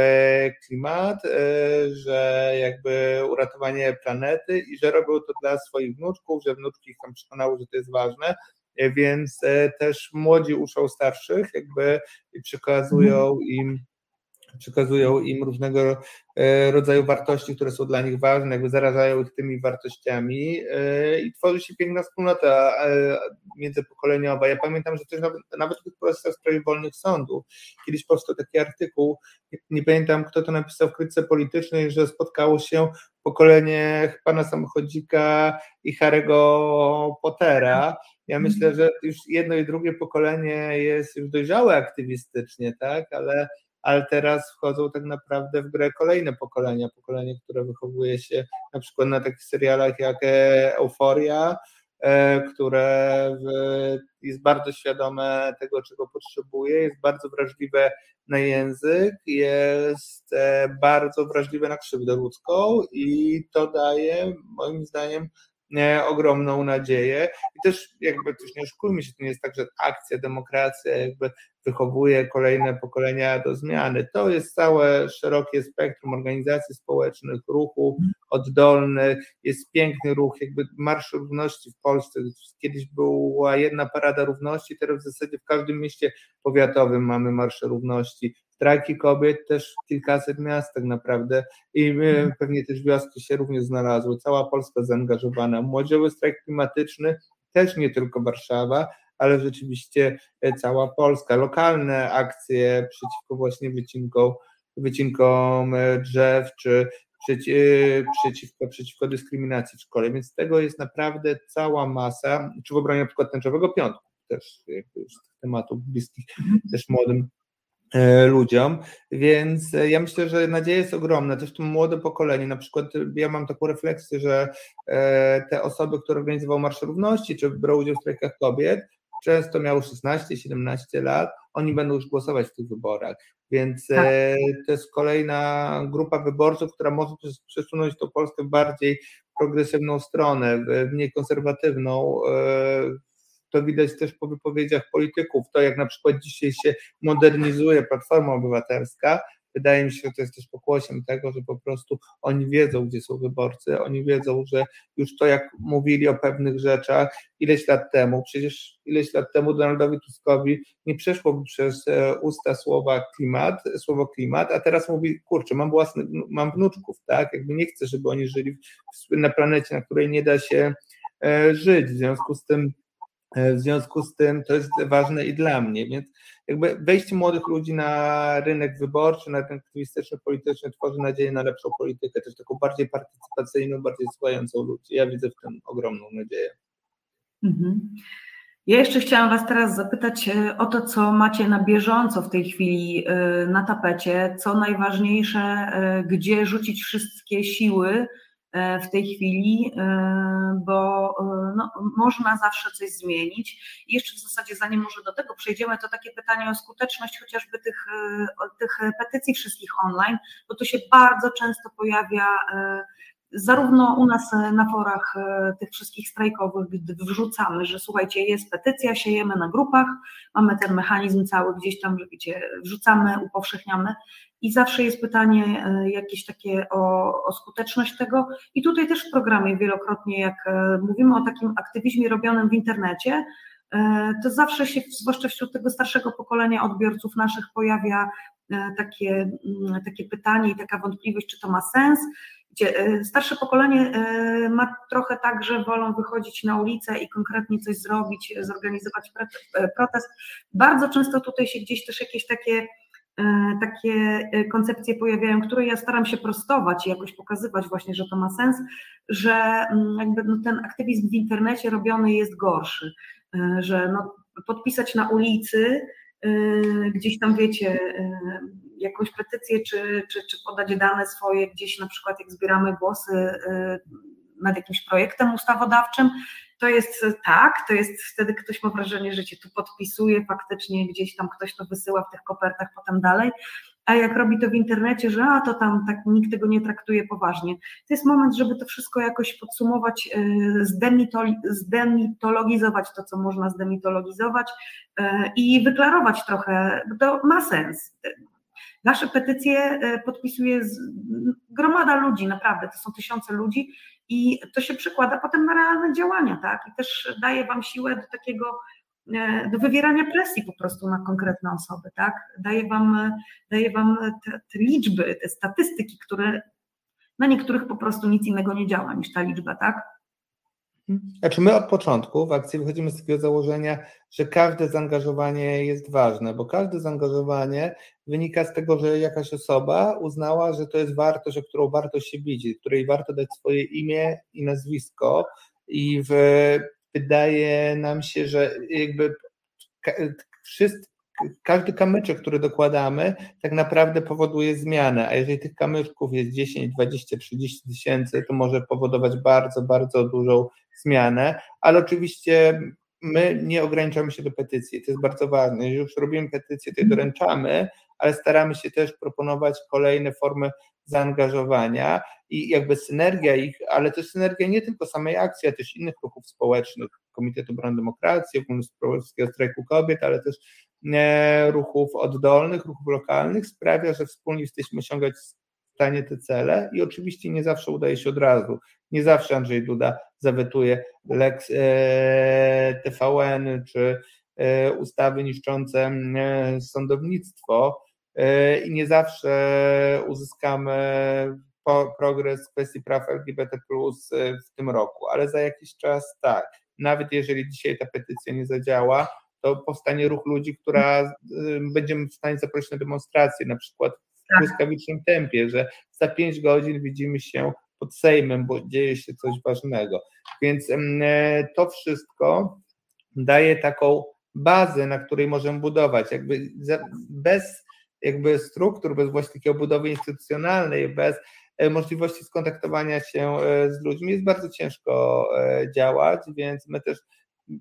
klimat, e, że jakby uratowanie planety i że robią to dla swoich wnuczków, że wnuczki ich tam przekonały, że to jest ważne, e, więc e, też młodzi uszą starszych jakby przekazują mhm. im przekazują im różnego e, rodzaju wartości, które są dla nich ważne, jakby zarażają ich tymi wartościami e, i tworzy się piękna wspólnota e, międzypokoleniowa. Ja pamiętam, że też nawet, nawet w procesach w sprawie wolnych sądów, kiedyś powstał taki artykuł, nie pamiętam kto to napisał w krytyce politycznej, że spotkało się pokolenie pana samochodzika i Harry'ego Pottera. Ja myślę, że już jedno i drugie pokolenie jest już dojrzałe aktywistycznie, tak, ale ale teraz wchodzą tak naprawdę w grę kolejne pokolenia, pokolenie, które wychowuje się na przykład na takich serialach jak e, Euforia, które jest bardzo świadome tego, czego potrzebuje, jest bardzo wrażliwe na język, jest bardzo wrażliwe na krzywdę ludzką i to daje moim zdaniem ogromną nadzieję. I też jakby też nie oszukujmy się, to nie jest tak, że akcja, demokracja jakby wychowuje kolejne pokolenia do zmiany. To jest całe szerokie spektrum organizacji społecznych, ruchów oddolnych, jest piękny ruch, jakby Marsz Równości w Polsce. Kiedyś była jedna parada równości, teraz w zasadzie w każdym mieście powiatowym mamy Marsze Równości strajki kobiet też w kilkaset miast tak naprawdę i mhm. pewnie też wioski się również znalazły, cała Polska zaangażowana. Młodzieży strajk klimatyczny też nie tylko Warszawa, ale rzeczywiście e, cała Polska. Lokalne akcje przeciwko właśnie wycinkom, wycinkom e, drzew, czy e, przeciwko, przeciwko dyskryminacji w szkole, więc tego jest naprawdę cała masa, czy w obronie na przykład tęczowego piątku, też tematów bliskich mhm. też młodym ludziom, więc ja myślę, że nadzieja jest ogromna, też to młode pokolenie, na przykład ja mam taką refleksję, że te osoby, które organizowały Marsz Równości, czy brały udział w strajkach kobiet, często miały 16-17 lat, oni będą już głosować w tych wyborach, więc tak. to jest kolejna grupa wyborców, która może przesunąć tą Polskę w bardziej progresywną stronę, w mniej konserwatywną, to widać też po wypowiedziach polityków, to jak na przykład dzisiaj się modernizuje Platforma Obywatelska, wydaje mi się, że to jest też pokłosiem tego, że po prostu oni wiedzą, gdzie są wyborcy, oni wiedzą, że już to, jak mówili o pewnych rzeczach ileś lat temu, przecież ileś lat temu Donaldowi Tuskowi nie przeszłoby przez e, usta słowa klimat, słowo klimat, a teraz mówi, kurczę, mam własny, mam wnuczków, tak, jakby nie chcę, żeby oni żyli na planecie, na której nie da się e, żyć, w związku z tym w związku z tym to jest ważne i dla mnie, więc jakby wejście młodych ludzi na rynek wyborczy, na rynek aktywistyczny, polityczny tworzy nadzieję na lepszą politykę, też taką bardziej partycypacyjną, bardziej słuchającą ludzi. Ja widzę w tym ogromną nadzieję. Mhm. Ja jeszcze chciałam Was teraz zapytać e, o to, co macie na bieżąco w tej chwili e, na tapecie, co najważniejsze, gdzie rzucić wszystkie siły, E, w tej chwili, e, bo e, no, można zawsze coś zmienić. I jeszcze w zasadzie, zanim może do tego przejdziemy, to takie pytanie o skuteczność chociażby tych, tych petycji wszystkich online, bo to się bardzo często pojawia zarówno u nas na forach tych wszystkich strajkowych, gdy wrzucamy, że słuchajcie, jest petycja, siejemy na grupach, mamy ten mechanizm cały gdzieś tam, że wiecie, wrzucamy, upowszechniamy, i zawsze jest pytanie e, jakieś takie o, o, skuteczność tego. I tutaj też w programie wielokrotnie, jak e, mówimy o takim aktywizmie robionym w internecie, e, to zawsze się, zwłaszcza wśród tego starszego pokolenia odbiorców naszych, pojawia takie, mm, takie pytanie i taka wątpliwość, czy to ma sens. Gdzie starsze pokolenie ma trochę tak, że wolą wychodzić na ulicę i konkretnie coś zrobić, zorganizować protest. Bardzo często tutaj się gdzieś też jakieś takie E, takie e, koncepcje pojawiają, które ja staram się prostować i jakoś pokazywać właśnie, że to ma sens, że mm, jakby no ten aktywizm w internecie robiony jest gorszy, e, że no podpisać na ulicy, gdzieś tam wiecie, jakąś petycję, czy, czy, czy podać dane swoje gdzieś na przykład jak zbieramy głosy nad jakimś projektem ustawodawczym, to jest tak, to jest wtedy ktoś ma wrażenie, że cię tu podpisuje, faktycznie gdzieś tam ktoś to wysyła w tych kopertach potem dalej, a jak robi to w internecie, że a to tam tak nikt tego nie traktuje poważnie. To jest moment, żeby to wszystko jakoś podsumować, y, zdemitologizować to, co można zdemitologizować y, i wyklarować trochę, to ma sens. Nasze petycje y, podpisuje gromada ludzi, naprawdę, to są tysiące ludzi i to się przekłada potem na realne działania, tak? I też daje Wam siłę do takiego, e, do wywierania presji po prostu na konkretne osoby, tak? Daje Wam, daje wam te, te liczby, te statystyki, które na niektórych po prostu nic innego nie działa niż ta liczba, tak? Znaczy my od początku w akcji wychodzimy z takiego założenia, że każde zaangażowanie jest ważne, bo każde zaangażowanie wynika z tego, że jakaś osoba uznała, że to jest wartość, o którą warto się bić, której warto dać swoje imię i nazwisko i w, wydaje nam się, że jakby każdy kamyczek, który dokładamy, tak naprawdę powoduje zmianę, a jeżeli tych kamyczków jest 10, 20, 30 tysięcy, to może powodować bardzo, bardzo dużą zmianę, ale oczywiście my nie ograniczamy się do petycji, to jest bardzo ważne. Jeżeli już robimy petycję, to je doręczamy, ale staramy się też proponować kolejne formy zaangażowania i jakby synergia ich, ale też synergia nie tylko samej akcji, ale też innych ruchów społecznych, Komitetu Obrony Demokracji, Ogólnopolskiego Strajku Kobiet, ale też e, ruchów oddolnych, ruchów lokalnych sprawia, że wspólnie jesteśmy osiągać stanie te cele i oczywiście nie zawsze udaje się od razu. Nie zawsze Andrzej Duda zawetuje Lex e, TVN czy e, ustawy niszczące sądownictwo, E, i nie zawsze uzyskamy progres w kwestii praw LGBT w tym roku, ale za jakiś czas tak. Nawet jeżeli dzisiaj ta petycja nie zadziała, to powstanie ruch ludzi, która będziemy w stanie zaprosić na demonstrację, na przykład tak. błyskawicznym tempie, że za pięć godzin widzimy się pod Sejmem, bo dzieje się coś ważnego. Więc to wszystko daje taką bazę, na której możemy budować. Jakby bez jakby struktur, bez właśnie takiej obudowy instytucjonalnej, bez e, możliwości skontaktowania się e, z ludźmi jest bardzo ciężko e, działać, więc my też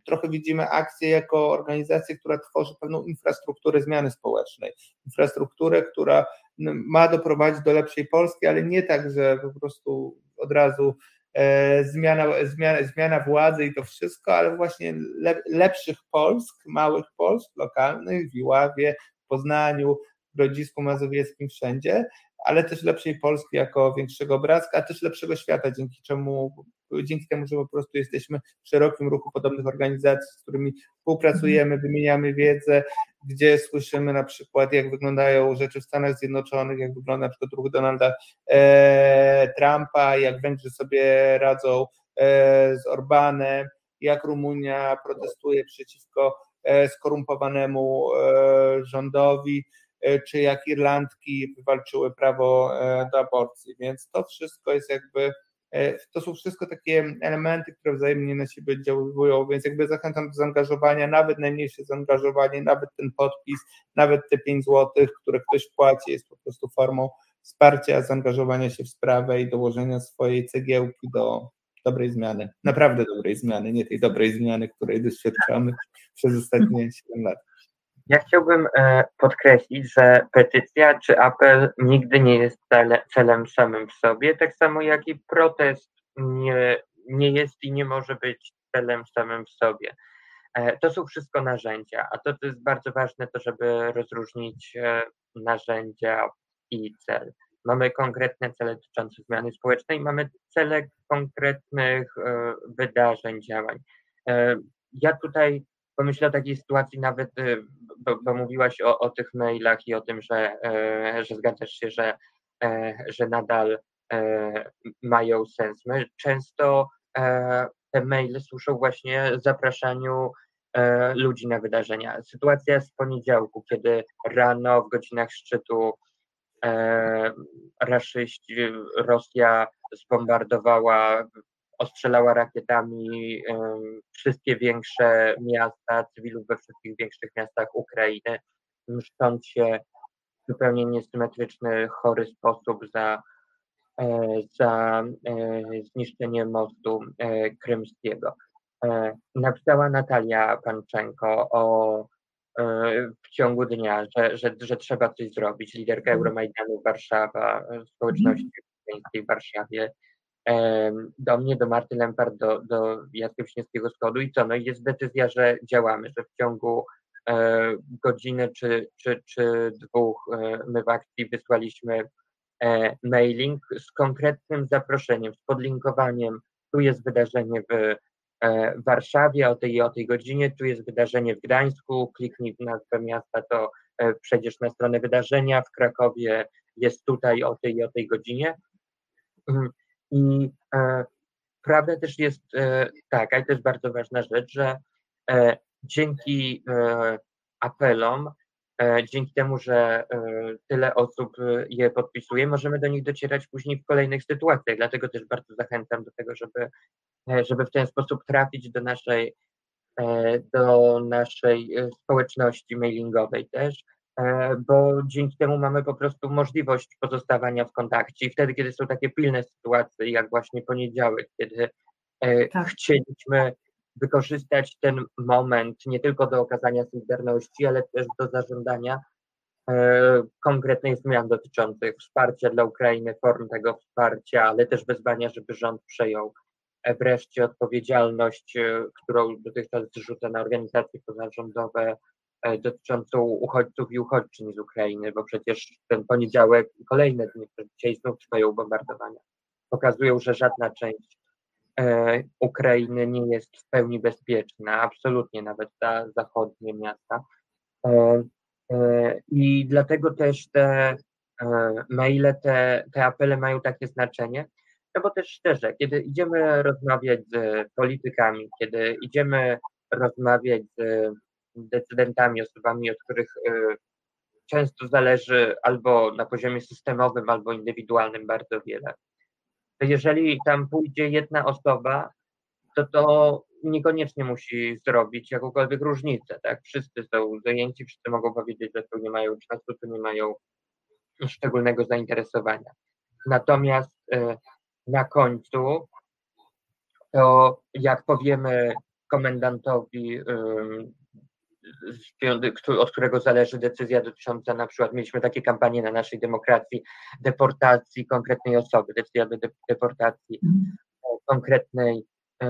trochę widzimy akcję jako organizację, która tworzy pewną infrastrukturę zmiany społecznej. Infrastrukturę, która ma doprowadzić do lepszej Polski, ale nie tak, że po prostu od razu zmiana, zmiana, zmiana władzy i to wszystko, ale właśnie lepszych Polsk, małych Polsk lokalnych w Iławie, w Poznaniu, Grodzisku Mazowieckim, wszędzie, ale też lepszej Polski jako większego obrazka, a też lepszego świata, dzięki czemu, dzięki temu, że po prostu jesteśmy w szerokim ruchu podobnych organizacji, z którymi współpracujemy, mhm. wymieniamy wiedzę, gdzie słyszymy na przykład, jak wyglądają rzeczy w Stanach Zjednoczonych, jak wygląda na przykład ruch Donalda e, Trumpa, jak Węgrzy sobie radzą e, z Orbanem, jak Rumunia protestuje przeciwko e, skorumpowanemu e, rządowi, E, czy jak Irlandki wywalczyły prawo e, do aborcji. Więc to wszystko jest jakby, to są wszystko takie elementy, które wzajemnie na siebie oddziałują, więc jakby zachęcam do zaangażowania, nawet najmniejsze zaangażowanie, nawet ten podpis, nawet te 5 zł, które ktoś płaci, jest po prostu formą wsparcia, zaangażowania się w sprawę i dołożenia swojej cegiełki do dobrej zmiany, naprawdę dobrej zmiany, nie tej dobrej zmiany, której doświadczamy przez ostatnie 7 lat. Ja chciałbym e, podkreślić, że petycja czy apel nigdy nie jest cele, celem samym w sobie, tak samo jak i protest nie, nie jest i nie może być celem samym w sobie. E, to są wszystko narzędzia, a to, to jest bardzo ważne, to żeby rozróżnić e, narzędzia i cel. Mamy konkretne cele dotyczące zmiany społecznej, mamy cele konkretnych wydarzeń, działań. Ja tutaj pomyślę o takiej sytuacji nawet, bo, bo mówiłaś o, o, tych mailach i o tym, że, e, że zgadzasz się, że, e, że nadal e, mają sens. My często te maile służą właśnie zapraszaniu ludzi na wydarzenia. Sytuacja z poniedziałku, kiedy rano w godzinach szczytu raszyści, Rosja zbombardowała ostrzelała rakietami wszystkie większe miasta, cywilów we wszystkich większych miastach Ukrainy, mszcząc się w zupełnie niesymetryczny, chory sposób za, e, za e, zniszczenie mostu e, krymskiego. Napisała Natalia Panczenko o w ciągu dnia, że, że, że trzeba coś zrobić. Liderka mhm. Euromajdanu Warszawa, społeczności w Warszawie do mnie, do Marty Lempart, do, do Jacka Wiśniewskiego i co? No jest decyzja, że działamy, że w ciągu e, godziny czy, czy, czy dwóch e, my w akcji wysłaliśmy e, mailing z konkretnym zaproszeniem, z podlinkowaniem. Tu jest wydarzenie w Warszawie o tej i o tej godzinie, tu jest wydarzenie w Gdańsku, kliknij w nazwę miasta, to przejdziesz na stronę wydarzenia, w Krakowie jest tutaj o tej i o tej godzinie. I e, prawda też jest e, taka, i to jest bardzo ważna rzecz, że e, dzięki e, apelom, e, dzięki temu, że e, tyle osób je podpisuje, możemy do nich docierać później w kolejnych sytuacjach. Dlatego też bardzo zachęcam do tego, żeby, żeby w ten sposób trafić do naszej, do naszej społeczności mailingowej też bo dzięki temu mamy po prostu możliwość pozostawania w kontakcie i wtedy, kiedy są takie pilne sytuacje, jak właśnie poniedziałek, kiedy Tak. Chcieliśmy wykorzystać ten moment nie tylko do okazania solidarności, ale też do zażądania konkretnych zmian dotyczących wsparcia dla Ukrainy, form tego wsparcia, ale też wezwania, żeby rząd przejął wreszcie odpowiedzialność, którą dotychczas zrzuca na organizacje pozarządowe E, dotyczącą uchodźców i uchodźczyń z Ukrainy, bo przecież ten poniedziałek i kolejne dni, dzisiaj znów trwają bombardowania, pokazują, że żadna część e, Ukrainy nie jest w pełni bezpieczna, absolutnie nawet ta zachodnie miasta. E, I dlatego też te maile, te, te apele mają takie znaczenie, no bo też szczerze, kiedy idziemy rozmawiać z politykami, kiedy idziemy rozmawiać z decydentami, osobami, od których y, często zależy albo na poziomie systemowym, albo indywidualnym bardzo wiele. Jeżeli tam pójdzie jedna osoba, to to niekoniecznie musi zrobić jakąkolwiek różnicę, tak? Wszyscy są zajęci, wszyscy mogą powiedzieć, że tu nie mają czasu, tu nie mają szczególnego zainteresowania. Natomiast y, na końcu to jak powiemy komendantowi od którego zależy decyzja dotycząca na przykład, mieliśmy takie kampanie na naszej demokracji, deportacji konkretnej osoby, decyzja do deportacji konkretnej e,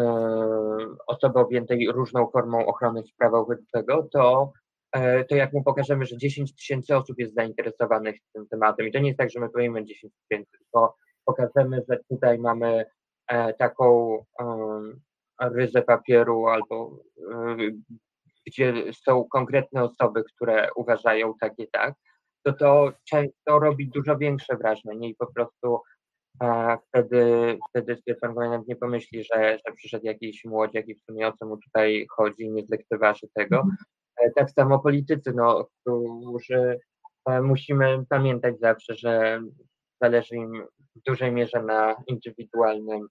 osoby objętej różną formą ochrony prawa uchodźczego, to, e, to jak mu pokażemy, że 10 tysięcy osób jest zainteresowanych tym tematem. I to nie jest tak, że my powiemy 10 tysięcy, tylko pokażemy, że tutaj mamy e, taką ryzę papieru albo gdzie są konkretne osoby, które uważają tak i tak, to to często robi dużo większe wrażenie i po prostu a wtedy, wtedy pan komendant nie pomyśli, że, że przyszedł jakiś młodziak i w sumie o co mu tutaj chodzi nie zlekceważy tego. Mhm. E, tak samo politycy, no, którzy e, musimy pamiętać zawsze, że zależy im w dużej mierze na indywidualnym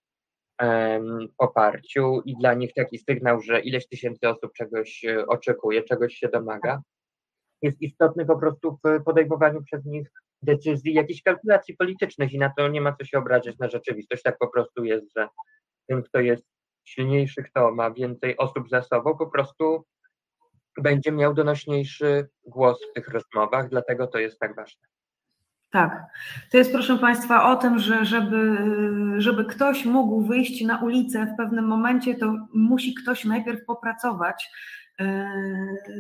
poparciu i dla nich taki sygnał, że ileś tysięcy osób czegoś e, oczekuje, czegoś się domaga, jest istotny po prostu w podejmowaniu przez nich decyzji, jakichś kalkulacji politycznych i na to nie ma co się obrażać na rzeczywistość. Tak po prostu jest, że tym, kto jest silniejszy, kto ma więcej osób za sobą, po prostu będzie miał donośniejszy głos w tych rozmowach, dlatego to jest tak ważne. Tak. To jest, proszę Państwa, o tym, że żeby, żeby ktoś mógł wyjść na ulicę w pewnym momencie, to musi ktoś najpierw popracować. E,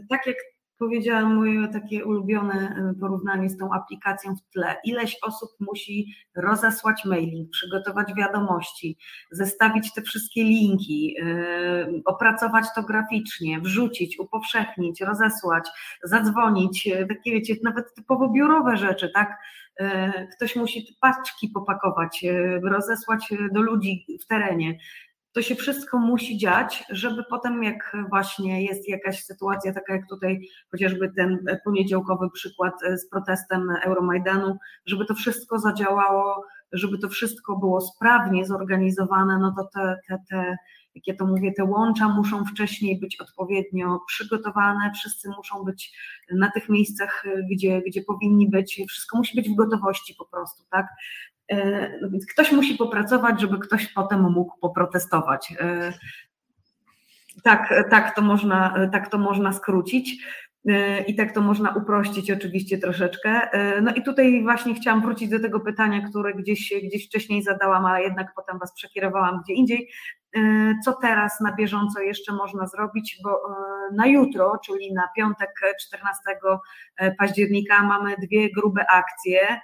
tak jak powiedziałam moje takie ulubione e, porównanie z tą aplikacją w tle. Ileś osób musi rozesłać mailing, przygotować wiadomości, zestawić te wszystkie linki, yy, opracować to graficznie, wrzucić, upowszechnić, rozesłać, zadzwonić, takie wiecie, nawet typowo biurowe rzeczy, tak? Ktoś musi paczki popakować, rozesłać do ludzi w terenie to się wszystko musi dziać, żeby potem, jak właśnie jest jakaś sytuacja, taka jak tutaj chociażby ten poniedziałkowy przykład z protestem Euromajdanu, żeby to wszystko zadziałało, żeby to wszystko było sprawnie zorganizowane, no to te, te, te jak ja to mówię, te łącza muszą wcześniej być odpowiednio przygotowane, wszyscy muszą być na tych miejscach, gdzie, gdzie powinni być, wszystko musi być w gotowości po prostu, tak? E, no więc ktoś musi popracować, żeby ktoś potem mógł poprotestować. E, tak, tak, to można, tak to można skrócić. E, I tak to można uprościć oczywiście troszeczkę. No i tutaj właśnie chciałam wrócić do tego pytania, które gdzieś, gdzieś wcześniej zadałam, ale jednak potem Was przekierowałam gdzie indziej. Co teraz na bieżąco jeszcze można zrobić, bo na jutro, czyli na piątek 14 października mamy dwie grube akcje.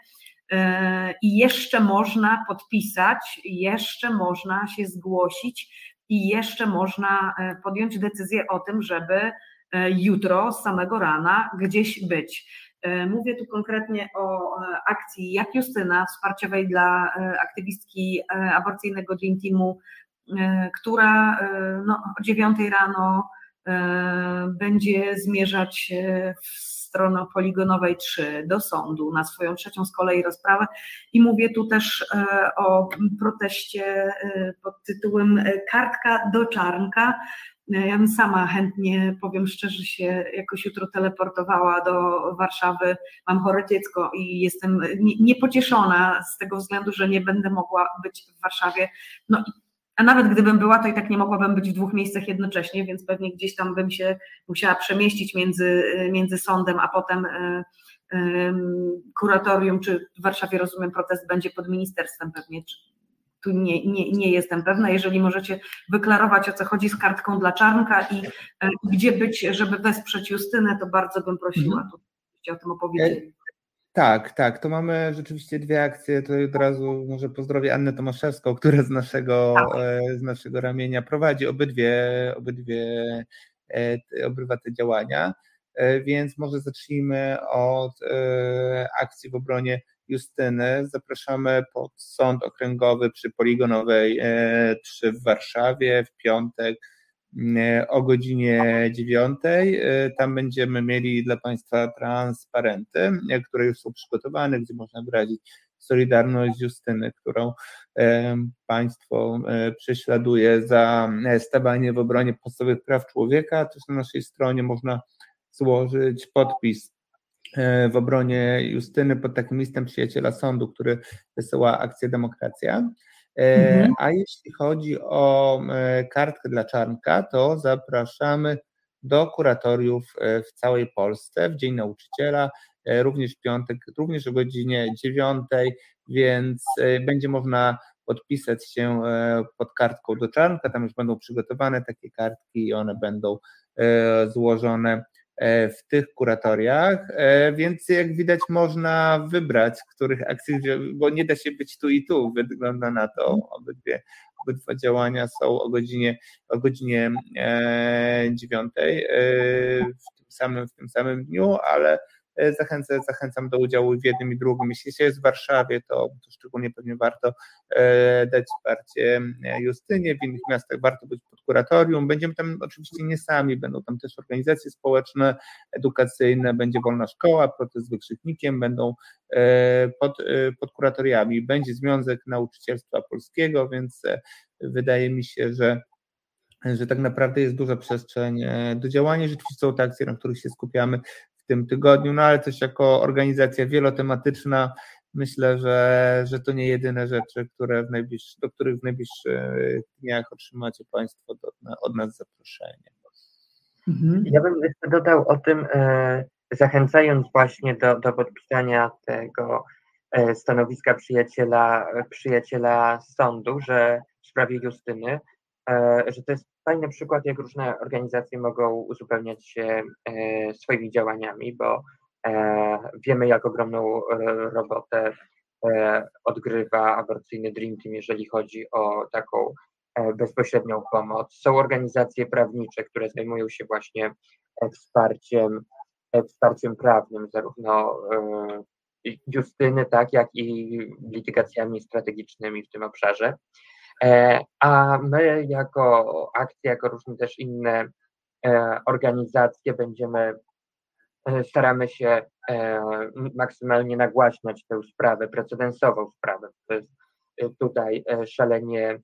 I jeszcze można podpisać, jeszcze można się zgłosić i jeszcze można e, podjąć decyzję o tym, żeby e, jutro z samego rana gdzieś być. E, mówię tu konkretnie o akcji Jak Justyna, wsparciowej dla aktywistki aborcyjnego Dream Teamu, która no, o 9 rano będzie zmierzać w stronę poligonowej 3 do sądu na swoją trzecią z kolei rozprawę i mówię tu też e, o proteście e, pod tytułem e, Kartka do Czarnka. Ja bym sama chętnie, powiem szczerze, się jakoś jutro teleportowała do Warszawy. Mam chore dziecko i jestem niepocieszona z tego względu, że nie będę mogła być w Warszawie. No i A nawet gdybym była, to i tak nie mogłabym być w dwóch miejscach jednocześnie, więc pewnie gdzieś tam bym się musiała przemieścić między, między sądem, a potem kuratorium, czy w Warszawie rozumiem protest będzie pod ministerstwem pewnie, tu nie, nie, nie jestem pewna. Jeżeli możecie wyklarować, o co chodzi z kartką dla Czarnka i e, gdzie być, żeby wesprzeć Justynę, to bardzo bym prosiła, mhm. o tym opowiedzieli. Tak, tak, to mamy rzeczywiście dwie akcje, to od razu może pozdrowię Annę Tomaszewską, która z naszego, tak. E, z naszego ramienia prowadzi obydwie, obydwie e, obrywa te działania, więc może zacznijmy od akcji w obronie Justyny. Zapraszamy pod sąd okręgowy przy Poligonowej 3 e, w Warszawie w piątek e, o godzinie 9. E, tam będziemy mieli dla Państwa transparenty, które już są przygotowane, gdzie można wyrazić solidarność Justyny, którą państwo prześladuje za stawanie w obronie podstawowych praw człowieka. Też na naszej stronie można złożyć podpis E, w obronie Justyny pod takim listem przyjaciela sądu, który wysyła akcję Demokracja. E, mhm. A jeśli chodzi o e, kartkę dla Czarnka, to zapraszamy do kuratoriów w całej Polsce w Dzień Nauczyciela, również w piątek, również o godzinie 9, więc będzie można podpisać się pod kartką do Czarnka. Tam już będą przygotowane takie kartki i one będą złożone E, w tych kuratoriach, e, więc jak widać można wybrać, których akcji, bo nie da się być tu i tu, wygląda na to, obydwie, obydwa działania są o godzinie, o godzinie e, dziewiątej w tym samym, w tym samym dniu, ale E, zachęcam, zachęcam do udziału w jednym i drugim. Jeśli się jest w Warszawie, to, to szczególnie pewnie warto e, dać wsparcie e, Justynie, w innych miastach warto być pod kuratorium. Będziemy tam oczywiście nie sami, będą tam też organizacje społeczne, edukacyjne, będzie wolna szkoła, protest z wykrzyknikiem, będą pod, pod kuratoriami. Będzie Związek Nauczycielstwa Polskiego, więc wydaje mi się, że że tak naprawdę jest duża przestrzeń do działania. Rzeczywiście są te akcje, na których się skupiamy tym tygodniu, no ale też jako organizacja wielotematyczna myślę, że, że to nie jedyne rzeczy, które w najbliższy, do których w najbliższych dniach otrzymacie Państwo do, od nas zaproszenie. Mhm. Ja bym jeszcze dodał o tym, e, zachęcając właśnie do, do podpisania tego e, stanowiska przyjaciela, przyjaciela sądu, że w sprawie Justyny, e, że to jest fajny przykład, jak różne organizacje mogą uzupełniać się e, swoimi działaniami, bo e, wiemy, jak ogromną e, robotę odgrywa aborcyjny Dream Team, jeżeli chodzi o taką bezpośrednią pomoc. Są organizacje prawnicze, które zajmują się właśnie wsparciem, wsparciem prawnym, zarówno Justyny, tak, jak i litygacjami strategicznymi w tym obszarze. E, a my jako akcja, jako różne też inne e, organizacje będziemy, e, staramy się maksymalnie nagłaśniać tę sprawę, precedensową sprawę. To jest tutaj szalenie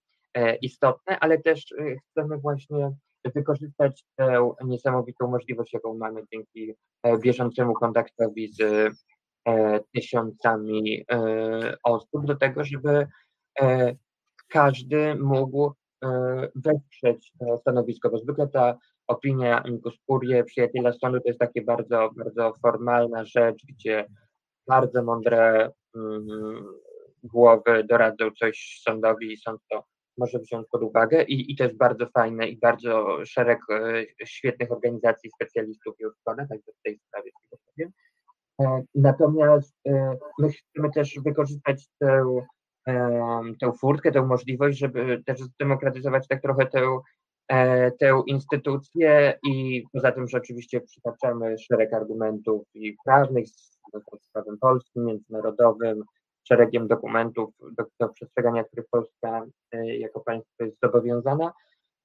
istotne, ale też chcemy właśnie wykorzystać tę niesamowitą możliwość, jaką mamy dzięki bieżącemu kontaktowi z tysiącami osób do tego, żeby każdy mógł e, wesprzeć to stanowisko, bo zwykle ta opinia amicus curiae, przyjaciela sądu, to jest takie bardzo, bardzo formalna rzecz, gdzie bardzo mądre mm, głowy doradzą coś sądowi i sąd to może wziąć pod uwagę i, i to jest bardzo fajne i bardzo szereg e, świetnych organizacji specjalistów już składa, także w tej sprawie. E, natomiast e, my chcemy też wykorzystać tę tę furtkę, tę możliwość, żeby też zdemokratyzować tak trochę tę, e, tę instytucję i poza tym, że oczywiście przytaczamy szereg argumentów i prawnych z, z prawem polskim, międzynarodowym, szeregiem dokumentów, do, do przestrzegania których Polska e, jako państwo jest zobowiązana,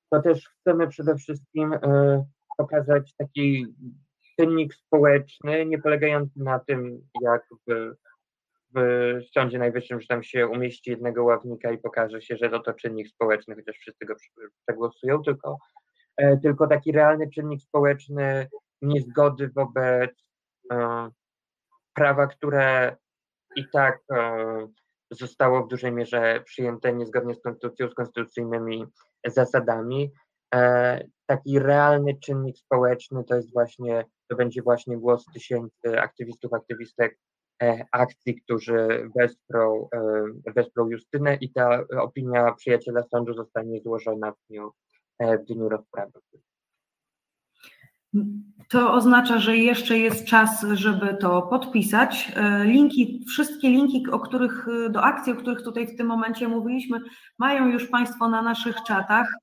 to też chcemy przede wszystkim e, pokazać taki czynnik społeczny, nie polegający na tym, jak w w Sądzie Najwyższym, że tam się umieści jednego ławnika i pokaże się, że to, czynnik społeczny, chociaż wszyscy go przegłosują, tylko, e, tylko taki realny czynnik społeczny niezgody wobec e, prawa, które i tak e, zostało w dużej mierze przyjęte niezgodnie z konstytucją, z konstytucyjnymi zasadami. Taki realny czynnik społeczny to jest właśnie, to będzie właśnie głos tysięcy aktywistów, aktywistek akcji, którzy wesprą, wesprą Justynę i ta opinia przyjaciela sądu zostanie złożona w dniu, w dniu rozprawy. To oznacza, że jeszcze jest czas, żeby to podpisać. E, linki, wszystkie linki, o których, do akcji, o których tutaj w tym momencie mówiliśmy, mają już Państwo na naszych czatach e,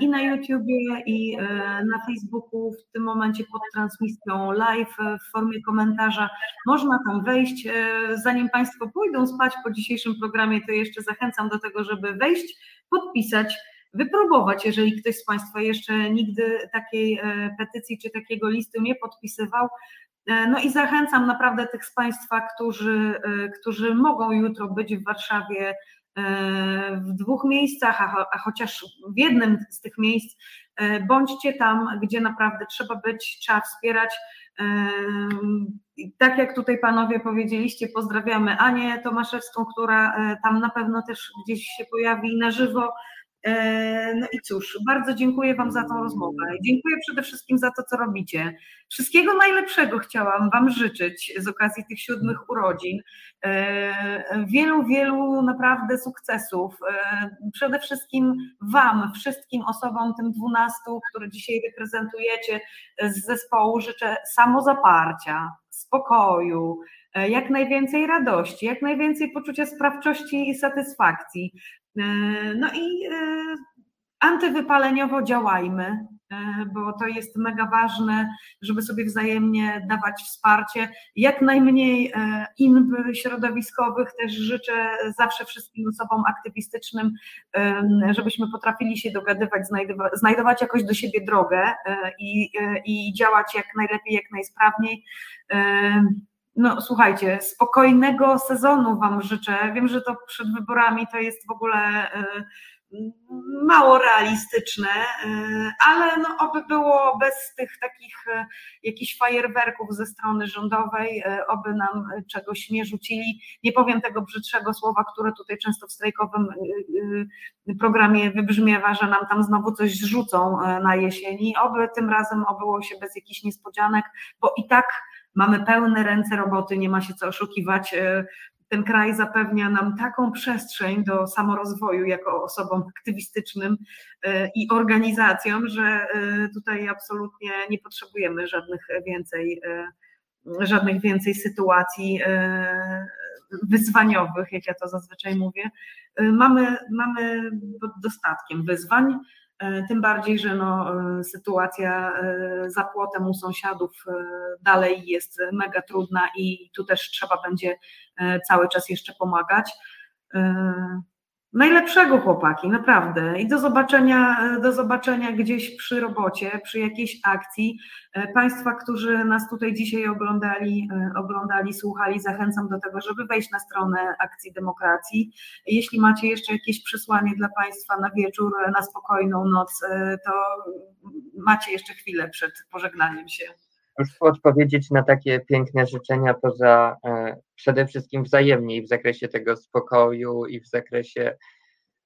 i na YouTubie, i e, na Facebooku, w tym momencie pod transmisją live w formie komentarza. Można tam wejść. Zanim Państwo pójdą spać po dzisiejszym programie, to jeszcze zachęcam do tego, żeby wejść, podpisać wypróbować, jeżeli ktoś z Państwa jeszcze nigdy takiej e, petycji czy takiego listu nie podpisywał. E, no i zachęcam naprawdę tych z Państwa, którzy, e, którzy mogą jutro być w Warszawie w dwóch miejscach, a, a chociaż w jednym z tych miejsc, bądźcie tam, gdzie naprawdę trzeba być, trzeba wspierać. Tak jak tutaj panowie powiedzieliście, pozdrawiamy Anię Tomaszewską, która tam na pewno też gdzieś się pojawi na żywo. E, no i cóż, bardzo dziękuję Wam za tą rozmowę. Dziękuję przede wszystkim za to, co robicie. Wszystkiego najlepszego chciałam Wam życzyć z okazji tych siódmych urodzin. E, wielu, wielu naprawdę sukcesów. E, przede wszystkim Wam, wszystkim osobom, tym dwunastu, które dzisiaj reprezentujecie z zespołu, życzę samozaparcia, spokoju, jak najwięcej radości, jak najwięcej poczucia sprawczości i satysfakcji. E, no i e, antywypaleniowo działajmy, e, bo to jest mega ważne, żeby sobie wzajemnie dawać wsparcie. Jak najmniej inb środowiskowych też życzę zawsze wszystkim osobom aktywistycznym, żebyśmy potrafili się dogadywać, znajdować jakoś do siebie drogę i, i działać jak najlepiej, jak najsprawniej. No słuchajcie, spokojnego sezonu Wam życzę. Wiem, że to przed wyborami to jest w ogóle y, mało realistyczne, y, ale no, oby było bez tych takich y, jakichś fajerwerków ze strony rządowej, oby nam czegoś nie rzucili. Nie powiem tego brzydszego słowa, które tutaj często w strajkowym programie wybrzmiewa, że nam tam znowu coś zrzucą na jesieni. Oby tym razem obyło się bez jakichś niespodzianek, bo i tak mamy pełne ręce roboty, nie ma się co oszukiwać. E, ten kraj zapewnia nam taką przestrzeń do samorozwoju jako osobom aktywistycznym e, i organizacjom, że e, tutaj absolutnie nie potrzebujemy żadnych więcej, żadnych więcej sytuacji wyzwaniowych, jak ja to zazwyczaj mówię. Mamy, mamy dostatkiem wyzwań. E, tym bardziej, że no, e, sytuacja e, za płotem u sąsiadów dalej jest mega trudna i tu też trzeba będzie cały czas jeszcze pomagać najlepszego chłopaki, naprawdę. I do zobaczenia, do zobaczenia gdzieś przy robocie, przy jakiejś akcji. E, państwa, którzy nas tutaj dzisiaj oglądali, e, oglądali, słuchali, zachęcam do tego, żeby wejść na stronę Akcji Demokracji. Jeśli macie jeszcze jakieś przesłanie dla Państwa na wieczór, na spokojną noc, e, to macie jeszcze chwilę przed pożegnaniem się już odpowiedzieć na takie piękne życzenia poza e, przede wszystkim wzajemnie i w zakresie tego spokoju i w zakresie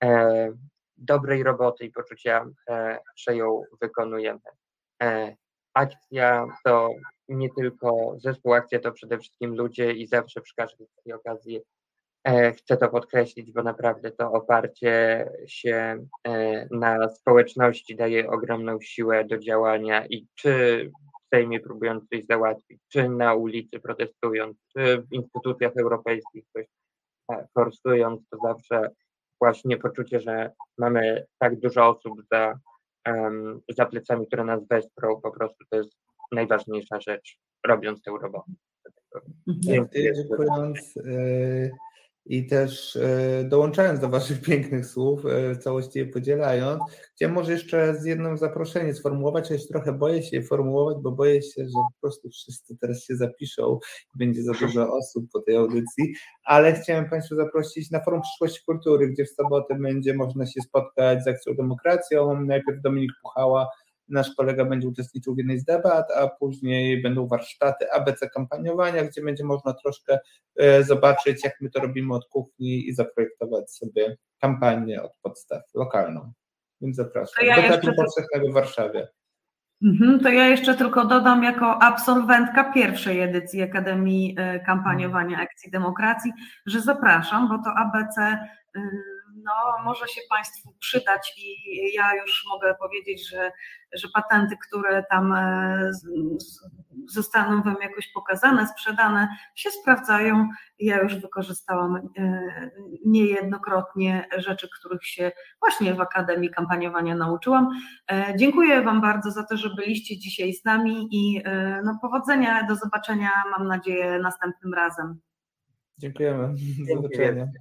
e, dobrej roboty i poczucia, e, że ją wykonujemy. E, akcja to nie tylko zespół, akcja to przede wszystkim ludzie i zawsze przy każdej okazji e, chcę to podkreślić, bo naprawdę to oparcie się e, na społeczności daje ogromną siłę do działania i czy Sejmie próbując coś załatwić, czy na ulicy protestując, czy w instytucjach europejskich coś e, forsując, to zawsze właśnie poczucie, że mamy tak dużo osób za, um, za plecami, które nas wesprą, po prostu to jest najważniejsza rzecz, robiąc tę robotę. Mhm. Dziękując, y, i też e, dołączając do Waszych pięknych słów, e, całości je podzielając, chciałem może jeszcze z jednym zaproszenie sformułować, choć trochę boję się je formułować, bo boję się, że po prostu wszyscy teraz się zapiszą i będzie za dużo osób po tej audycji, ale chciałem Państwa zaprosić na Forum Przyszłości Kultury, gdzie w sobotę będzie można się spotkać z Akcją Demokracją, najpierw Dominik Puchała, nasz kolega będzie uczestniczył w jednej z debat, a później będą warsztaty ABC kampaniowania, gdzie będzie można troszkę e, zobaczyć, jak my to robimy od kuchni i zaprojektować sobie kampanię od podstaw lokalną. Więc zapraszam. Ja Debatu jeszcze... powszechnego w Warszawie. Mhm, to ja jeszcze tylko dodam jako absolwentka pierwszej edycji Akademii e, Kampaniowania Akcji Demokracji, że zapraszam, bo to ABC no, może się Państwu przydać i ja już mogę powiedzieć, że, że patenty, które tam e, zostaną Wam jakoś pokazane, sprzedane, się sprawdzają. Ja już wykorzystałam e, niejednokrotnie rzeczy, których się właśnie w Akademii Kampaniowania nauczyłam. E, dziękuję Wam bardzo za to, że byliście dzisiaj z nami i no, powodzenia, do zobaczenia, mam nadzieję, następnym razem. Dziękujemy. Do zobaczenia.